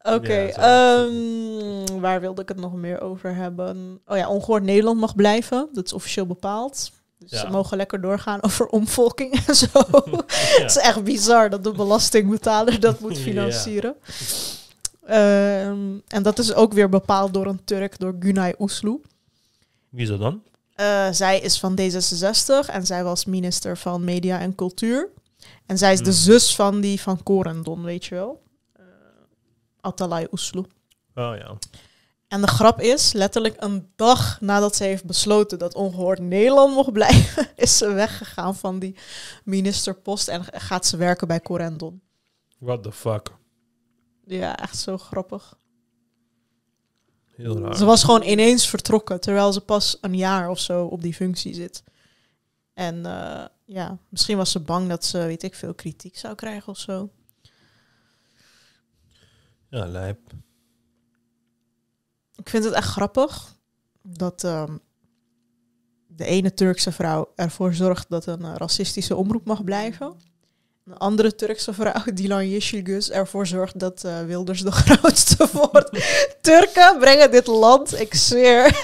Oké, Ja, ehm, waar wilde ik het nog meer over hebben? Oh ja, ongehoord Nederland mag blijven. Dat is officieel bepaald. Dus Ja. ze mogen lekker doorgaan over omvolking en zo. Het is echt bizar dat de belastingbetaler dat moet financieren. Ehm, en dat is ook weer bepaald door een Turk, door Günay Uslu. Wie is dat dan? Eh, zij is van D66 en zij was minister van Media en Cultuur. En zij is de Hmm. zus van die van Corendon, weet je wel. Eh Atalay Uslu. Oh ja. En de grap is, letterlijk een dag nadat ze heeft besloten dat ongehoord Nederland mocht blijven, is ze weggegaan van die ministerpost en gaat ze werken bij Corendon. What the fuck. Ja, echt zo grappig. Heel raar. Ze was gewoon ineens vertrokken, terwijl ze pas een jaar of zo op die functie zit. En eh, ja, misschien was ze bang dat ze, weet ik veel, kritiek zou krijgen of zo. Ja, lijp. Ik vind het echt grappig dat ehm, de ene Turkse vrouw ervoor zorgt dat een eh, racistische omroep mag blijven. Een andere Turkse vrouw, Dilan Yeşilgöz, ervoor zorgt dat eh, Wilders de grootste wordt. Turken brengen dit land, ik zweer,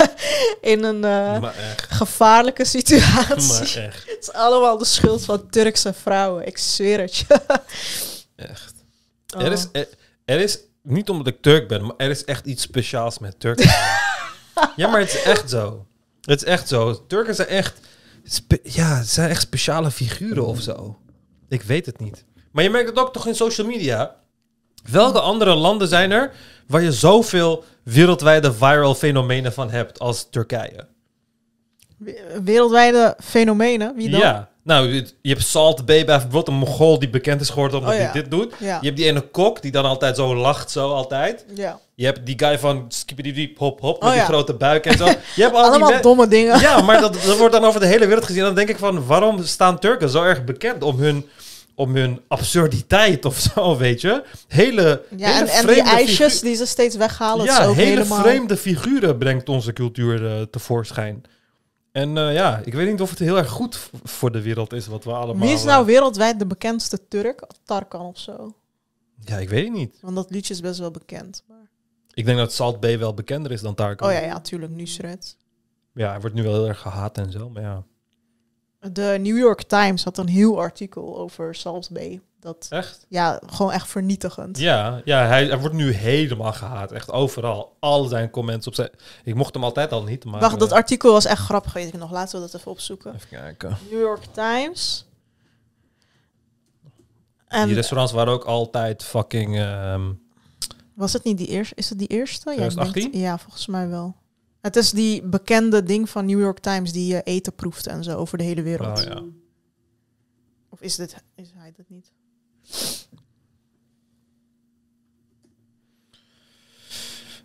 in een eh, gevaarlijke situatie. Het is allemaal de schuld van Turkse vrouwen, ik zweer het je. Echt. Oh. Er, is, er, er is, niet omdat ik Turk ben, maar er is echt iets speciaals met Turken. ja, maar het is echt zo. Het is echt zo. Turken zijn echt, spe- ja, zijn echt speciale figuren of zo. Ik weet het niet. Maar je merkt het ook toch in social media. Welke andere landen zijn er waar je zoveel wereldwijde viral fenomenen van hebt als Turkije? Wereldwijde fenomenen, wie dan? Ja. Nou, je hebt Salt Bay bij bijvoorbeeld een Mongool die bekend is geworden omdat Oh, ja. hij dit doet. Ja. Je hebt die ene kok die dan altijd zo lacht, zo altijd. Ja. Je hebt die guy van Skibidi Hop Hop met Oh, die grote buik en zo. Je hebt al Allemaal die me- domme dingen. Ja, maar dat, dat wordt dan over de hele wereld gezien. En dan denk ik van, waarom staan Turken zo erg bekend om hun, om hun absurditeit of zo, weet je? Hele, Ja, hele en, en die ijsjes die ze steeds weghalen, ja, hele helemaal... vreemde figuren brengt onze cultuur eh, tevoorschijn. En eh, ja, ik weet niet of het heel erg goed voor de wereld is wat we allemaal... Wie is eh, nou wereldwijd de bekendste Turk? Tarkan of zo. Ja, ik weet het niet. Want dat liedje is best wel bekend. Maar... Ik denk dat Salt Bay wel bekender is dan Tarkan. Oh ja, ja, tuurlijk, Nusret. Ja, hij wordt nu wel heel erg gehaat en zo, maar ja. De New York Times had een heel artikel over Salt Bay. Dat, Echt? Ja, gewoon echt vernietigend. Ja, ja hij, hij wordt nu helemaal gehaat. Echt overal. Al zijn comments op zijn... Ik mocht hem altijd al niet, maar... Wacht, dat eh, artikel was echt grappig, weet ik nog. Laten we dat even opzoeken. Even kijken. New York Times. En Die restaurants waren ook altijd fucking... ehm, was het niet die eerste? Is het die eerste? Ja, ik denk 2018? het- ja, volgens mij wel. Het is die bekende ding van New York Times die je eten proeft en zo over de hele wereld. Oh ja. Of is, dit, is hij dat niet?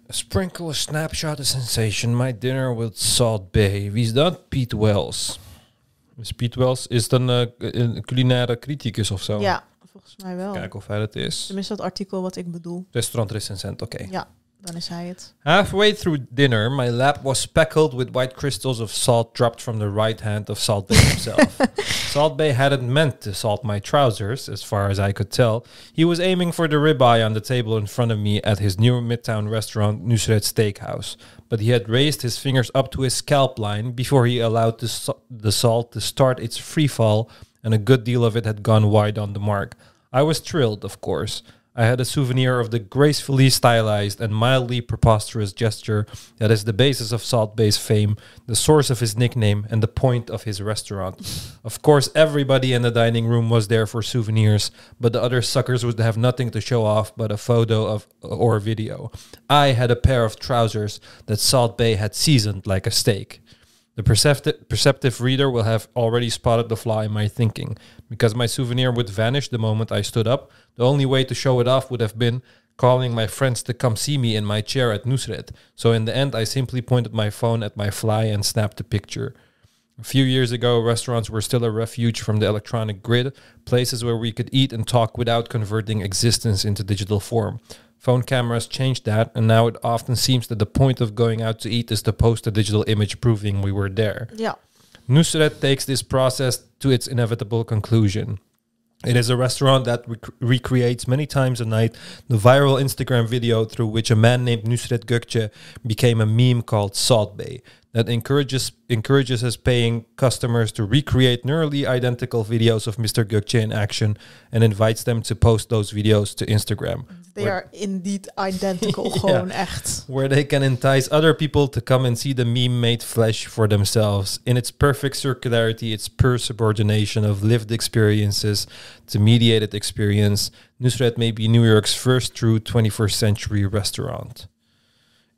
A sprinkle, a snapshot, a sensation. My dinner with Salt Bay. Wie is dat? Pete Wells. Is Pete Wells is het een, eh, een culinaire criticus of zo? Ja, volgens mij wel. Kijken of hij dat is. Tenminste, dat artikel wat ik bedoel. Restaurant recensent, oké. Ja, dan is hij het. Halfway through dinner, my lap was speckled with white crystals of salt dropped from the right hand of Salt Bay himself. salt Bay hadn't meant to salt my trousers, as far as I could tell. He was aiming for the ribeye on the table in front of me at his new midtown restaurant, Nusret Steakhouse. But he had raised his fingers up to his scalp line before he allowed the, the salt to start its free fall, and a good deal of it had gone wide on the mark. I was thrilled, of course. I had a souvenir of the gracefully stylized and mildly preposterous gesture that is the basis of Salt Bay's fame, the source of his nickname, and the point of his restaurant. Of course, everybody in the dining room was there for souvenirs, but the other suckers would have nothing to show off but a photo of or video. I had a pair of trousers that Salt Bay had seasoned like a steak. The percepti- perceptive reader will have already spotted the flaw in my thinking. Because my souvenir would vanish the moment I stood up, the only way to show it off would have been calling my friends to come see me in my chair at Nusret. So in the end, I simply pointed my phone at my fly and snapped a picture. A few years ago, restaurants were still a refuge from the electronic grid, places where we could eat and talk without converting existence into digital form. Phone cameras changed that, and now it often seems that the point of going out to eat is to post a digital image proving we were there. yeah Nusret takes this process to its inevitable conclusion. It is a restaurant that rec- recreates many times a night the viral Instagram video through which a man named Nusret Gökçe became a meme called Salt Bay that encourages encourages his paying customers to recreate nearly identical videos of Mr. Gökçe in action and invites them to post those videos to Instagram. They where- are indeed identical. Ja. Gewoon echt. where they can entice other people to come and see the meme made flesh for themselves. In its perfect circularity, its pure subordination of lived experiences to mediated experience, Nusret may be New York's first true 21st century restaurant.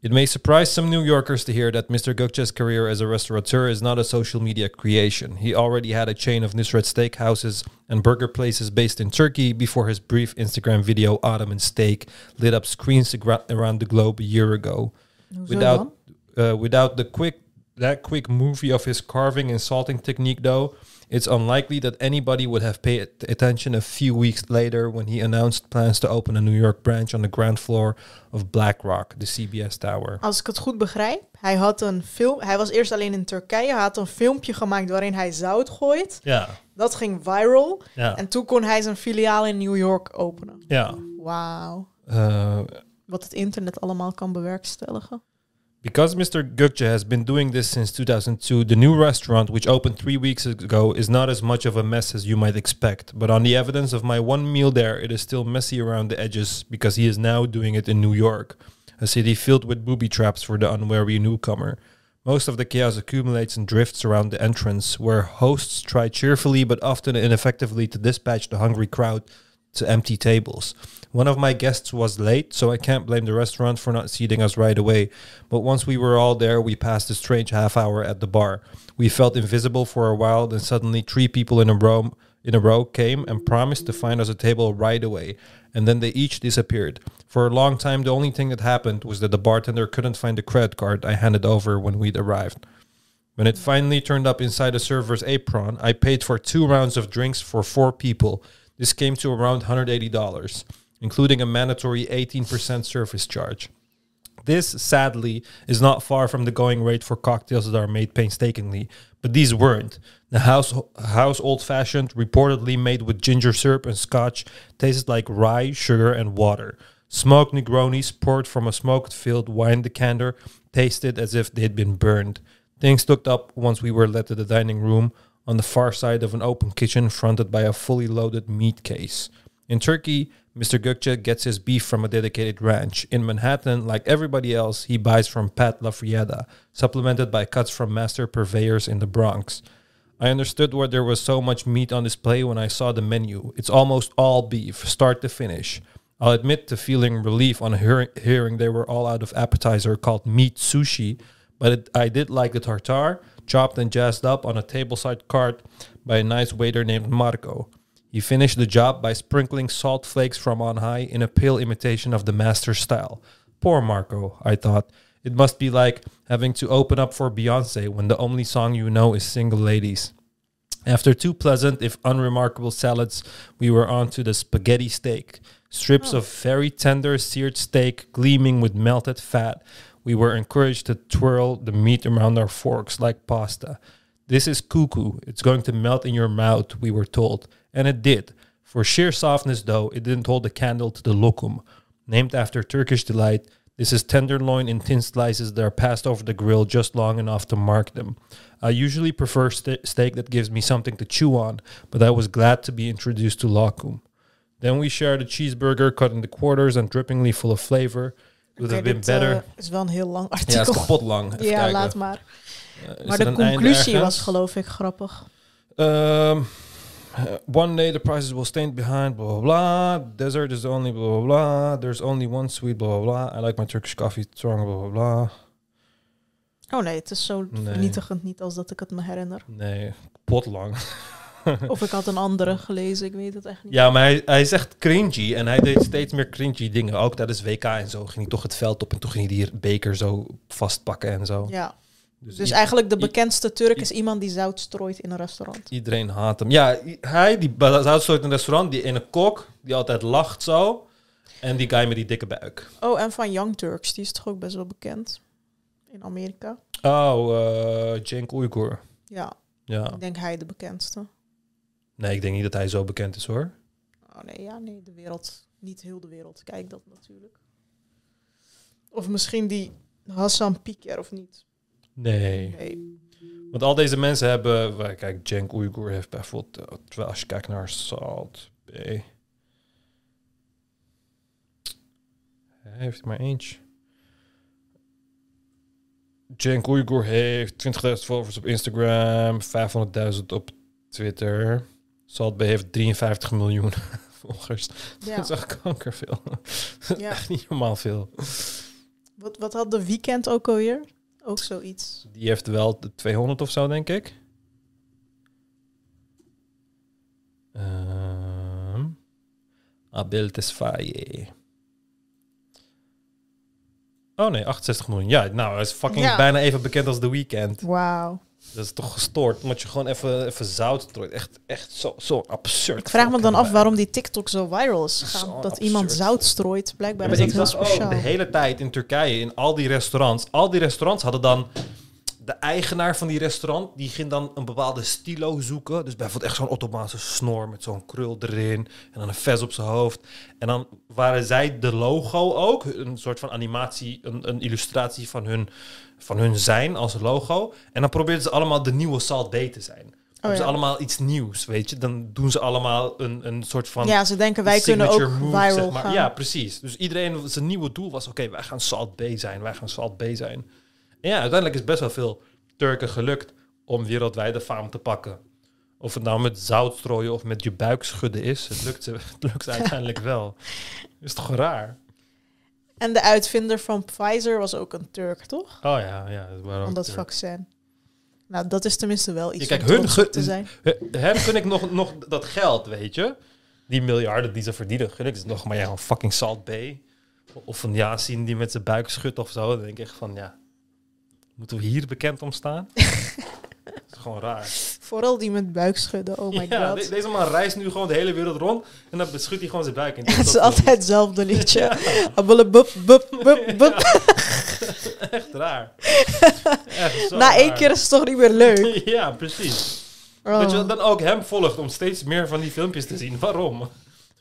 It may surprise some New Yorkers to hear that Mr. Gökçe's career as a restaurateur is not a social media creation. He already had a chain of Nusret steakhouses and burger places based in Turkey before his brief Instagram video Ottoman Steak lit up screens around the globe a year ago. Without uh, without the quick that quick movie of his carving and salting technique though, it's unlikely that anybody would have paid attention a few weeks later when he announced plans to open a New York branch on the ground floor of BlackRock, the CBS Tower. Als ik het goed begrijp, hij had een film. Hij was eerst alleen in Turkije. Hij had een filmpje gemaakt waarin hij zout gooit. Ja. Dat ging viral. Ja. En toen kon hij zijn filiaal in New York openen. Ja. Wauw. Uh, Wat het internet allemaal kan bewerkstelligen. Because Mr. Gökçe has been doing this since 2002, the new restaurant, which opened three weeks ago, is not as much of a mess as you might expect. But on the evidence of my one meal there, it is still messy around the edges because he is now doing it in New York, a city filled with booby traps for the unwary newcomer. Most of the chaos accumulates and drifts around the entrance, where hosts try cheerfully but often ineffectively to dispatch the hungry crowd to empty tables. One of my guests was late, so I can't blame the restaurant for not seating us right away. But once we were all there, we passed a strange half hour at the bar. We felt invisible for a while, then suddenly three people in a row in a row came and promised to find us a table right away, and then they each disappeared. For a long time, the only thing that happened was that the bartender couldn't find the credit card I handed over when we'd arrived. When it finally turned up inside the server's apron, I paid for two rounds of drinks for four people. This came to around $180, including a mandatory 18% service charge. This, sadly, is not far from the going rate for cocktails that are made painstakingly, but these weren't. The house, house old fashioned, reportedly made with ginger syrup and scotch, tasted like rye, sugar, and water. Smoked Negronis poured from a smoked filled wine decanter tasted as if they had been burned. Things looked up once we were led to the dining room on the far side of an open kitchen fronted by a fully loaded meat case. In Turkey, Mr. Gökçe gets his beef from a dedicated ranch. In Manhattan, like everybody else, he buys from Pat LaFrieda, supplemented by cuts from master purveyors in the Bronx. I understood why there was so much meat on display when I saw the menu. It's almost all beef, start to finish. I'll admit to feeling relief on hearing, hearing they were all out of appetizer called meat sushi, but it, I did like the tartare, chopped and jazzed up on a tableside cart by a nice waiter named Marco. He finished the job by sprinkling salt flakes from on high in a pale imitation of the master style. Poor Marco, I thought. It must be like having to open up for Beyonce when the only song you know is Single Ladies. After two pleasant, if unremarkable salads, we were on to the spaghetti steak. Strips of oh. very tender seared steak gleaming with melted fat. We were encouraged to twirl the meat around our forks like pasta. This is cuckoo. It's going to melt in your mouth, we were told. And it did. For sheer softness, though, it didn't hold a candle to the lokum. Named after Turkish delight, this is tenderloin in thin slices that are passed over the grill just long enough to mark them. I usually prefer ste- steak that gives me something to chew on, but I was glad to be introduced to lokum. Then we shared a cheeseburger cut into quarters and drippingly full of flavor. Would have been dit, better. is wel een heel lang ja, artikel. het is kapot lang. Even ja, kijken. laat maar. Is maar er de conclusie was geloof ik grappig. Um, uh, one day the prices will stay behind, blah blah blah. Dessert is only blah blah blah. There's only one sweet, blah blah blah. I like my Turkish coffee strong, blah blah blah. Oh nee, het is zo Nee. vernietigend niet als dat ik het me herinner. Nee, kapot lang. Of ik had een andere gelezen, ik weet het echt niet. Ja, maar hij, hij is echt cringy en hij deed steeds meer cringy dingen. Ook tijdens WK en zo ging hij toch het veld op en toen ging hij die beker zo vastpakken en zo. Ja. Dus, Dus eigenlijk de bekendste Turk is iemand die zout strooit in een restaurant. Iedereen haat hem. Ja, hij, die zoutstoot in een restaurant, die ene kok, die altijd lacht zo. En die guy met die dikke buik. Oh, en van Young Turks, die is toch ook best wel bekend in Amerika. Oh, eh Cenk Uygur. Ja, Ja. ik denk hij de bekendste. Nee, ik denk niet dat hij zo bekend is hoor. Oh nee, ja, nee, de wereld. Niet heel de wereld. Kijk dat natuurlijk. Of misschien die Hassan Piker of niet. Nee. Nee. Want al deze mensen hebben... Kijk, Cenk Uygur heeft bijvoorbeeld... eh, als je kijkt naar Salt Bay... Hij heeft maar eentje. Cenk Uygur heeft 20.000 volgers op Instagram, 500.000 op Twitter. Salt heeft 53 miljoen volgers. Ja. Dat is echt kankerveel. Ja. echt niet normaal veel. Wat, wat had de weekend ook alweer? Ook zoiets. Die heeft wel de 200 of zo, denk ik. Ehm Abel Tesfaye. Oh nee, 68 miljoen. Ja, nou, hij is fucking Ja. bijna even bekend als The Weeknd. Wauw. Dat is toch gestoord, omdat je gewoon even, even zout strooit. Echt, echt zo, zo absurd. Ik vraag me dan af waarom die TikTok zo viral is gegaan. Zo dat iemand zout strooit. Blijkbaar Ja, is maar dat ik heel speciaal. de hele tijd in Turkije, in al die restaurants. Al die restaurants hadden dan... De eigenaar van die restaurant, die ging dan een bepaalde stilo zoeken. Dus bijvoorbeeld echt zo'n Ottomaanse snor met zo'n krul erin. En dan een vest op zijn hoofd. En dan waren zij de logo ook. Een soort van animatie, een, een illustratie van hun, van hun zijn als logo. En dan probeerden ze allemaal de nieuwe Salt B te zijn. Ze Oh ja. allemaal iets nieuws, weet je. Dan doen ze allemaal een, een soort van... Ja, ze denken, wij kunnen ook move, viral zeg maar. gaan. Ja, precies. Dus iedereen, zijn nieuwe doel was, oké, wij gaan Salt B zijn, wij gaan Salt B zijn. En ja, uiteindelijk is best wel veel Turken gelukt om wereldwijde faam te pakken. Of het nou met zout strooien of met je buik schudden is, het lukt ze, het lukt ze uiteindelijk wel. Is toch raar? En de uitvinder van Pfizer was ook een Turk, toch? Oh ja, ja. Van dat vaccin. Nou, dat is tenminste wel iets Ja, kijk, hun, gun- te zijn. hen gun ik nog, nog dat geld, weet je. Die miljarden die ze verdienen, gun ik nog maar ja, een fucking Salt B. Of een Yasin die met zijn buik schudt of zo. Dan denk ik echt van, ja, moeten we hier bekend om staan? dat is gewoon raar. Vooral die met buikschudden, oh my ja, god. de- deze man reist nu gewoon de hele wereld rond en dan beschudt hij gewoon zijn buik. En het is altijd hetzelfde liedje. Abbele bup, bup, bup, bup. Echt raar. Echt zo Na één keer is het toch niet meer leuk. ja, precies. Oh. Dat je dan ook hem volgt om steeds meer van die filmpjes te zien. Waarom?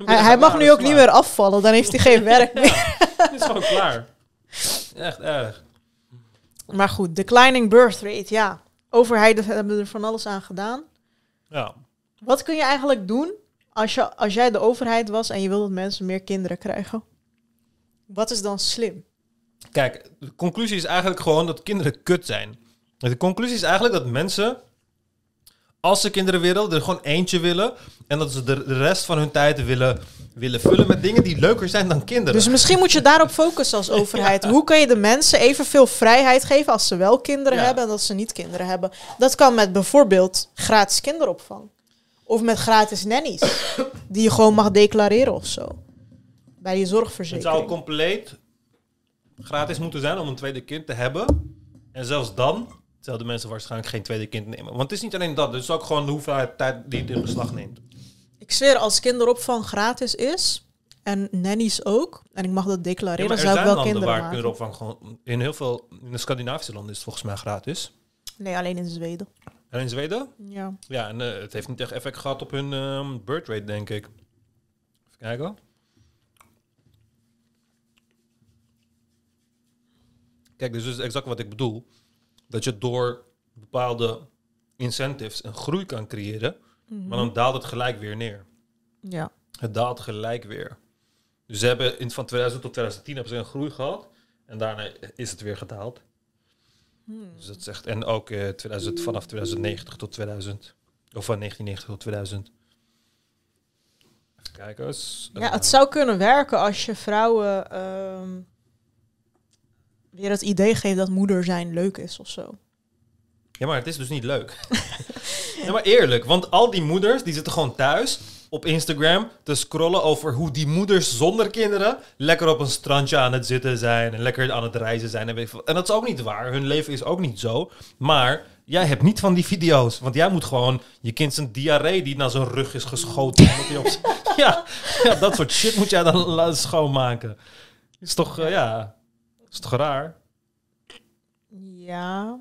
Hij, hij mag nu ook niet meer afvallen, dan heeft hij geen werk meer. Het is gewoon klaar. Echt erg. Maar goed, declining birth rate, ja. Overheden hebben er van alles aan gedaan. Ja. Wat kun je eigenlijk doen als, je, als jij de overheid was en je wil dat mensen meer kinderen krijgen? Wat is dan slim? Kijk, de conclusie is eigenlijk gewoon dat kinderen kut zijn. De conclusie is eigenlijk dat mensen, als ze kinderen willen, er gewoon eentje willen. En dat ze de, rest van hun tijd willen, willen vullen met dingen die leuker zijn dan kinderen. Dus misschien moet je daarop focussen als overheid. Hoe kun je de mensen evenveel vrijheid geven als ze wel kinderen Ja. hebben en dat ze niet kinderen hebben? Dat kan met bijvoorbeeld gratis kinderopvang. Of met gratis nannies. die je gewoon mag declareren of zo. Bij die Het zou zorgverzekering. compleet gratis moeten zijn om een tweede kind te hebben. En zelfs dan zouden mensen waarschijnlijk geen tweede kind nemen. Want het is niet alleen dat, het is ook gewoon de hoeveelheid tijd die het in beslag neemt. Ik zweer, als kinderopvang gratis is, en nannies ook, en ik mag dat Ja, declareren, er zou ik zijn wel landen kinderen waar maken. kinderopvang gewoon... In heel veel... In de Scandinavische landen is het volgens mij gratis. Nee, alleen in Zweden. En in Zweden? Ja. Ja, en eh, het heeft niet echt effect gehad op hun ehm birth rate, denk ik. Even kijken. Kijk, dus is exact wat ik bedoel. Dat je door bepaalde incentives een groei kan creëren, Mhm. maar dan daalt het gelijk weer neer. Ja. Het daalt gelijk weer. Dus ze hebben in, van 2000 tot 2010 hebben ze een groei gehad. En daarna is het weer gedaald. Hmm. Dus dat echt, en ook eh 2000, vanaf 2090 tot 2000. Of van 1990 tot 2000. Even kijken eens. Ja, het zou kunnen werken als je vrouwen ehm, weer het idee geeft dat moeder zijn leuk is of zo. Ja, maar het is dus niet leuk. ja, maar eerlijk, want al die moeders die zitten gewoon thuis op Instagram te scrollen over hoe die moeders zonder kinderen lekker op een strandje aan het zitten zijn en lekker aan het reizen zijn. En, weet dat is ook niet waar. Hun leven is ook niet zo. Maar jij hebt niet van die video's, want jij moet gewoon je kind zijn diarree die naar zijn rug is geschoten. omdat op ja, ja, dat soort shit moet jij dan schoonmaken. Is toch, eh, ja, is toch raar? Ja.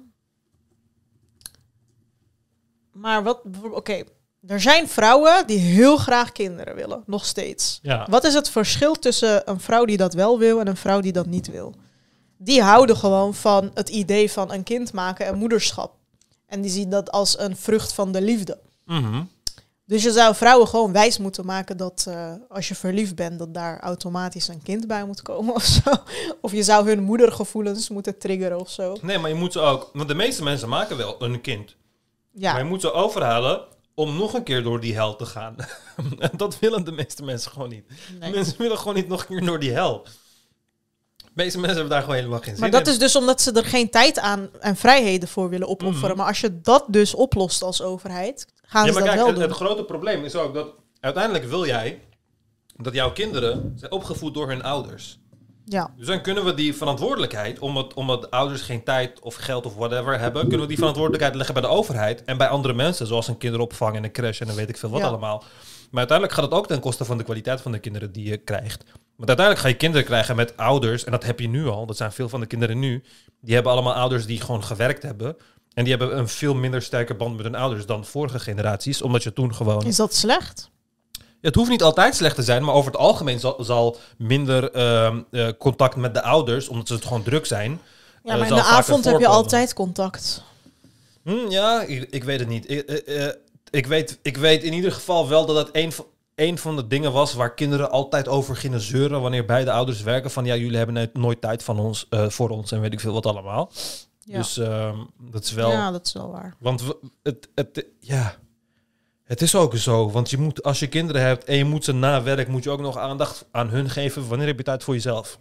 Maar wat, oké, er zijn vrouwen die heel graag kinderen willen, nog steeds. Ja. Wat is het verschil tussen een vrouw die dat wel wil en een vrouw die dat niet wil? Die houden gewoon van het idee van een kind maken en moederschap. En die zien dat als een vrucht van de liefde. Mhm. Dus je zou vrouwen gewoon wijs moeten maken dat eh, als je verliefd bent, dat daar automatisch een kind bij moet komen of zo. Of je zou hun moedergevoelens moeten triggeren of zo. Nee, maar je moet ze ook... Want de meeste mensen maken wel een kind. Ja. Maar je moet ze overhalen om nog een keer door die hel te gaan. en dat willen de meeste mensen gewoon niet. Nee. Mensen willen gewoon niet nog een keer door die hel. De meeste mensen hebben daar gewoon helemaal geen zin Maar dat in. is dus omdat ze er geen tijd aan en vrijheden voor willen opofferen. Mhm. Maar als je dat dus oplost als overheid, gaan ja, ze maar dat kijk, wel het, doen. het grote probleem is ook dat uiteindelijk wil jij dat jouw kinderen zijn opgevoed door hun ouders. Ja. Dus dan kunnen we die verantwoordelijkheid, omdat, omdat ouders geen tijd of geld of whatever hebben, kunnen we die verantwoordelijkheid leggen bij de overheid en bij andere mensen, zoals een kinderopvang en een crash en dan weet ik veel wat Ja. allemaal. Maar uiteindelijk gaat het ook ten koste van de kwaliteit van de kinderen die je krijgt. Want uiteindelijk ga je kinderen krijgen met ouders, en dat heb je nu al, dat zijn veel van de kinderen nu, die hebben allemaal ouders die gewoon gewerkt hebben. En die hebben een veel minder sterke band met hun ouders dan vorige generaties, omdat je toen gewoon... Is dat slecht? Het hoeft niet altijd slecht te zijn, maar over het algemeen zal, zal minder ehm, eh, contact met de ouders, omdat ze het gewoon druk zijn. Ja, eh, maar in de avond heb je altijd contact. Hm, ja, ik, ik weet het niet. Ik, eh, ik, weet, ik weet in ieder geval wel dat het een van, een van de dingen was waar kinderen altijd over gingen zeuren wanneer beide ouders werken. Van ja, jullie hebben nooit tijd van ons, voor ons en weet ik veel wat allemaal. Ja. Dus ehm, dat is wel... Ja, dat is wel waar. Want het, het, ja, het is ook zo. Want je moet, als je kinderen hebt en je moet ze na werk, moet je ook nog aandacht aan hun geven. Wanneer heb je tijd voor jezelf?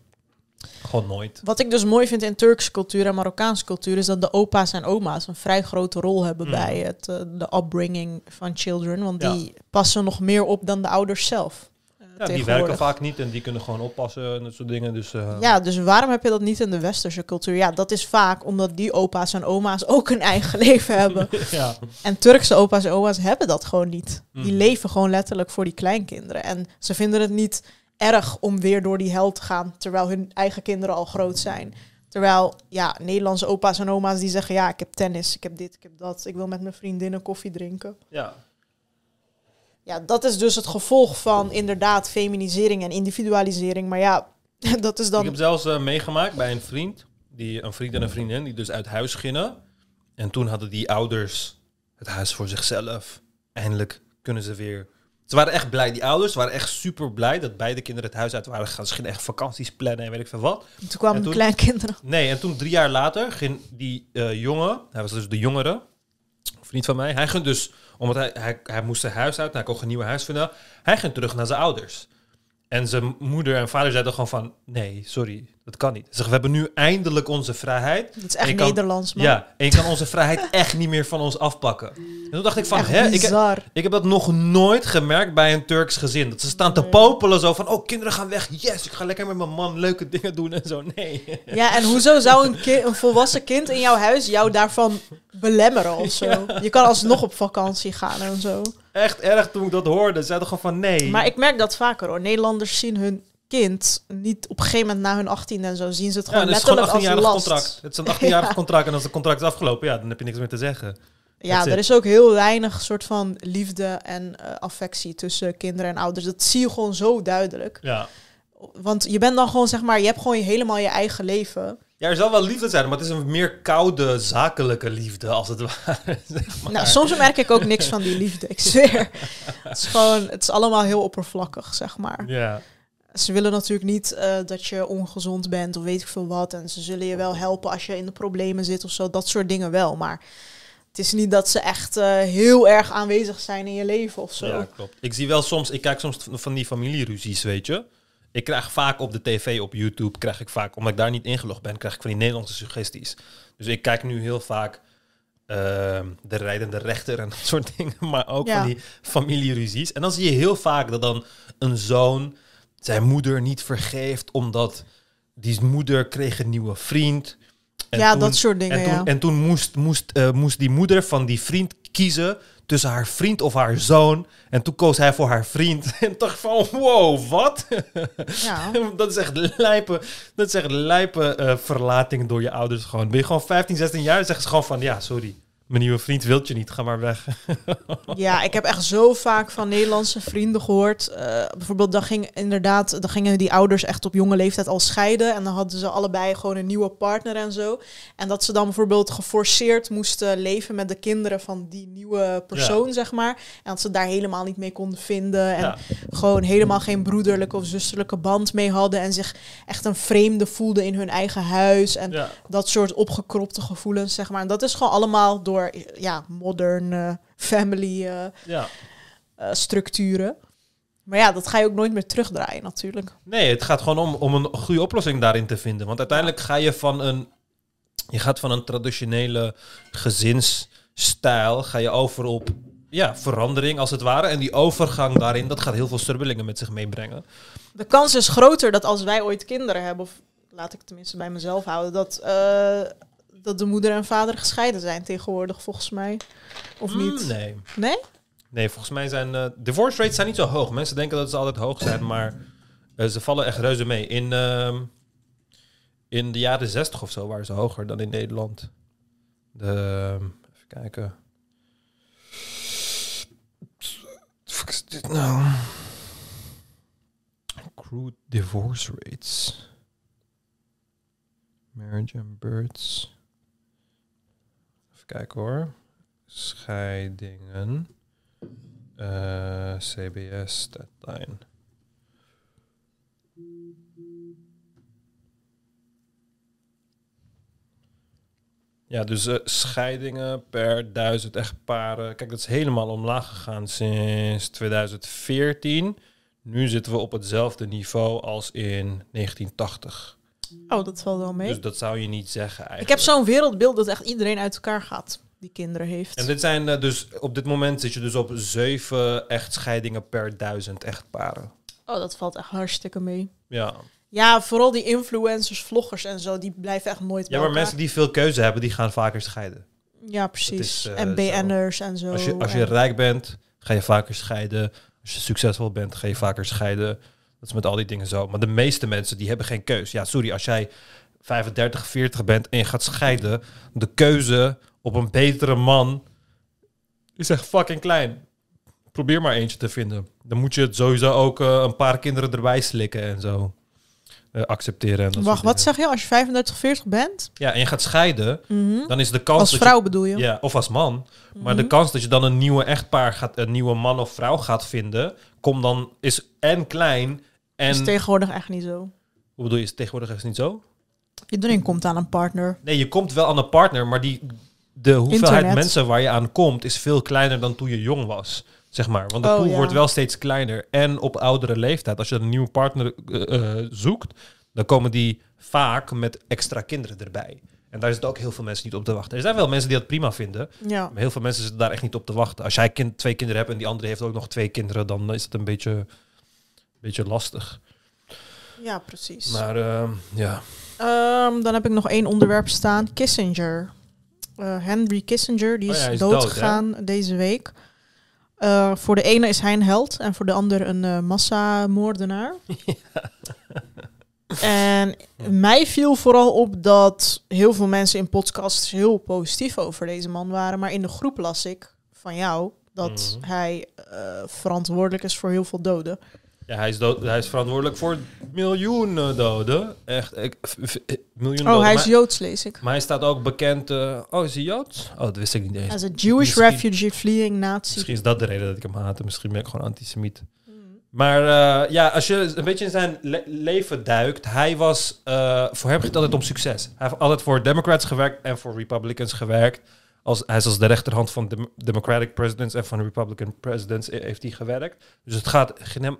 Gewoon nooit. Wat ik dus mooi vind in Turkse cultuur en Marokkaanse cultuur is dat de opa's en oma's een vrij grote rol hebben Mm. bij het, eh, de upbringing van children. Want Ja. die passen nog meer op dan de ouders zelf. Ja, die werken vaak niet en die kunnen gewoon oppassen en dat soort dingen. Dus, eh, Ja, dus waarom heb je dat niet in de westerse cultuur? Ja, dat is vaak omdat die opa's en oma's ook een eigen leven hebben. ja. En Turkse opa's en oma's hebben dat gewoon niet. Die Mhm. leven gewoon letterlijk voor die kleinkinderen. En ze vinden het niet erg om weer door die hel te gaan, terwijl hun eigen kinderen al groot zijn. Terwijl, ja, Nederlandse opa's en oma's die zeggen, ja, ik heb tennis, ik heb dit, ik heb dat. Ik wil met mijn vriendinnen koffie drinken. ja. Ja, dat is dus het gevolg van inderdaad feminisering en individualisering. Maar ja, dat is dan... Ik heb zelfs eh, meegemaakt bij een vriend, die, een vriend en een vriendin, die dus uit huis gingen. En toen hadden die ouders het huis voor zichzelf. Eindelijk kunnen ze weer... Ze waren echt blij. Die ouders waren echt super blij dat beide kinderen het huis uit waren gegaan. Ze gingen echt vakanties plannen en weet ik veel wat. Toen kwamen En de kleinkinderen. Nee, en toen drie jaar later ging die eh, jongen, hij was dus de jongere, vriend van mij, hij ging dus, omdat hij, hij, hij moest zijn huis uit, hij kon een nieuw huis vinden, hij ging terug naar zijn ouders. En zijn moeder en vader zeiden gewoon van, nee, sorry, dat kan niet. Ze zeggen, we hebben nu eindelijk onze vrijheid. Dat is echt kan- Nederlands, man. Ja, en je kan onze vrijheid echt niet meer van ons afpakken. En toen dacht ik van, hè, ik, heb- ik heb dat nog nooit gemerkt bij een Turks gezin. Dat ze staan te popelen zo van, oh, kinderen gaan weg. Yes, ik ga lekker met mijn man leuke dingen doen en zo. Nee. Ja, en hoezo zou een, een volwassen kind in jouw huis jou daarvan belemmeren of zo? Je kan alsnog op vakantie gaan en zo. Echt erg toen ik dat hoorde. Ze zeiden gewoon van nee. Maar ik merk dat vaker hoor. Nederlanders zien hun kind niet op een gegeven moment na hun 18 en zo zien ze het gewoon het is gewoon letterlijk een 18-jarig als last. contract. Het is een 18-jarig Ja. contract en als het contract is afgelopen, ja, dan heb je niks meer te zeggen. Ja, That's er it. is ook heel weinig soort van liefde en eh, affectie tussen kinderen en ouders. Dat zie je gewoon zo duidelijk. Ja. Want je bent dan gewoon, zeg maar, je hebt gewoon helemaal je eigen leven. Ja, er zal wel liefde zijn, maar het is een meer koude, zakelijke liefde, als het ware. zeg maar. Nou, soms merk ik ook niks van die liefde, ik zweer. het is gewoon, het is allemaal heel oppervlakkig, zeg maar. Ja. Ze willen natuurlijk niet eh, dat je ongezond bent of weet ik veel wat. En ze zullen je wel helpen als je in de problemen zit of zo. Dat soort dingen wel. Maar het is niet dat ze echt eh, heel erg aanwezig zijn in je leven of zo. Ja, klopt. Ik zie wel soms, ik kijk soms van die familieruzies, weet je. Ik krijg vaak op de tv, op YouTube, krijg ik vaak, omdat ik daar niet ingelogd ben, krijg ik van die Nederlandse suggesties. Dus ik kijk nu heel vaak ehm, de rijdende rechter en dat soort dingen, maar ook Ja. van die familieruzies. En dan zie je heel vaak dat dan een zoon zijn moeder niet vergeeft, omdat die moeder kreeg een nieuwe vriend. Ja, dat soort dingen, En toen, ja. en toen moest, moest, eh, moest die moeder van die vriend kiezen tussen haar vriend of haar zoon. En toen koos hij voor haar vriend. En dacht van, wow, wat? Ja. dat is echt lijpe, dat is echt lijpe eh, verlating door je ouders gewoon. Ben je gewoon 15, 16 jaar, zeggen ze gewoon van, ja, sorry. Mijn nieuwe vriend wilt je niet, ga maar weg. Ja, ik heb echt zo vaak van Nederlandse vrienden gehoord. Eh, bijvoorbeeld, dan, ging inderdaad, dan gingen die ouders echt op jonge leeftijd al scheiden. En dan hadden ze allebei gewoon een nieuwe partner en zo. En dat ze dan bijvoorbeeld geforceerd moesten leven met de kinderen van die nieuwe persoon, Ja. zeg maar. En dat ze daar helemaal niet mee konden vinden. En Ja. gewoon helemaal geen broederlijke of zusterlijke band mee hadden. En zich echt een vreemde voelden in hun eigen huis. En Ja. dat soort opgekropte gevoelens, zeg maar. En dat is gewoon allemaal door ja, modern eh, family eh, Ja. eh, structuren. Maar ja, dat ga je ook nooit meer terugdraaien natuurlijk. Nee, het gaat gewoon om, om een goede oplossing daarin te vinden. Want uiteindelijk ga je van een, je gaat van een traditionele gezinsstijl, ga je over op ja, verandering als het ware. En die overgang daarin, dat gaat heel veel strubbelingen met zich meebrengen. De kans is groter dat als wij ooit kinderen hebben, of laat ik tenminste bij mezelf houden, dat, dat de moeder en vader gescheiden zijn tegenwoordig, volgens mij. Of Mm, niet? nee. Nee? Nee, volgens mij zijn eh, divorce rates zijn niet zo hoog. Mensen denken dat ze altijd hoog zijn, maar eh, ze vallen echt reuze mee. In, ehm, in de jaren 60 of zo waren ze hoger dan in Nederland. De, ehm, even kijken. Wat is dit nou? Crude divorce rates. Marriage and births. Kijken hoor. Scheidingen. Eh, CBS deadline. Ja, dus eh, scheidingen per duizend echtparen. Kijk, dat is helemaal omlaag gegaan sinds 2014. Nu zitten we op hetzelfde niveau als in 1980. Oh, dat valt wel mee. Dus dat zou je niet zeggen ik eigenlijk. heb zo'n wereldbeeld dat echt iedereen uit elkaar gaat die kinderen heeft. En dit zijn eh, dus op dit moment zit je dus op zeven echtscheidingen per duizend echtparen. Oh, dat valt echt hartstikke mee. Ja. Ja, vooral die influencers, vloggers en zo, die blijven echt nooit Ja, maar mensen die veel keuze hebben, die gaan vaker scheiden. Ja, precies. Is, eh, en BN'ers en zo. Als je, als je en- rijk bent, ga je vaker scheiden. Als je succesvol bent, ga je vaker scheiden. Dat is met al die dingen zo. Maar de meeste mensen, die hebben geen keus. Ja, sorry, als jij 35, 40 bent en je gaat scheiden... de keuze op een betere man is echt fucking klein. Probeer maar eentje te vinden. Dan moet je het sowieso ook eh, een paar kinderen erbij slikken en zo. Eh, accepteren. En Wacht, wat zeg je? Als je 35, 40 bent? Ja, en je gaat scheiden, Mhm. dan is de kans... Als vrouw bedoel je? Ja, of als man. Maar Mhm. de kans dat je dan een nieuwe echtpaar gaat, een nieuwe man of vrouw gaat vinden, komt dan, is en klein en... is tegenwoordig echt niet zo. Hoe bedoel je, is het tegenwoordig echt niet zo? Iedereen komt aan een partner. Nee, je komt wel aan een partner, maar die, de hoeveelheid Internet. mensen waar je aan komt is veel kleiner dan toen je jong was. Zeg maar. Want de Oh, pool ja. wordt wel steeds kleiner. En op oudere leeftijd, als je een nieuwe partner eh, eh, zoekt, dan komen die vaak met extra kinderen erbij. En daar zitten ook heel veel mensen niet op te wachten. Er zijn wel mensen die dat prima vinden. Ja. Maar heel veel mensen zitten daar echt niet op te wachten. Als jij kind, twee kinderen hebt en die andere heeft ook nog twee kinderen, dan is het een beetje, beetje lastig. Ja, precies. Maar ehm, ja. Ehm, dan heb ik nog één onderwerp staan. Kissinger. Eh, Henry Kissinger, die Oh is, ja, dood, doodgegaan deze week. Eh, voor de ene is hij een held en voor de ander een eh, massamoordenaar. En mij viel vooral op dat heel veel mensen in podcasts heel positief over deze man waren. Maar in de groep las ik van jou dat Mhm. hij verantwoordelijk is voor heel veel doden. Ja, hij is, dood, hij is verantwoordelijk voor miljoenen doden. Echt, ik, miljoenen Oh, doden. hij is Maar- Joods, lees ik. Maar hij staat ook bekend... eh, oh, is hij Joods? Oh, dat wist ik niet eens. Hij is een Jewish Misschien- refugee fleeing Nazi. Misschien is dat de reden dat ik hem haatte. Misschien ben ik gewoon antisemiet. Hmm. Maar eh, ja, als je een beetje in zijn le- leven duikt, hij was, eh, voor hem ging het altijd om succes. Hij heeft altijd voor Democrats gewerkt en voor Republicans gewerkt. Als, hij is als de rechterhand van de Democratic presidents en van Republican presidents eh, heeft hij gewerkt. Dus het gaat hem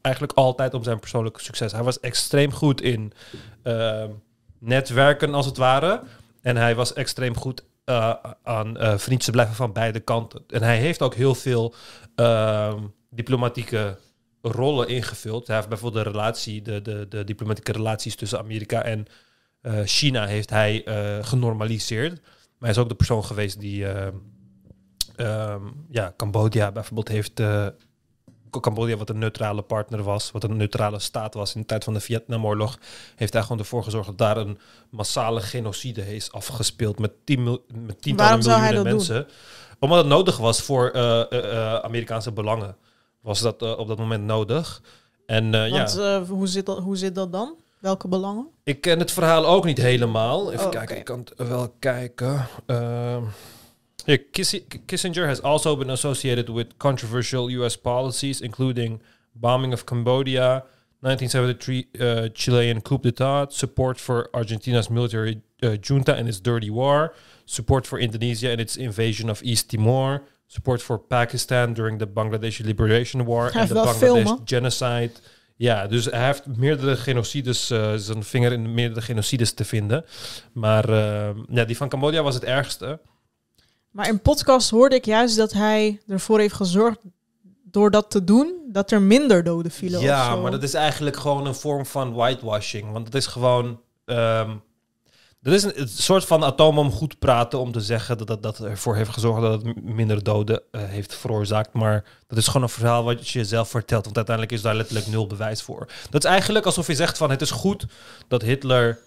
eigenlijk, altijd om zijn persoonlijke succes. Hij was extreem goed in eh, netwerken, als het ware. En hij was extreem goed eh, aan eh vriend te blijven van beide kanten. En hij heeft ook heel veel ehm, diplomatieke rollen ingevuld. Hij heeft bijvoorbeeld de relatie, de, de, de diplomatieke relaties tussen Amerika en eh, China heeft hij eh, genormaliseerd. Maar hij is ook de persoon geweest die ehm, ja, Cambodja bijvoorbeeld heeft. eh, Cambodja, wat een neutrale partner was, wat een neutrale staat was in de tijd van de Vietnamoorlog, heeft hij gewoon ervoor gezorgd dat daar een massale genocide is afgespeeld met, tien mil- met tientallen Waarom zou hij miljoenen dat doen? mensen. Omdat het nodig was voor eh, Amerikaanse belangen. Was dat op dat moment nodig. En Want ja, hoe, zit dat, hoe zit dat dan? Welke belangen? ik ken het verhaal ook niet helemaal. Even Oh, kijken, ik kan het wel kijken. Ehm, here, Kissinger has also been associated with controversial U.S. policies, including bombing of Cambodia, 1973 uh, Chilean coup d'état, support for Argentina's military uh, junta and its dirty war, support for Indonesia and its invasion of East Timor, support for Pakistan during the Bangladeshi Liberation War Hij and the Bangladesh filmen. genocide. Ja, dus hij heeft meerdere genocides, eh, zijn vinger in meerdere genocides te vinden. Maar eh, ja, die van Cambodja was het ergste. Maar in podcast hoorde ik juist dat hij ervoor heeft gezorgd door dat te doen, dat er minder doden vielen. Ja, maar dat is eigenlijk gewoon een vorm van whitewashing. Want het is gewoon. ehm dat is een, soort van atoombom goed praten om te zeggen dat dat, dat ervoor heeft gezorgd dat het minder doden eh, heeft veroorzaakt. Maar dat is gewoon een verhaal wat je jezelf vertelt. Want uiteindelijk is daar letterlijk nul bewijs voor. Dat is eigenlijk alsof je zegt van het is goed dat Hitler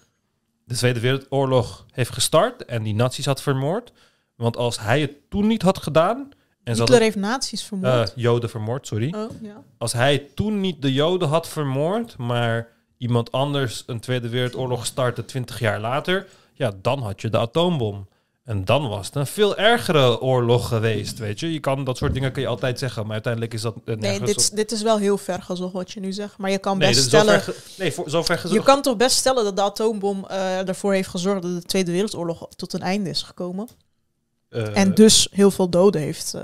de Tweede Wereldoorlog heeft gestart en die nazi's had vermoord. Want als hij het toen niet had gedaan. En Hitler heeft nazi's vermoord. eh, Joden vermoord, sorry. Oh, ja. Als hij toen niet de Joden had vermoord, maar iemand anders een Tweede Wereldoorlog startte 20 jaar later, ja, dan had je de atoombom. En dan was het een veel ergere oorlog geweest, weet je. Je kan dat soort dingen kun je altijd zeggen, maar uiteindelijk is dat eh, Nee, dit, op- dit is wel heel ver gezocht wat je nu zegt. Maar je kan best stellen... nee, voor, zover gezocht. Je kan toch best stellen dat de atoombom eh, ervoor heeft gezorgd dat de Tweede Wereldoorlog tot een einde is gekomen. Eh, en dus heel veel doden heeft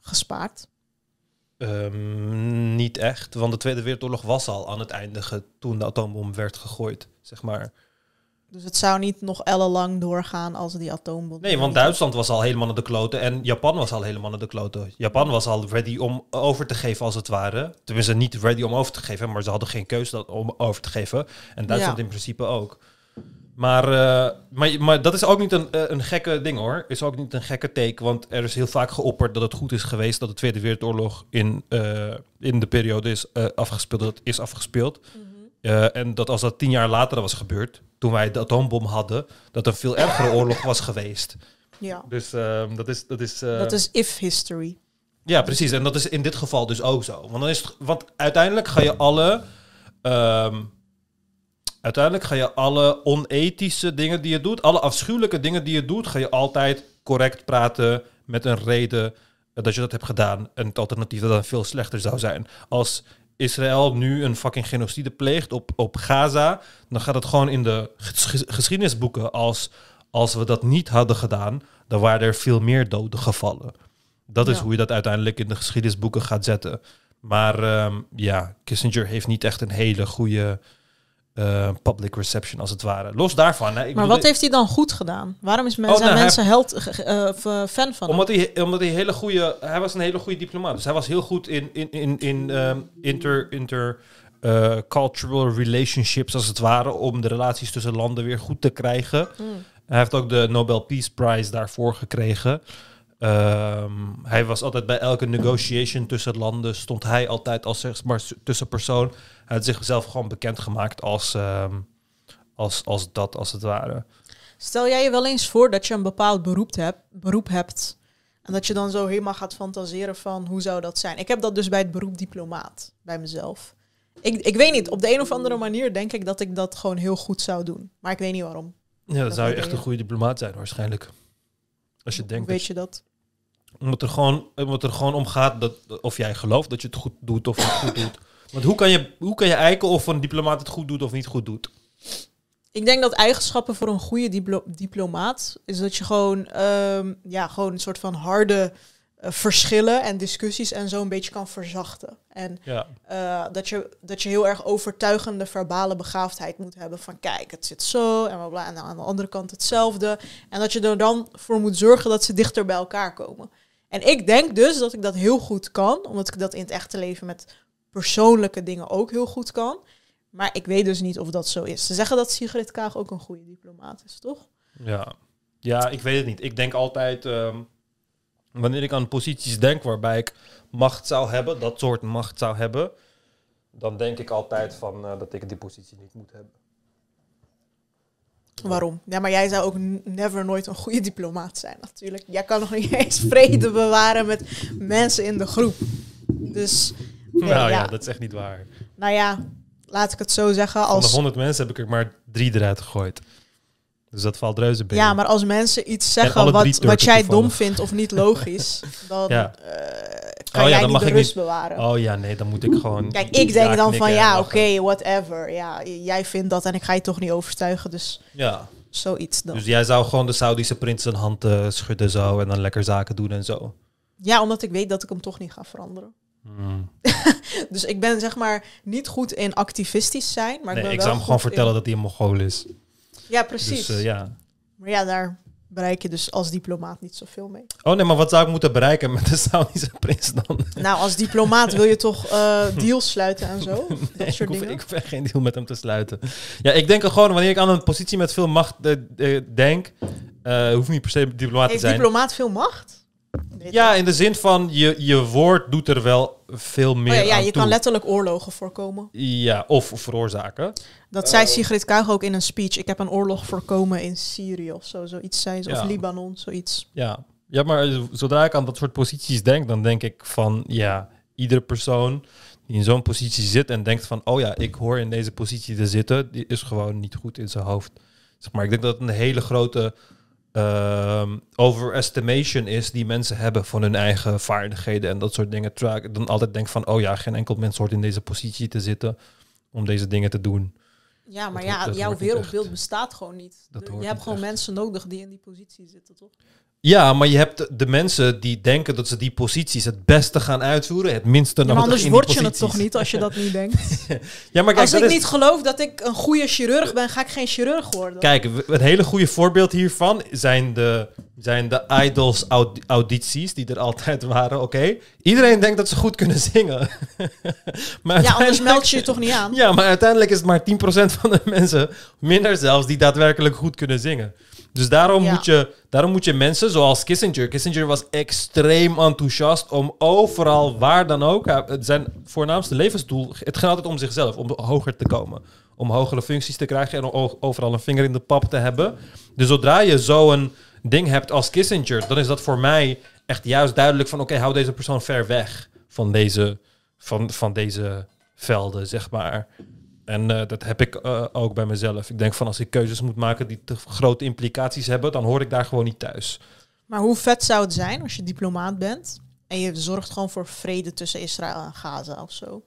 gespaard. Ehm, niet echt, want de Tweede Wereldoorlog was al aan het eindigen toen de atoombom werd gegooid, zeg maar. Dus het zou niet nog ellenlang doorgaan als die atoombom... Nee, want Duitsland was al helemaal naar de kloten en Japan was al helemaal naar de kloten. Japan was al ready om over te geven als het ware. Tenminste, niet ready om over te geven, maar ze hadden geen keuze om over te geven. En Duitsland Ja. in principe ook. Maar, eh, maar, maar dat is ook niet een, eh, een gekke ding hoor. Is ook niet een gekke take, want er is heel vaak geopperd dat het goed is geweest dat de Tweede Wereldoorlog in, eh, in de periode is afgespeeld, dat is afgespeeld. Eh, en dat als dat tien jaar later was gebeurd, toen wij de atoombom hadden, dat een veel ergere oorlog was geweest. Ja. Dus ehm, dat is... Dat is, Dat is if history. ja, precies. En dat is in dit geval dus ook zo. Want, dan is het, want uiteindelijk ga je alle... ehm, uiteindelijk ga je alle onethische dingen die je doet... alle afschuwelijke dingen die je doet... ga je altijd correct praten met een reden dat je dat hebt gedaan. En het alternatief dat dan veel slechter zou zijn. Als Israël nu een fucking genocide pleegt op, op Gaza... dan gaat het gewoon in de ges- geschiedenisboeken als... als we dat niet hadden gedaan... dan waren er veel meer doden gevallen. Dat is Ja. hoe je dat uiteindelijk in de geschiedenisboeken gaat zetten. Maar ehm, ja, Kissinger heeft niet echt een hele goede eh, public reception, als het ware. Los daarvan. Hè, ik Maar wat heeft hij dan goed gedaan? Waarom is men, Oh, zijn nou, hij mensen held, eh, eh, fan van hem? omdat hij, omdat hij hele goede, hij was een hele goede diplomaat. Dus hij was heel goed in, in, in, in ehm, inter, inter cultural relationships, als het ware, om de relaties tussen landen weer goed te krijgen. Mm. Hij heeft ook de Nobel Peace Prize daarvoor gekregen. Ehm, hij was altijd bij elke negotiation tussen landen, stond hij altijd als zeg maar tussenpersoon. Had zichzelf gewoon bekendgemaakt als, ehm, als, als dat, als het ware. Stel jij je wel eens voor dat je een bepaald beroep hebt, beroep hebt en dat je dan zo helemaal gaat fantaseren van hoe zou dat zijn. Ik heb dat dus bij het beroep diplomaat, bij mezelf. Ik, ik weet niet, op de een of andere manier denk ik dat ik dat gewoon heel goed zou doen. Maar ik weet niet waarom. Ja, dan Dat zou je echt een goede diplomaat zijn waarschijnlijk. Als je denkt weet dat je dat? Omdat er gewoon, omdat er gewoon om gaat dat, of jij gelooft dat je het goed doet of niet goed doet. Want hoe kan, je, hoe kan je eiken of een diplomaat het goed doet of niet goed doet? Ik denk dat eigenschappen voor een goede diplo- diplomaat is dat je gewoon, ehm, ja, gewoon een soort van harde eh, verschillen en discussies en zo een beetje kan verzachten. En Ja. eh, dat, je, dat je heel erg overtuigende verbale begaafdheid moet hebben van kijk, het zit zo en bla bla, en aan de andere kant hetzelfde. En dat je er dan voor moet zorgen dat ze dichter bij elkaar komen. En ik denk dus dat ik dat heel goed kan, omdat ik dat in het echte leven met persoonlijke dingen ook heel goed kan. Maar ik weet dus niet of dat zo is. Ze zeggen dat Sigrid Kaag ook een goede diplomaat is, toch? Ja. ja, ik weet het niet. Ik denk altijd, ehm, wanneer ik aan posities denk waarbij ik macht zou hebben, dat soort macht zou hebben, dan denk ik altijd van eh, dat ik die positie niet moet hebben. Waarom? Ja, maar jij zou ook never nooit een goede diplomaat zijn, natuurlijk. Jij kan nog niet eens vrede bewaren met mensen in de groep. Dus, nee, nou ja. ja. dat is echt niet waar. nou ja, laat ik het zo zeggen. Van de Als, 100 mensen heb ik er maar drie eruit gegooid. Dus dat valt reuze binnen. ja, maar als mensen iets zeggen wat, wat jij toevallig. dom vindt of niet logisch, dan Ja. eh, kan Oh ja, jij dan niet mag de ik rust niet- bewaren. Oh ja, nee, dan moet ik gewoon. Kijk, ik denk dan van ja, oké, whatever. Ja, jij vindt dat en ik ga je toch niet overtuigen, dus Ja. zoiets dan. Dus jij zou gewoon de Saudische prins een hand eh, schudden zo en dan lekker zaken doen en zo. Ja, omdat ik weet dat ik hem toch niet ga veranderen. Hmm. Dus ik ben zeg maar niet goed in activistisch zijn, maar ik ben ik wel zou hem gewoon vertellen in- dat hij een Mongool is. Ja, precies. Dus ja. Maar ja, daar bereik je dus als diplomaat niet zoveel mee. Oh nee, maar wat zou ik moeten bereiken met de Saudische prins dan? Nou, als diplomaat wil je toch eh, deals sluiten en zo? Dat soort ik, hoef, dingen. ik hoef echt geen deal met hem te sluiten. Ja, ik denk gewoon, wanneer ik aan een positie met veel macht eh, denk, hoeft niet per se diplomaat te Heeft zijn. diplomaat veel macht? Ja, in de zin van je, je woord doet er wel veel meer Oh ja, ja, aan je toe. kan letterlijk oorlogen voorkomen. Ja, of veroorzaken. Dat zei Sigrid Kaag ook in een speech. Ik heb een oorlog voorkomen in Syrië of zo. Zoiets zei ze. Ja. Of Libanon, zoiets. Ja. ja, maar zodra ik aan dat soort posities denk, dan denk ik van ja, iedere persoon die in zo'n positie zit en denkt van oh ja, ik hoor in deze positie te zitten, die is gewoon niet goed in zijn hoofd. Zeg maar, ik denk dat het een hele grote ehm, overestimation is die mensen hebben van hun eigen vaardigheden en dat soort dingen. Terwijl ik dan altijd denk van oh ja, geen enkel mens hoort in deze positie te zitten om deze dingen te doen. Ja, maar Dat ja, hoort- jouw wereldbeeld bestaat gewoon niet. Je hebt gewoon echt. mensen nodig die in die positie zitten, toch? Ja, maar je hebt de, mensen die denken dat ze die posities het beste gaan uitvoeren, het minste Ja, maar nodig anders word je het toch niet als je dat niet denkt. Ja, maar kijk, als ik is- niet geloof dat ik een goede chirurg ben, ga ik geen chirurg worden. Kijk, een hele goede voorbeeld hiervan zijn de, zijn de Idols aud- audities die er altijd waren. Oké, iedereen denkt dat ze goed kunnen zingen. maar ja, anders meld je je toch niet aan. Ja, maar uiteindelijk is het maar 10% van de mensen, minder zelfs, die daadwerkelijk goed kunnen zingen. Dus daarom, Ja. moet je, daarom moet je mensen zoals Kissinger. Kissinger was extreem enthousiast om overal, waar dan ook. Zijn voornaamste levensdoel, het gaat altijd om zichzelf, om hoger te komen. Om hogere functies te krijgen en overal een vinger in de pap te hebben. Dus zodra je zo'n ding hebt als Kissinger, dan is dat voor mij echt juist duidelijk van... oké, hou deze persoon ver weg van deze, van, van deze velden, zeg maar. En eh, dat heb ik eh, ook bij mezelf. Ik denk van als ik keuzes moet maken die te grote implicaties hebben, dan hoor ik daar gewoon niet thuis. Maar hoe vet zou het zijn als je diplomaat bent en je zorgt gewoon voor vrede tussen Israël en Gaza of zo?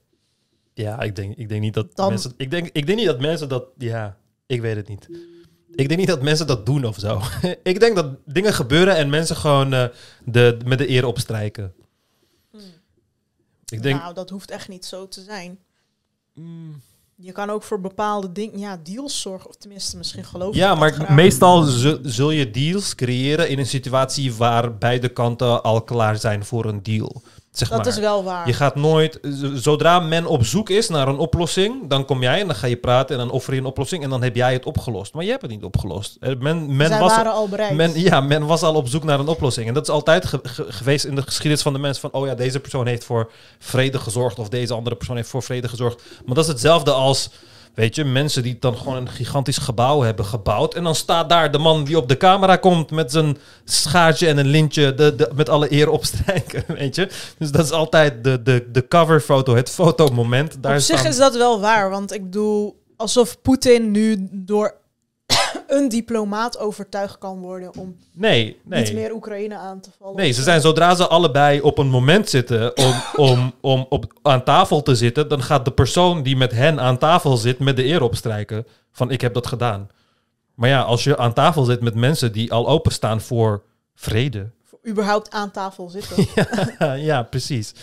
Ja, ik denk, ik denk niet dat Dan- mensen. Ik denk, ik denk niet dat mensen dat. Ja, ik weet het niet. Ik denk niet dat mensen dat doen of zo. ik denk dat dingen gebeuren en mensen gewoon eh, de, met de eer opstrijken. Ik denk. Nou, dat hoeft echt niet zo te zijn. Mm. Je kan ook voor bepaalde dingen, ja, deals zorgen. Of tenminste, misschien geloof Ja, ik maar dat graag. meestal zul je deals creëren in een situatie waar beide kanten al klaar zijn voor een deal. Zeg Dat maar. is wel waar. Je gaat nooit, zodra men op zoek is naar een oplossing, dan kom jij en dan ga je praten en dan offer je een oplossing en dan heb jij het opgelost. Maar je hebt het niet opgelost. Eh, Men, men Zij was waren al bereid. Men, ja, men was al op zoek naar een oplossing. En dat is altijd ge- ge- geweest in de geschiedenis van de mens. Van, oh ja, deze persoon heeft voor vrede gezorgd. Of deze andere persoon heeft voor vrede gezorgd. Maar dat is hetzelfde als Weet je, mensen die dan gewoon een gigantisch gebouw hebben gebouwd. En dan staat daar de man die op de camera komt met zijn schaartje en een lintje de, de, met alle eer opstrijken. Weet je? Dus dat is altijd de, de, de coverfoto, het fotomoment. Daar Op zich is dat wel waar, want ik bedoel, alsof Poetin nu door een diplomaat overtuigd kan worden om Nee, nee. niet meer Oekraïne aan te vallen. Nee, ze zijn zodra ze allebei op een moment zitten om, om, om op, aan tafel te zitten, dan gaat de persoon die met hen aan tafel zit met de eer opstrijken van ik heb dat gedaan. Maar ja, als je aan tafel zit met mensen die al openstaan voor vrede. Überhaupt aan tafel zitten. ja, ja, precies.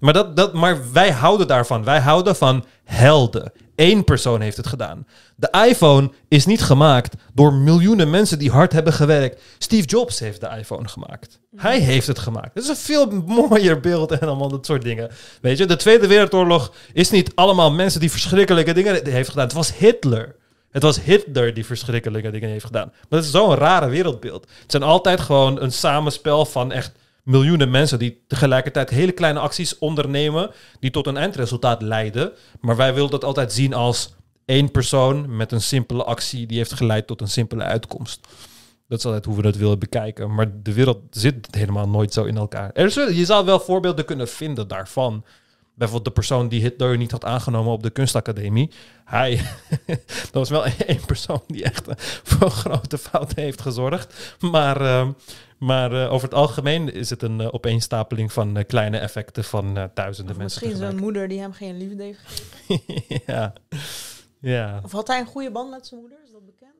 Maar, dat, dat, maar wij houden daarvan. Wij houden van helden. Eén persoon heeft het gedaan. De iPhone is niet gemaakt door miljoenen mensen die hard hebben gewerkt. Steve Jobs heeft de iPhone gemaakt. Hij heeft het gemaakt. Dat is een veel mooier beeld en allemaal dat soort dingen. Weet je, de Tweede Wereldoorlog is niet allemaal mensen die verschrikkelijke dingen heeft gedaan. Het was Hitler. Het was Hitler die verschrikkelijke dingen heeft gedaan. Maar dat is zo'n rare wereldbeeld. Het zijn altijd gewoon een samenspel van echt miljoenen mensen die tegelijkertijd hele kleine acties ondernemen die tot een eindresultaat leiden. Maar wij willen dat altijd zien als één persoon met een simpele actie die heeft geleid tot een simpele uitkomst. Dat is altijd hoe we dat willen bekijken. Maar de wereld zit helemaal nooit zo in elkaar. Er je zou wel voorbeelden kunnen vinden daarvan. Bijvoorbeeld de persoon die Hitler niet had aangenomen op de kunstacademie. Hij, dat was wel één persoon die echt eh, voor grote fouten heeft gezorgd. Maar, eh, maar eh, over het algemeen is het een eh, opeenstapeling van kleine effecten van duizenden mensen. Misschien zijn moeder die hem geen liefde heeft gegeven. ja. ja, Of had hij een goede band met zijn moeder? Is dat bekend?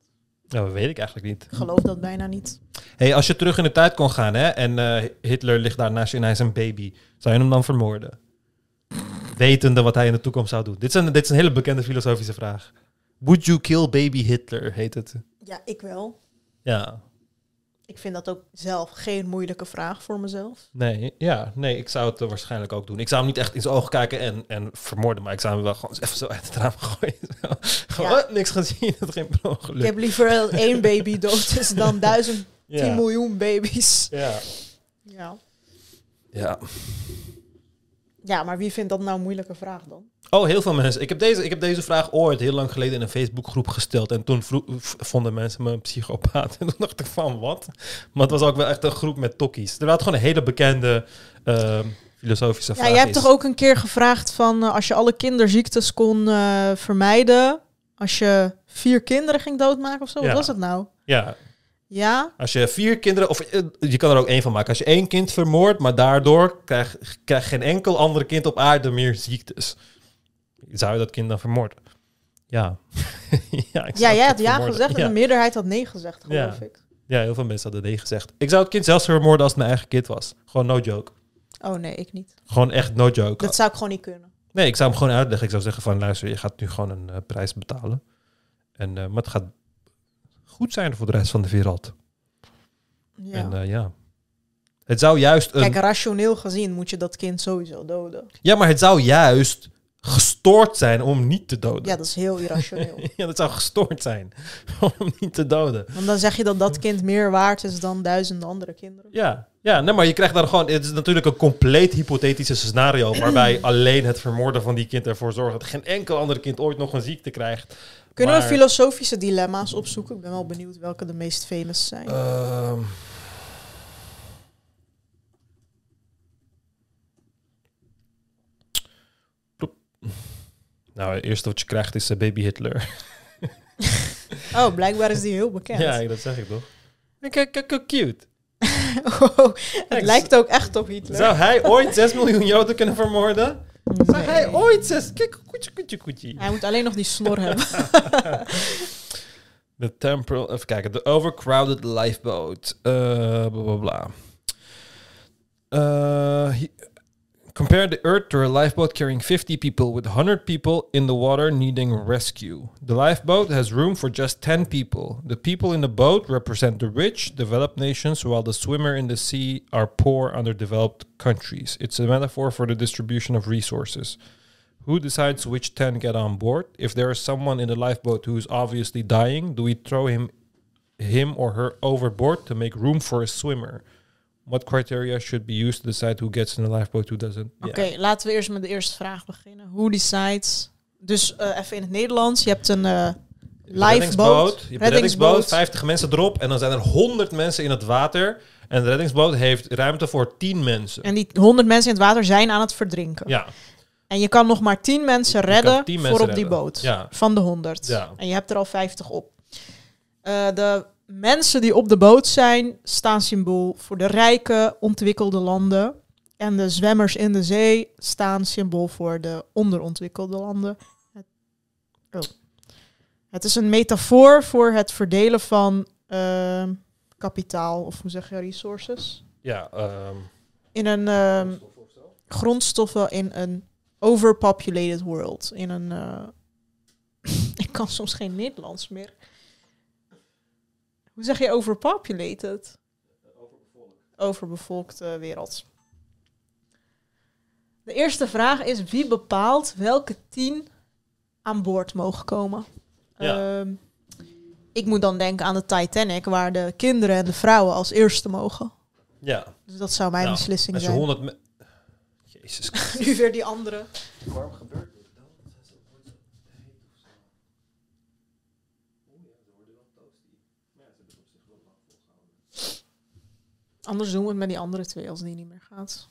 Nou, dat weet ik eigenlijk niet. Ik geloof dat bijna niet. Hey, als je terug in de tijd kon gaan hè, en Hitler ligt daar naast je en hij is een baby, zou je hem dan vermoorden? Wetende wat hij in de toekomst zou doen. Dit is een, dit is een hele bekende filosofische vraag. Would you kill baby Hitler, heet het. Ja, ik wel. Ja, Ik vind dat ook zelf geen moeilijke vraag voor mezelf. nee, ja, nee, ik zou het waarschijnlijk ook doen. Ik zou hem niet echt in zijn ogen kijken en, en vermoorden, maar ik zou hem wel gewoon even zo uit het raam gooien. gewoon, Ja. niks gezien, het geen ongeluk. Ik heb liever dat één baby dood is dan duizend, Ja. tien miljoen baby's. Ja. Ja. Ja. Ja, maar wie vindt dat nou een moeilijke vraag dan? Oh, heel veel mensen. Ik heb, deze, ik heb deze vraag ooit heel lang geleden in een Facebookgroep gesteld. En toen vonden mensen me een psychopaat. En toen dacht ik van, wat? Maar het was ook wel echt een groep met tokkies. Er was gewoon een hele bekende ehm, filosofische Ja, vraag. jij hebt is- toch ook een keer gevraagd van eh, als je alle kinderziektes kon eh, vermijden, als je vier kinderen ging doodmaken of zo, Ja. wat was het nou? Ja, Ja, als je vier kinderen... Of eh, je kan er ook één van maken. Als je één kind vermoordt, maar daardoor krijgt krijgt geen enkel ander kind op aarde meer ziektes. Zou je dat kind dan vermoorden? Ja. ja, ja jij had ja vermoorden. gezegd en Ja. de meerderheid had nee gezegd, geloof Ja. ik. Ja, heel veel mensen hadden nee gezegd. Ik zou het kind zelfs vermoorden als het mijn eigen kind was. Gewoon no joke. Oh nee, ik niet. Gewoon echt no joke. Dat zou ik gewoon niet kunnen. Nee, ik zou hem gewoon uitleggen. Ik zou zeggen van luister, je gaat nu gewoon een eh, prijs betalen. En, eh, maar het gaat goed zijn voor de rest van de wereld. Ja. En eh, ja. Het zou juist een... Kijk, rationeel gezien moet je dat kind sowieso doden. Ja, maar het zou juist gestoord zijn om niet te doden. Ja, dat is heel irrationeel. ja, dat zou gestoord zijn om niet te doden. Want dan zeg je dat dat kind meer waard is dan duizenden andere kinderen. Ja, ja nee, maar je krijgt dan gewoon... Het is natuurlijk een compleet hypothetische scenario... waarbij alleen het vermoorden van die kind ervoor zorgt... dat geen enkel ander kind ooit nog een ziekte krijgt. Kunnen Maar- we filosofische dilemma's opzoeken? Ik ben wel benieuwd welke de meest famous zijn. Ehm. Nou, het eerste wat je krijgt is eh, baby Hitler. Oh, blijkbaar is die heel bekend. ja, dat zeg ik toch. Kijk, kijk, kijk, cute. Oh, het lijkt ook echt op Hitler. Zou hij ooit 6 miljoen Joden kunnen vermoorden? Zou hij ooit 6... Kijk, koetje, koetje, koetje. Hij moet alleen nog die snor hebben. The temporal, even kijken. The overcrowded lifeboat. Uh, bla bla bla. Uh, he- compare the Earth to a lifeboat carrying 50 people with 100 people in the water needing rescue. The lifeboat has room for just 10 people. The people in the boat represent the rich, developed nations, while the swimmer in the sea are poor, underdeveloped countries. It's a metaphor for the distribution of resources. Who decides which 10 get on board? If there is someone in the lifeboat who is obviously dying, do we throw him him or her overboard to make room for a swimmer? What criteria should be used to decide who gets in the lifeboat, who doesn't? Oké, laten we eerst met de eerste vraag beginnen. Who decides Dus eh, even in het Nederlands. Je hebt een reddingsboot. lifeboat. Je hebt een reddingsboot, 50 mensen erop en dan zijn er 100 mensen in het water. En de reddingsboot heeft ruimte voor 10 mensen. En die 100 mensen in het water zijn aan het verdrinken. Ja, En je kan nog maar 10 mensen redden 10 voor mensen op die boot. Ja. Van de 100. Ja. En je hebt er al 50 op. Eh, de mensen die op de boot zijn, staan symbool voor de rijke, ontwikkelde landen. En de zwemmers in de zee staan symbool voor de onderontwikkelde landen. Het, oh. het is een metafoor voor het verdelen van ehm, kapitaal, of hoe zeg je, resources. ja ehm, In een ehm, grondstoffen in een overpopulated world. In een. eh, ik kan soms geen Nederlands meer. Hoe zeg je overpopulated? Overbevolkte wereld. De eerste vraag is: wie bepaalt welke tien aan boord mogen komen? Ja. Ehm, ik moet dan denken aan de Titanic, waar de kinderen en de vrouwen als eerste mogen. ja. Dus dat zou mijn Nou, beslissing als je zijn. 100 me- Jezus nu weer die andere. Waarom gebeurt Anders doen we het met die andere twee als die niet meer gaat.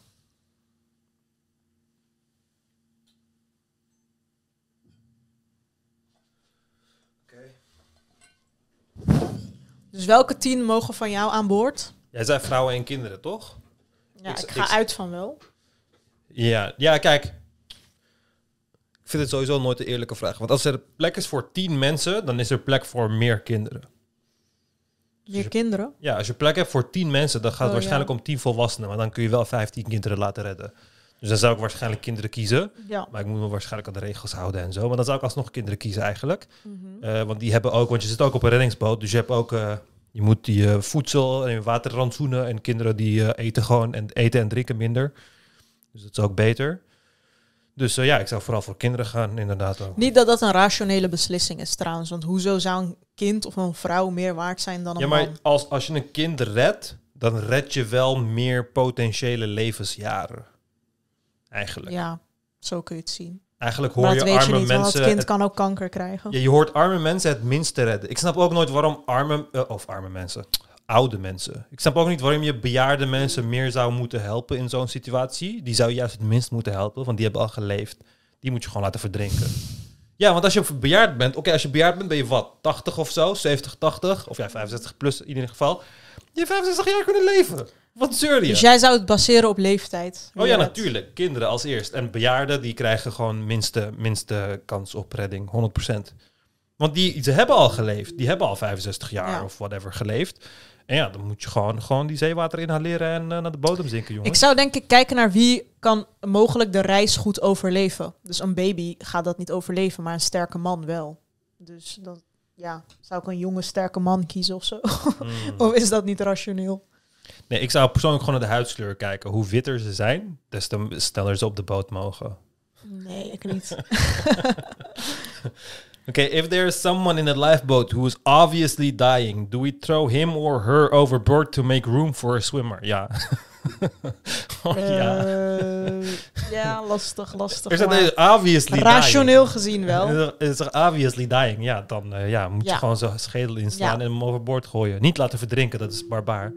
Dus welke tien mogen van jou aan boord? Jij zei vrouwen en kinderen, toch? Ja, Ik- ik, ga ik- uit van wel. Ja, ja, kijk. Ik vind het sowieso nooit een eerlijke vraag. Want als er plek is voor 10 mensen, dan is er plek voor meer kinderen. Meer kinderen? Ja, als je plek hebt voor 10 mensen, dan gaat het Oh, waarschijnlijk ja. om 10 volwassenen. Maar dan kun je wel 15 kinderen laten redden. Dus dan zou ik waarschijnlijk kinderen kiezen. Ja. Maar ik moet me waarschijnlijk aan de regels houden en zo. Maar dan zou ik alsnog kinderen kiezen eigenlijk. Mhm. Eh, want die hebben ook, want je zit ook op een reddingsboot. Dus je hebt ook, eh, je moet die eh, voedsel en waterrantsoenen. En kinderen die eten gewoon en eten en drinken minder. Dus dat is ook beter. Dus eh, ja, ik zou vooral voor kinderen gaan, inderdaad ook. Niet dat dat een rationele beslissing is trouwens. Want hoezo zou een kind of een vrouw meer waard zijn dan een Ja, maar man? als, als je een kind redt, dan red je wel meer potentiële levensjaren. Eigenlijk. Ja, zo kun je het zien. Eigenlijk hoor maar je arme je niet, mensen. het kind het- kan ook kanker krijgen. Ja, je hoort arme mensen het minste redden. Ik snap ook nooit waarom arme, eh, of arme mensen, oude mensen. Ik snap ook niet waarom je bejaarde mensen meer zou moeten helpen in zo'n situatie. Die zou je juist het minst moeten helpen, want die hebben al geleefd. Die moet je gewoon laten verdrinken. Ja, want als je bejaard bent, oké, als je bejaard bent, ben je wat? 80 of zo? 70, 80? Of ja, 65 plus in ieder geval. Je hebt 65 jaar kunnen leven. Wat zeur je? Dus jij zou het baseren op leeftijd? Oh ja, natuurlijk. Kinderen als eerst. En bejaarden, die krijgen gewoon minste, minste kans op redding. 100%. Want die, ze hebben al geleefd. Die hebben al 65 jaar Ja. of whatever geleefd. En ja, dan moet je gewoon, gewoon die zeewater inhaleren en eh, naar de bodem zinken, jongen. Ik zou denk ik kijken naar wie kan mogelijk de reis goed overleven. Dus een baby gaat dat niet overleven, maar een sterke man wel. Dus dan ja, zou ik een jonge sterke man kiezen of zo. Hmm. of is dat niet rationeel? Nee, ik zou persoonlijk gewoon naar de huidskleur kijken. Hoe witter ze zijn, des te sneller ze op de boot mogen. Nee, ik niet. Okay, if there is someone in a lifeboat who is obviously dying, do we throw him or her overboard to make room for a swimmer? Ja. oh, ja. Eh, ja, lastig, lastig. Maar deze obviously rationeel dying. gezien wel. Er is er obviously dying. Ja, dan eh, ja, moet je gewoon zijn schedel inslaan Ja. en hem overboord gooien. Niet laten verdrinken, dat is barbaar.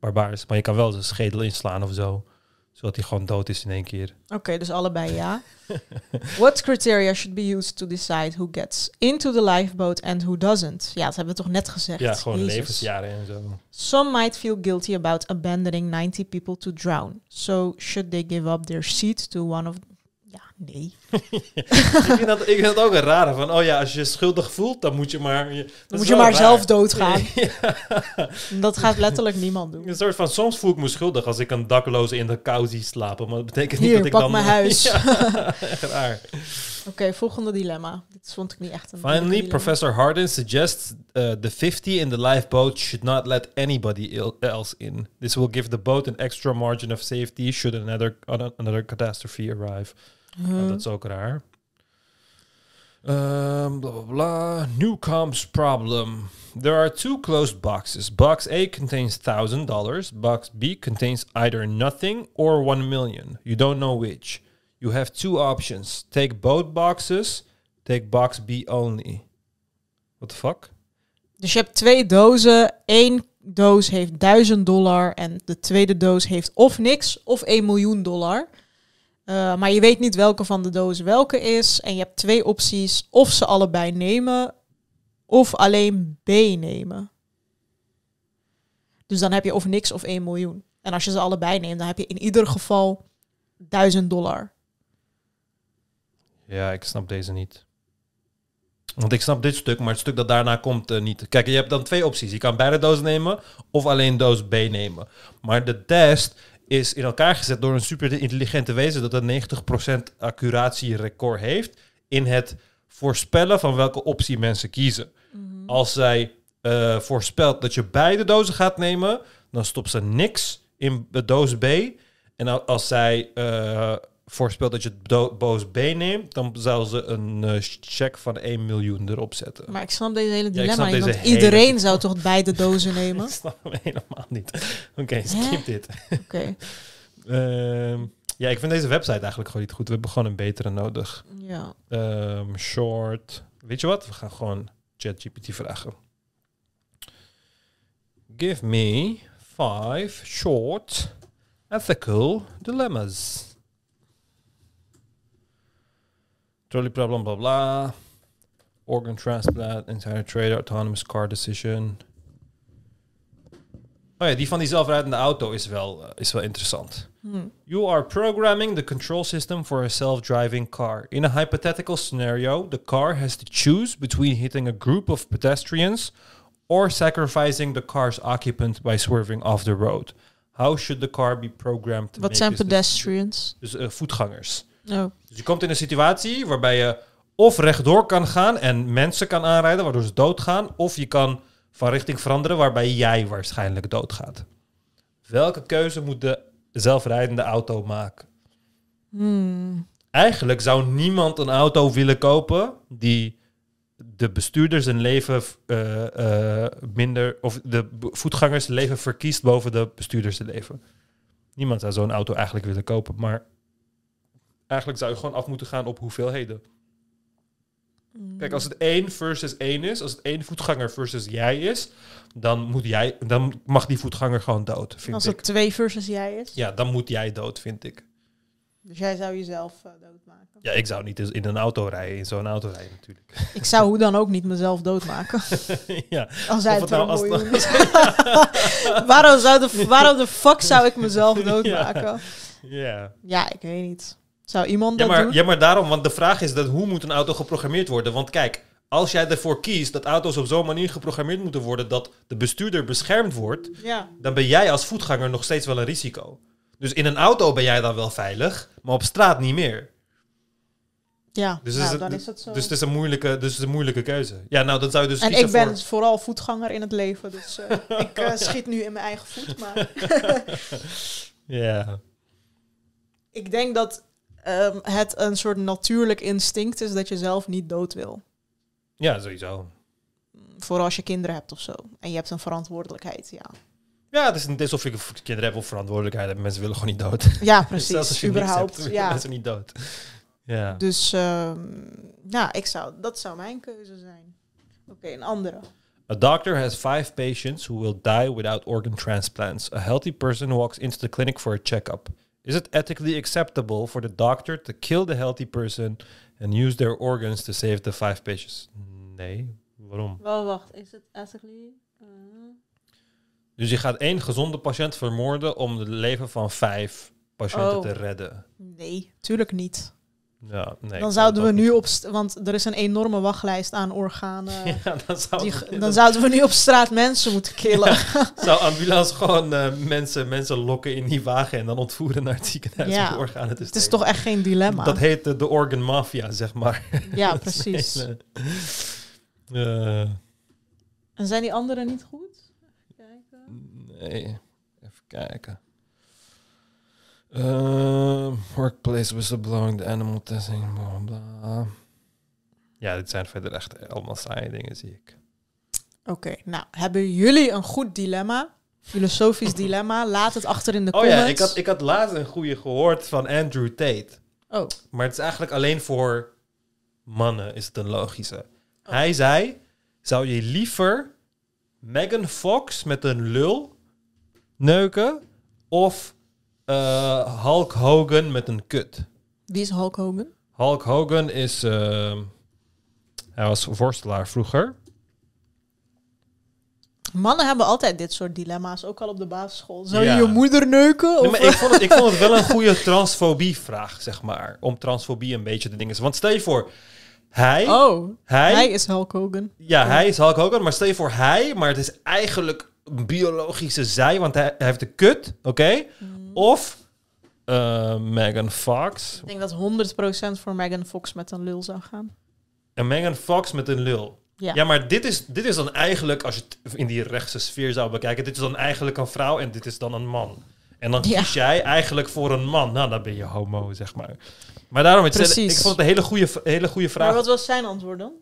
Barbaars. Maar je kan wel zijn schedel inslaan of zo. Zodat hij gewoon dood is in één keer. Oké, dus allebei ja. What criteria should be used to decide who gets into the lifeboat and who doesn't? Ja, dat hebben we toch net gezegd. Ja, gewoon Jezus. levensjaren en zo. Some might feel guilty about abandoning 90 people to drown. So should they give up their seat to one of... Ja, nee. ik, vind dat, ik vind dat ook een rare van, oh ja, als je je schuldig voelt, dan moet je maar... je- Dan moet je maar raar. zelf doodgaan. Ja. Dat gaat letterlijk niemand doen. Een soort van, soms voel ik me schuldig als ik een dakloze in de kou zie slapen. Maar dat betekent niet dat ik pak dan... mijn huis. ja, echt raar. Oké, volgende dilemma. Dit vond ik niet echt een Finally. Professor Hardin suggests uh, the 50 in the lifeboat should not let anybody else in. This will give the boat an extra margin of safety should another, another catastrophe arrive. Nou, dat is ook raar. Um, blah, blah, blah. Newcomb's problem. There are two closed boxes. Box A contains $1,000. Box B contains either nothing or 1 million. You don't know which. You have two options. Take both boxes, Take box B only. What the fuck? Dus je hebt twee dozen. Eén doos heeft 1000 dollar en de tweede doos heeft of niks of 1 miljoen dollar. Eh, maar je weet niet welke van de dozen welke is. En je hebt twee opties. Of ze allebei nemen of alleen B nemen. Dus dan heb je of niks of 1 miljoen. En als je ze allebei neemt, dan heb je in ieder geval 1000 dollar. Ja, ik snap deze niet. Want ik snap dit stuk, maar het stuk dat daarna komt eh, niet. Kijk, je hebt dan twee opties. Je kan beide dozen nemen of alleen doos B nemen. Maar de test is in elkaar gezet door een super intelligente wezen dat een 90% accuratierecord heeft in het voorspellen van welke optie mensen kiezen. Als zij eh, voorspelt dat je beide dozen gaat nemen, dan stopt ze niks in de doos B. En al- als zij eh, voorspelt dat je do- doos B neemt, dan zal ze een eh, check van 1 miljoen erop zetten. Maar ik snap deze hele Ja, dilemma niet. deze Want hele- iedereen zou toch beide dozen nemen? Ik snap hem helemaal niet. Oké, skip dit. Oké. Ehm, ja, ik vind deze website eigenlijk gewoon niet goed. We hebben gewoon een betere nodig. Ja. Ehm, short. Weet je wat? We gaan gewoon ChatGPT vragen. Give me five short ethical dilemmas. Trolley problem, blah, blah. Organ transplant, insider trader, autonomous car decision. Oh ja, die van die zelfrijdende auto is wel, eh, is wel interessant. Hmm. You are programming the control system for a self-driving car. In a hypothetical scenario, the car has to choose between hitting a group of pedestrians or sacrificing the car's occupant by swerving off the road. How should the car be programmed to Wat zijn decision? pedestrians? Dus eh, voetgangers. Oh. Dus je komt in een situatie waarbij je of rechtdoor kan gaan en mensen kan aanrijden waardoor ze doodgaan, of je kan van richting veranderen waarbij jij waarschijnlijk doodgaat. Welke keuze moet de zelfrijdende auto maken? Hmm. Eigenlijk zou niemand een auto willen kopen die de bestuurders een leven eh, eh, minder, of de voetgangers leven verkiest boven de bestuurders leven. Niemand zou zo'n auto eigenlijk willen kopen, maar eigenlijk zou je gewoon af moeten gaan op hoeveelheden. Kijk, als het één versus één is, als het één voetganger versus jij is, dan, moet jij, dan mag die voetganger gewoon dood, vind Als ik. het twee versus jij is. Ja, dan moet jij dood, vind ik. Dus jij zou jezelf eh, doodmaken. Ja, ik zou niet eens in een auto rijden, in zo'n auto rijden natuurlijk. Ik zou hoe dan ook niet mezelf doodmaken. ja. Als het nou- als het doen. waarom, zou de, waarom de fuck zou ik mezelf doodmaken? Ja. Ja, ik weet niet. Zou iemand Ja dat maar, doen? ja, maar daarom, want de vraag is dat hoe moet een auto geprogrammeerd worden? Want kijk, als jij ervoor kiest dat auto's op zo'n manier geprogrammeerd moeten worden dat de bestuurder beschermd wordt, Ja. dan ben jij als voetganger nog steeds wel een risico. Dus in een auto ben jij dan wel veilig, maar op straat niet meer. Ja, Dus, nou, is het, dan is dat zo. dus het is een moeilijke, dus het is een moeilijke keuze. Ja, nou, dan zou je dus en ik ben voor... vooral voetganger in het leven, dus eh, ik eh, schiet nu in mijn eigen voet. Maar Ja. ik denk dat ehm, het een soort natuurlijk instinct is dat je zelf niet dood wil. ja, sowieso. Vooral als je kinderen hebt of zo. En je hebt een verantwoordelijkheid, ja. Ja, het is niet alsof ik kinderen heb of verantwoordelijkheid. Mensen willen gewoon niet dood. Ja, precies. Zelfs als je Überhaupt, hebt, ja. mensen niet dood. Ja. Dus ehm, ja, ik zou, dat zou mijn keuze zijn. Oké, een andere. A doctor has five patients who will die without organ transplants. A healthy person walks into the clinic for a checkup. Is it ethically acceptable for the doctor to kill the healthy person and use their organs to save the five patients? Nee. Waarom? Wel, wacht. Is het ethically? Dus je gaat één gezonde patiënt vermoorden om het leven van vijf patiënten Oh. te redden. Nee, tuurlijk niet. Ja, nee. dan zouden we nu op... Want er is een enorme wachtlijst aan organen. Ja, dan zou- Die dan zouden we nu op straat mensen moeten killen. Zou ambulance gewoon eh, mensen, mensen lokken in die wagen en dan ontvoeren naar het ziekenhuis Ja, organen te het is toch echt geen dilemma? Dat heet eh, de organ mafia, zeg maar. Ja, precies. hele- Eh, En zijn die anderen niet goed? nee, even kijken. Eh, workplace whistleblowing, the animal testing, bla bla. Ja, dit zijn verder echt allemaal saaie dingen, zie ik. Oké, nou, hebben jullie een goed dilemma? Filosofisch dilemma? Laat het achter in de Oh comments. ja, ik had, ik had laatst een goede gehoord van Andrew Tate. Oh. Maar het is eigenlijk alleen voor mannen is het een logische. Hij zei, zou je liever Megan Fox met een lul neuken of eh, Hulk Hogan met een kut? Wie is Hulk Hogan? Hulk Hogan is, eh, hij was worstelaar vroeger. Mannen hebben altijd dit soort dilemma's, ook al op de basisschool. Zou Ja. je je moeder neuken? Nee, maar ik, vond het, ik vond het wel een goede transfobie-vraag, zeg maar. Om transfobie een beetje te dingen. Want stel je voor, hij... Oh, hij, hij is Hulk Hogan. Ja, hij is Hulk Hogan. Maar stel je voor hij, maar het is eigenlijk een biologische zij, want hij, hij heeft de kut, oké? Mm. Of eh, Megan Fox. Ik denk dat 100% voor Megan Fox met een lul zou gaan. En Megan Fox met een lul. Ja. Ja, maar dit is, dit is dan eigenlijk, als je het in die rechtse sfeer zou bekijken, dit is dan eigenlijk een vrouw en dit is dan een man. En dan Ja. kies jij eigenlijk voor een man. Nou, dan ben je homo, zeg maar. Maar daarom, het, Precies. ik vond het een hele goede, hele goede vraag. Maar wat was zijn antwoord dan?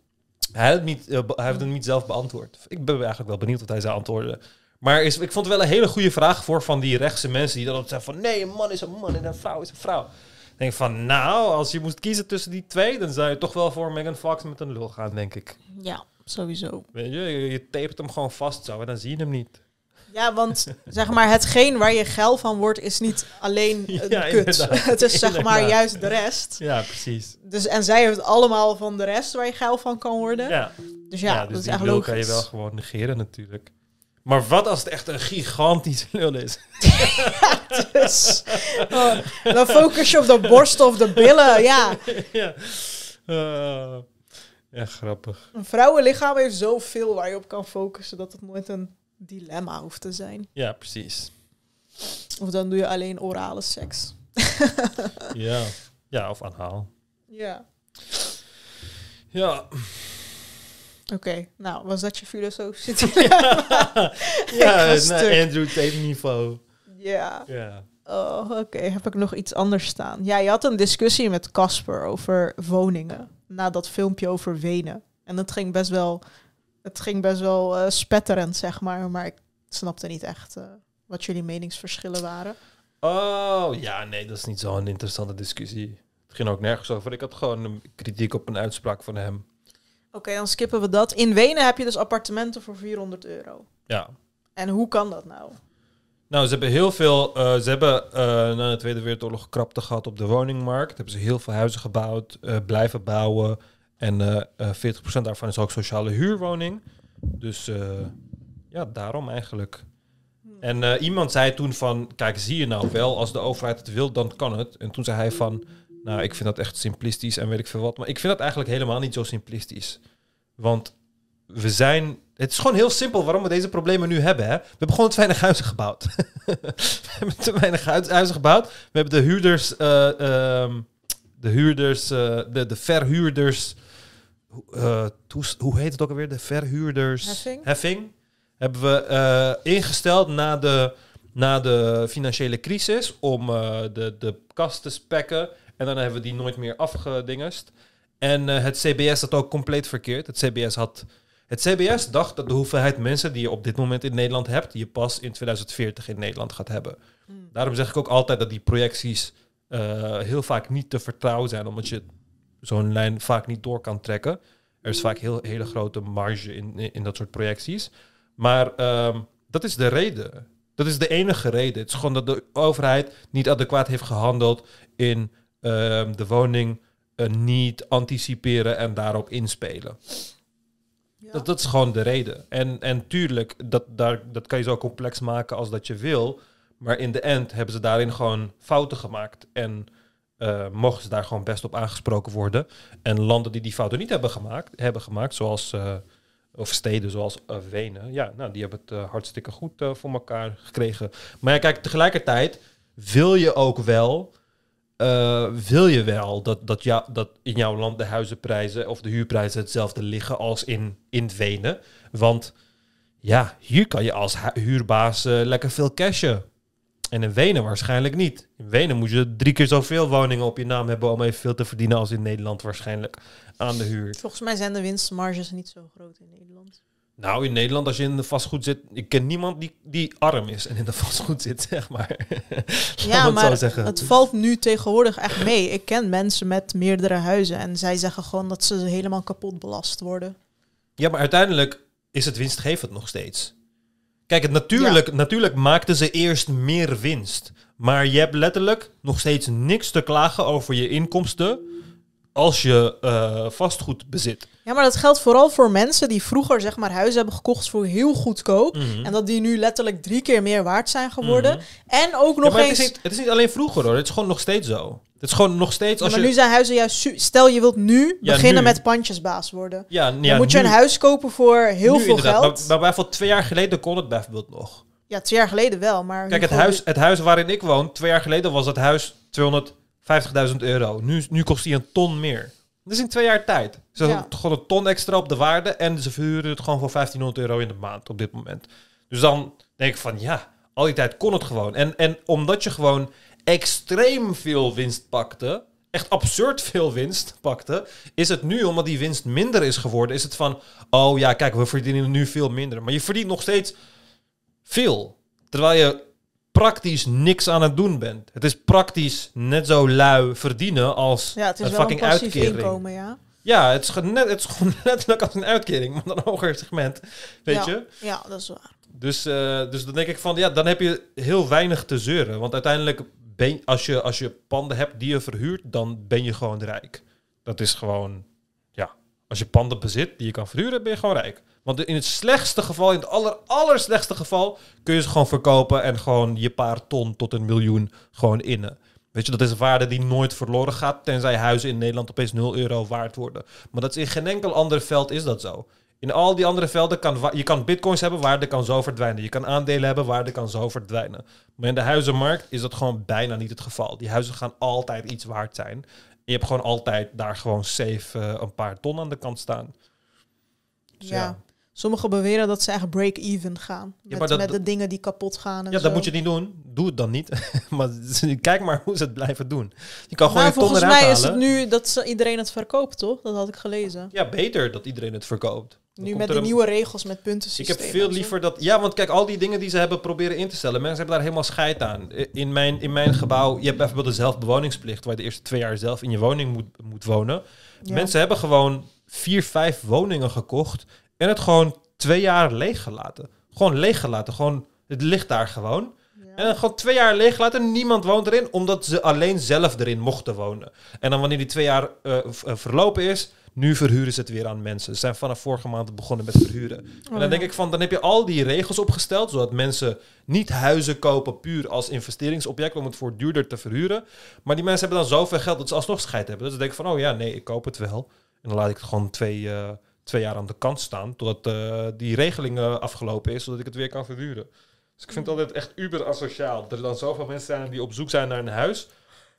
Hij, het niet, eh, hij heeft het niet zelf beantwoord. Ik ben eigenlijk wel benieuwd wat hij zou antwoorden. Maar is, ik vond het wel een hele goede vraag voor van die rechtse mensen die dan altijd zeggen van nee, een man is een man en een vrouw is een vrouw. Ik denk van nou, als je moest kiezen tussen die twee, dan zou je toch wel voor Megan Fox met een lul gaan, denk ik. Ja, sowieso. Weet je, je, je tapet hem gewoon vast zo en dan zie je hem niet. Ja, want zeg maar, hetgeen waar je geil van wordt, is niet alleen een Ja, kut. inderdaad. Het is zeg maar Inderdaad. juist de rest. Ja, precies. Dus, en zij heeft allemaal van de rest waar je geil van kan worden. Ja. Dus ja, dus dat is die echt lul logisch. kan je wel gewoon negeren natuurlijk. Maar wat als het echt een gigantische lul is? Dus, oh, dan focus je op de borst of de billen. Ja, ja. Ja, grappig. een vrouwenlichaam heeft zoveel waar je op kan focussen dat het nooit een dilemma hoeft te zijn. Ja, precies. Of dan doe je alleen orale seks. Ja. ja, of aanhaal. Ja. Ja. Oké, nou, was dat je filosofische dilemma? ja, naar stuk. Andrew Tate niveau. Ja. Ja. Oh, oké. Heb ik nog iets anders staan? Ja, je had een discussie met Casper over woningen. Na dat filmpje over Wenen. En dat ging best wel... Het ging best wel eh, spetterend, zeg maar. Maar ik snapte niet echt eh, wat jullie meningsverschillen waren. Oh, ja, nee, dat is niet zo'n interessante discussie. Het ging ook nergens over. Ik had gewoon een kritiek op een uitspraak van hem. Oké, dan skippen we dat. In Wenen heb je dus appartementen voor 400 euro. Ja. En hoe kan dat nou? Nou, ze hebben heel veel. eh, ze hebben eh, na de Tweede Wereldoorlog krapte gehad op de woningmarkt. Hebben ze heel veel huizen gebouwd, eh, blijven bouwen. En eh eh 40% daarvan is ook sociale huurwoning. Dus ja, daarom eigenlijk. En eh, iemand zei toen van, kijk, zie je nou wel, als de overheid het wil, dan kan het. En toen zei hij van, nou, ik vind dat echt simplistisch en weet ik veel wat. Maar ik vind dat eigenlijk helemaal niet zo simplistisch. Want we zijn... Het is gewoon heel simpel waarom we deze problemen nu hebben. Hè? We hebben gewoon te weinig huizen gebouwd. we hebben te weinig huizen gebouwd. We hebben de huurders... eh, ehm, de huurders... eh, de, de verhuurders... eh, hoe, hoe heet het ook alweer? De verhuurders... Heffing? Heffing. Hebben we ingesteld na de, na de financiële crisis... om de, de kast te spekken. En dan hebben we die nooit meer afgedingest. En eh, het CBS had ook compleet verkeerd. Het CBS had... Het CBS dacht dat de hoeveelheid mensen die je op dit moment in Nederland hebt, je pas in 2040 in Nederland gaat hebben. Daarom zeg ik ook altijd dat die projecties eh, heel vaak niet te vertrouwen zijn, omdat je zo'n lijn vaak niet door kan trekken. Er is vaak heel hele grote marge in, in, in dat soort projecties. Maar ehm, dat is de reden. Dat is de enige reden. Het is gewoon dat de overheid niet adequaat heeft gehandeld in de woning eh, niet anticiperen en daarop inspelen. Dat, dat is gewoon de reden. En, en tuurlijk, dat, daar, dat kan je zo complex maken als dat je wil. Maar in de end hebben ze daarin gewoon fouten gemaakt. En eh, mogen ze daar gewoon best op aangesproken worden. En landen die die fouten niet hebben gemaakt, hebben gemaakt zoals, eh, of steden zoals eh, Wenen, ja, nou, die hebben het hartstikke goed voor elkaar gekregen. Maar ja, kijk, tegelijkertijd wil je ook wel eh, wil je wel dat, dat, ja, dat in jouw land de huizenprijzen of de huurprijzen hetzelfde liggen als in, in Wenen? Want ja, hier kan je als hu- huurbaas eh, lekker veel cashen. En in Wenen waarschijnlijk niet. In Wenen moet je drie keer zoveel woningen op je naam hebben om evenveel te verdienen als in Nederland waarschijnlijk aan de huur. Volgens mij zijn de winstmarges niet zo groot in Nederland. Nou, in Nederland, als je in de vastgoed zit, ik ken niemand die, die arm is en in de vastgoed zit, zeg maar. Ja, het maar het valt nu tegenwoordig echt mee. Ik ken mensen met meerdere huizen en zij zeggen gewoon dat ze helemaal kapot belast worden. Ja, maar uiteindelijk is het winstgevend nog steeds. Kijk, het natuurlijk, natuurlijk maakten ze eerst meer winst. Maar je hebt letterlijk nog steeds niks te klagen over je inkomsten als je eh, vastgoed bezit. Ja, maar dat geldt vooral voor mensen die vroeger zeg maar huizen hebben gekocht voor heel goedkoop. Mhm. En dat die nu letterlijk drie keer meer waard zijn geworden. Mhm. En ook nog eens... het, is niet, het is niet alleen vroeger hoor, het is gewoon nog steeds zo. Het is gewoon nog steeds Ja, als maar je... nu zijn huizen juist... Stel, je wilt nu Ja, beginnen nu. met pandjesbaas worden. Ja, Dan moet je nu- een huis kopen voor heel nu veel inderdaad. geld. Maar, maar bijvoorbeeld twee jaar geleden kon het bijvoorbeeld nog. Ja, twee jaar geleden wel, maar... Kijk, het huis, het huis waarin ik woon, twee jaar geleden was het huis 250.000 euro. Nu, nu kost hij een ton meer. Dat is in twee jaar tijd. Ze Ja. hebben gewoon een ton extra op de waarde en ze verhuren het gewoon voor 1500 euro in de maand op dit moment. Dus dan denk ik van ja, al die tijd kon het gewoon. En, en omdat je gewoon extreem veel winst pakte, echt absurd veel winst pakte, is het nu, omdat die winst minder is geworden, is het van, oh ja, kijk, we verdienen nu veel minder. Maar je verdient nog steeds veel. Terwijl je praktisch niks aan het doen bent. Het is praktisch net zo lui verdienen als Ja, het is een wel fucking uitkering. inkomen, ja. Ja, het is, gewoon net, het is gewoon letterlijk als een uitkering, maar dan een hoger segment. Weet ja. je? Ja, dat is waar. Dus, eh, dus dan denk ik van, ja, dan heb je heel weinig te zeuren. Want uiteindelijk, ben, als, je, als je panden hebt die je verhuurt, dan ben je gewoon rijk. Dat is gewoon, ja, als je panden bezit die je kan verhuren, ben je gewoon rijk. Want in het slechtste geval, in het aller, aller slechtste geval, kun je ze gewoon verkopen en gewoon je paar ton tot een miljoen gewoon innen. Weet je, dat is een waarde die nooit verloren gaat, tenzij huizen in Nederland opeens 0 euro waard worden. Maar dat is in geen enkel ander veld is dat zo. In al die andere velden kan je kan bitcoins hebben, waarde kan zo verdwijnen. Je kan aandelen hebben, waarde kan zo verdwijnen. Maar in de huizenmarkt is dat gewoon bijna niet het geval. Die huizen gaan altijd iets waard zijn. En je hebt gewoon altijd daar gewoon safe eh, een paar ton aan de kant staan. Dus Ja. Sommigen beweren dat ze echt break-even gaan. Met, dat- met de dingen die kapot gaan en Ja, zo. dat moet je niet doen. Doe het dan niet. maar kijk maar hoe ze het blijven doen. Je kan gewoon Maar je ton volgens mij is het nu dat ze, iedereen het verkoopt, toch? Dat had ik gelezen. Ja, beter dat iedereen het verkoopt. Dan Nu met de een- nieuwe regels met punten Ik heb veel liever dat... Ja, want kijk, al die dingen die ze hebben proberen in te stellen... mensen hebben daar helemaal scheid aan. In mijn, in mijn gebouw, je hebt bijvoorbeeld de zelfbewoningsplicht... waar je de eerste twee jaar zelf in je woning moet, moet wonen. Ja. Mensen hebben gewoon vier, vijf woningen gekocht... en het gewoon twee jaar leeggelaten. Gewoon leeggelaten. Gewoon, het ligt daar gewoon. En dan gewoon twee jaar leeggelaten. Niemand woont erin, omdat ze alleen zelf erin mochten wonen. En dan wanneer die twee jaar eh, eh, verlopen is, nu verhuren ze het weer aan mensen. Ze zijn vanaf vorige maand begonnen met verhuren. en dan Oh, denk ik van, dan heb je al die regels opgesteld, zodat mensen niet huizen kopen puur als investeringsobject om het voor duurder te verhuren. Maar die mensen hebben dan zoveel geld dat ze alsnog scheid hebben. Dus dan denk ik van, oh ja, nee, ik koop het wel. En dan laat ik het gewoon twee, eh, twee jaar aan de kant staan, totdat eh, die regeling eh, afgelopen is, zodat ik het weer kan verhuren. Dus ik vind het altijd echt uber asociaal. Dat er dan zoveel mensen zijn die op zoek zijn naar een huis.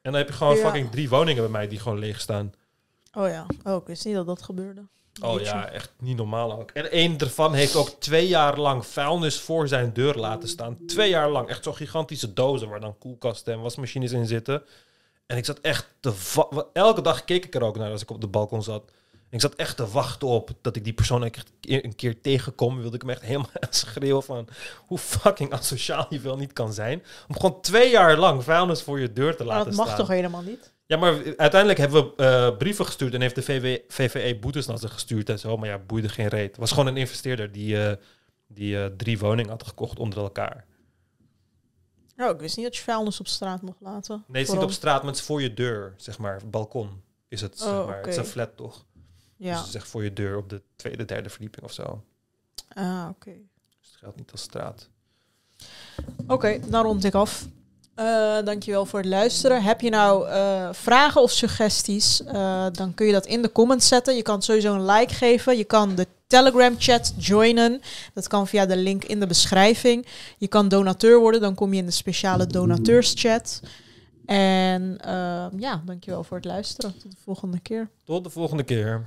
En dan heb je gewoon Ja. fucking drie woningen bij mij die gewoon leeg staan. Oh ja, oh, ik wist niet dat dat gebeurde. Oh ja, echt niet normaal ook. En één ervan heeft ook twee jaar lang vuilnis voor zijn deur laten staan. Twee jaar lang. Echt zo'n gigantische dozen waar dan koelkasten en wasmachines in zitten. En ik zat echt te... Elke dag keek ik er ook naar als ik op de balkon zat. Ik zat echt te wachten op dat ik die persoon een keer tegenkom. Wilde ik hem echt helemaal schreeuwen van hoe fucking asociaal je wel niet kan zijn. Om gewoon twee jaar lang vuilnis voor je deur te Maar laten dat mag staan. toch helemaal niet? Ja, maar uiteindelijk hebben we eh, brieven gestuurd en heeft de VW, VVE boetes naar ze gestuurd en zo. Maar ja, boeide geen reet. Het was gewoon een investeerder die, eh, die eh, drie woningen had gekocht onder elkaar. Oh, ik wist niet dat je vuilnis op straat mocht laten. Nee, het is niet op straat, maar het is voor je deur, zeg maar. Balkon is het, zeg Oh, maar. Het is een flat, toch? Ja. Dus het is echt voor je deur op de tweede, derde verdieping of zo. Ah, oké. Dus het geldt niet als straat. Oké, dan rond ik af. Eh dankjewel voor het luisteren. Heb je nou eh, vragen of suggesties, eh, dan kun je dat in de comments zetten. Je kan sowieso een like geven. Je kan de Telegram chat joinen. Dat kan via de link in de beschrijving. Je kan donateur worden, dan kom je in de speciale donateurschat. En eh, ja, dankjewel voor het luisteren. Tot de volgende keer. Tot de volgende keer.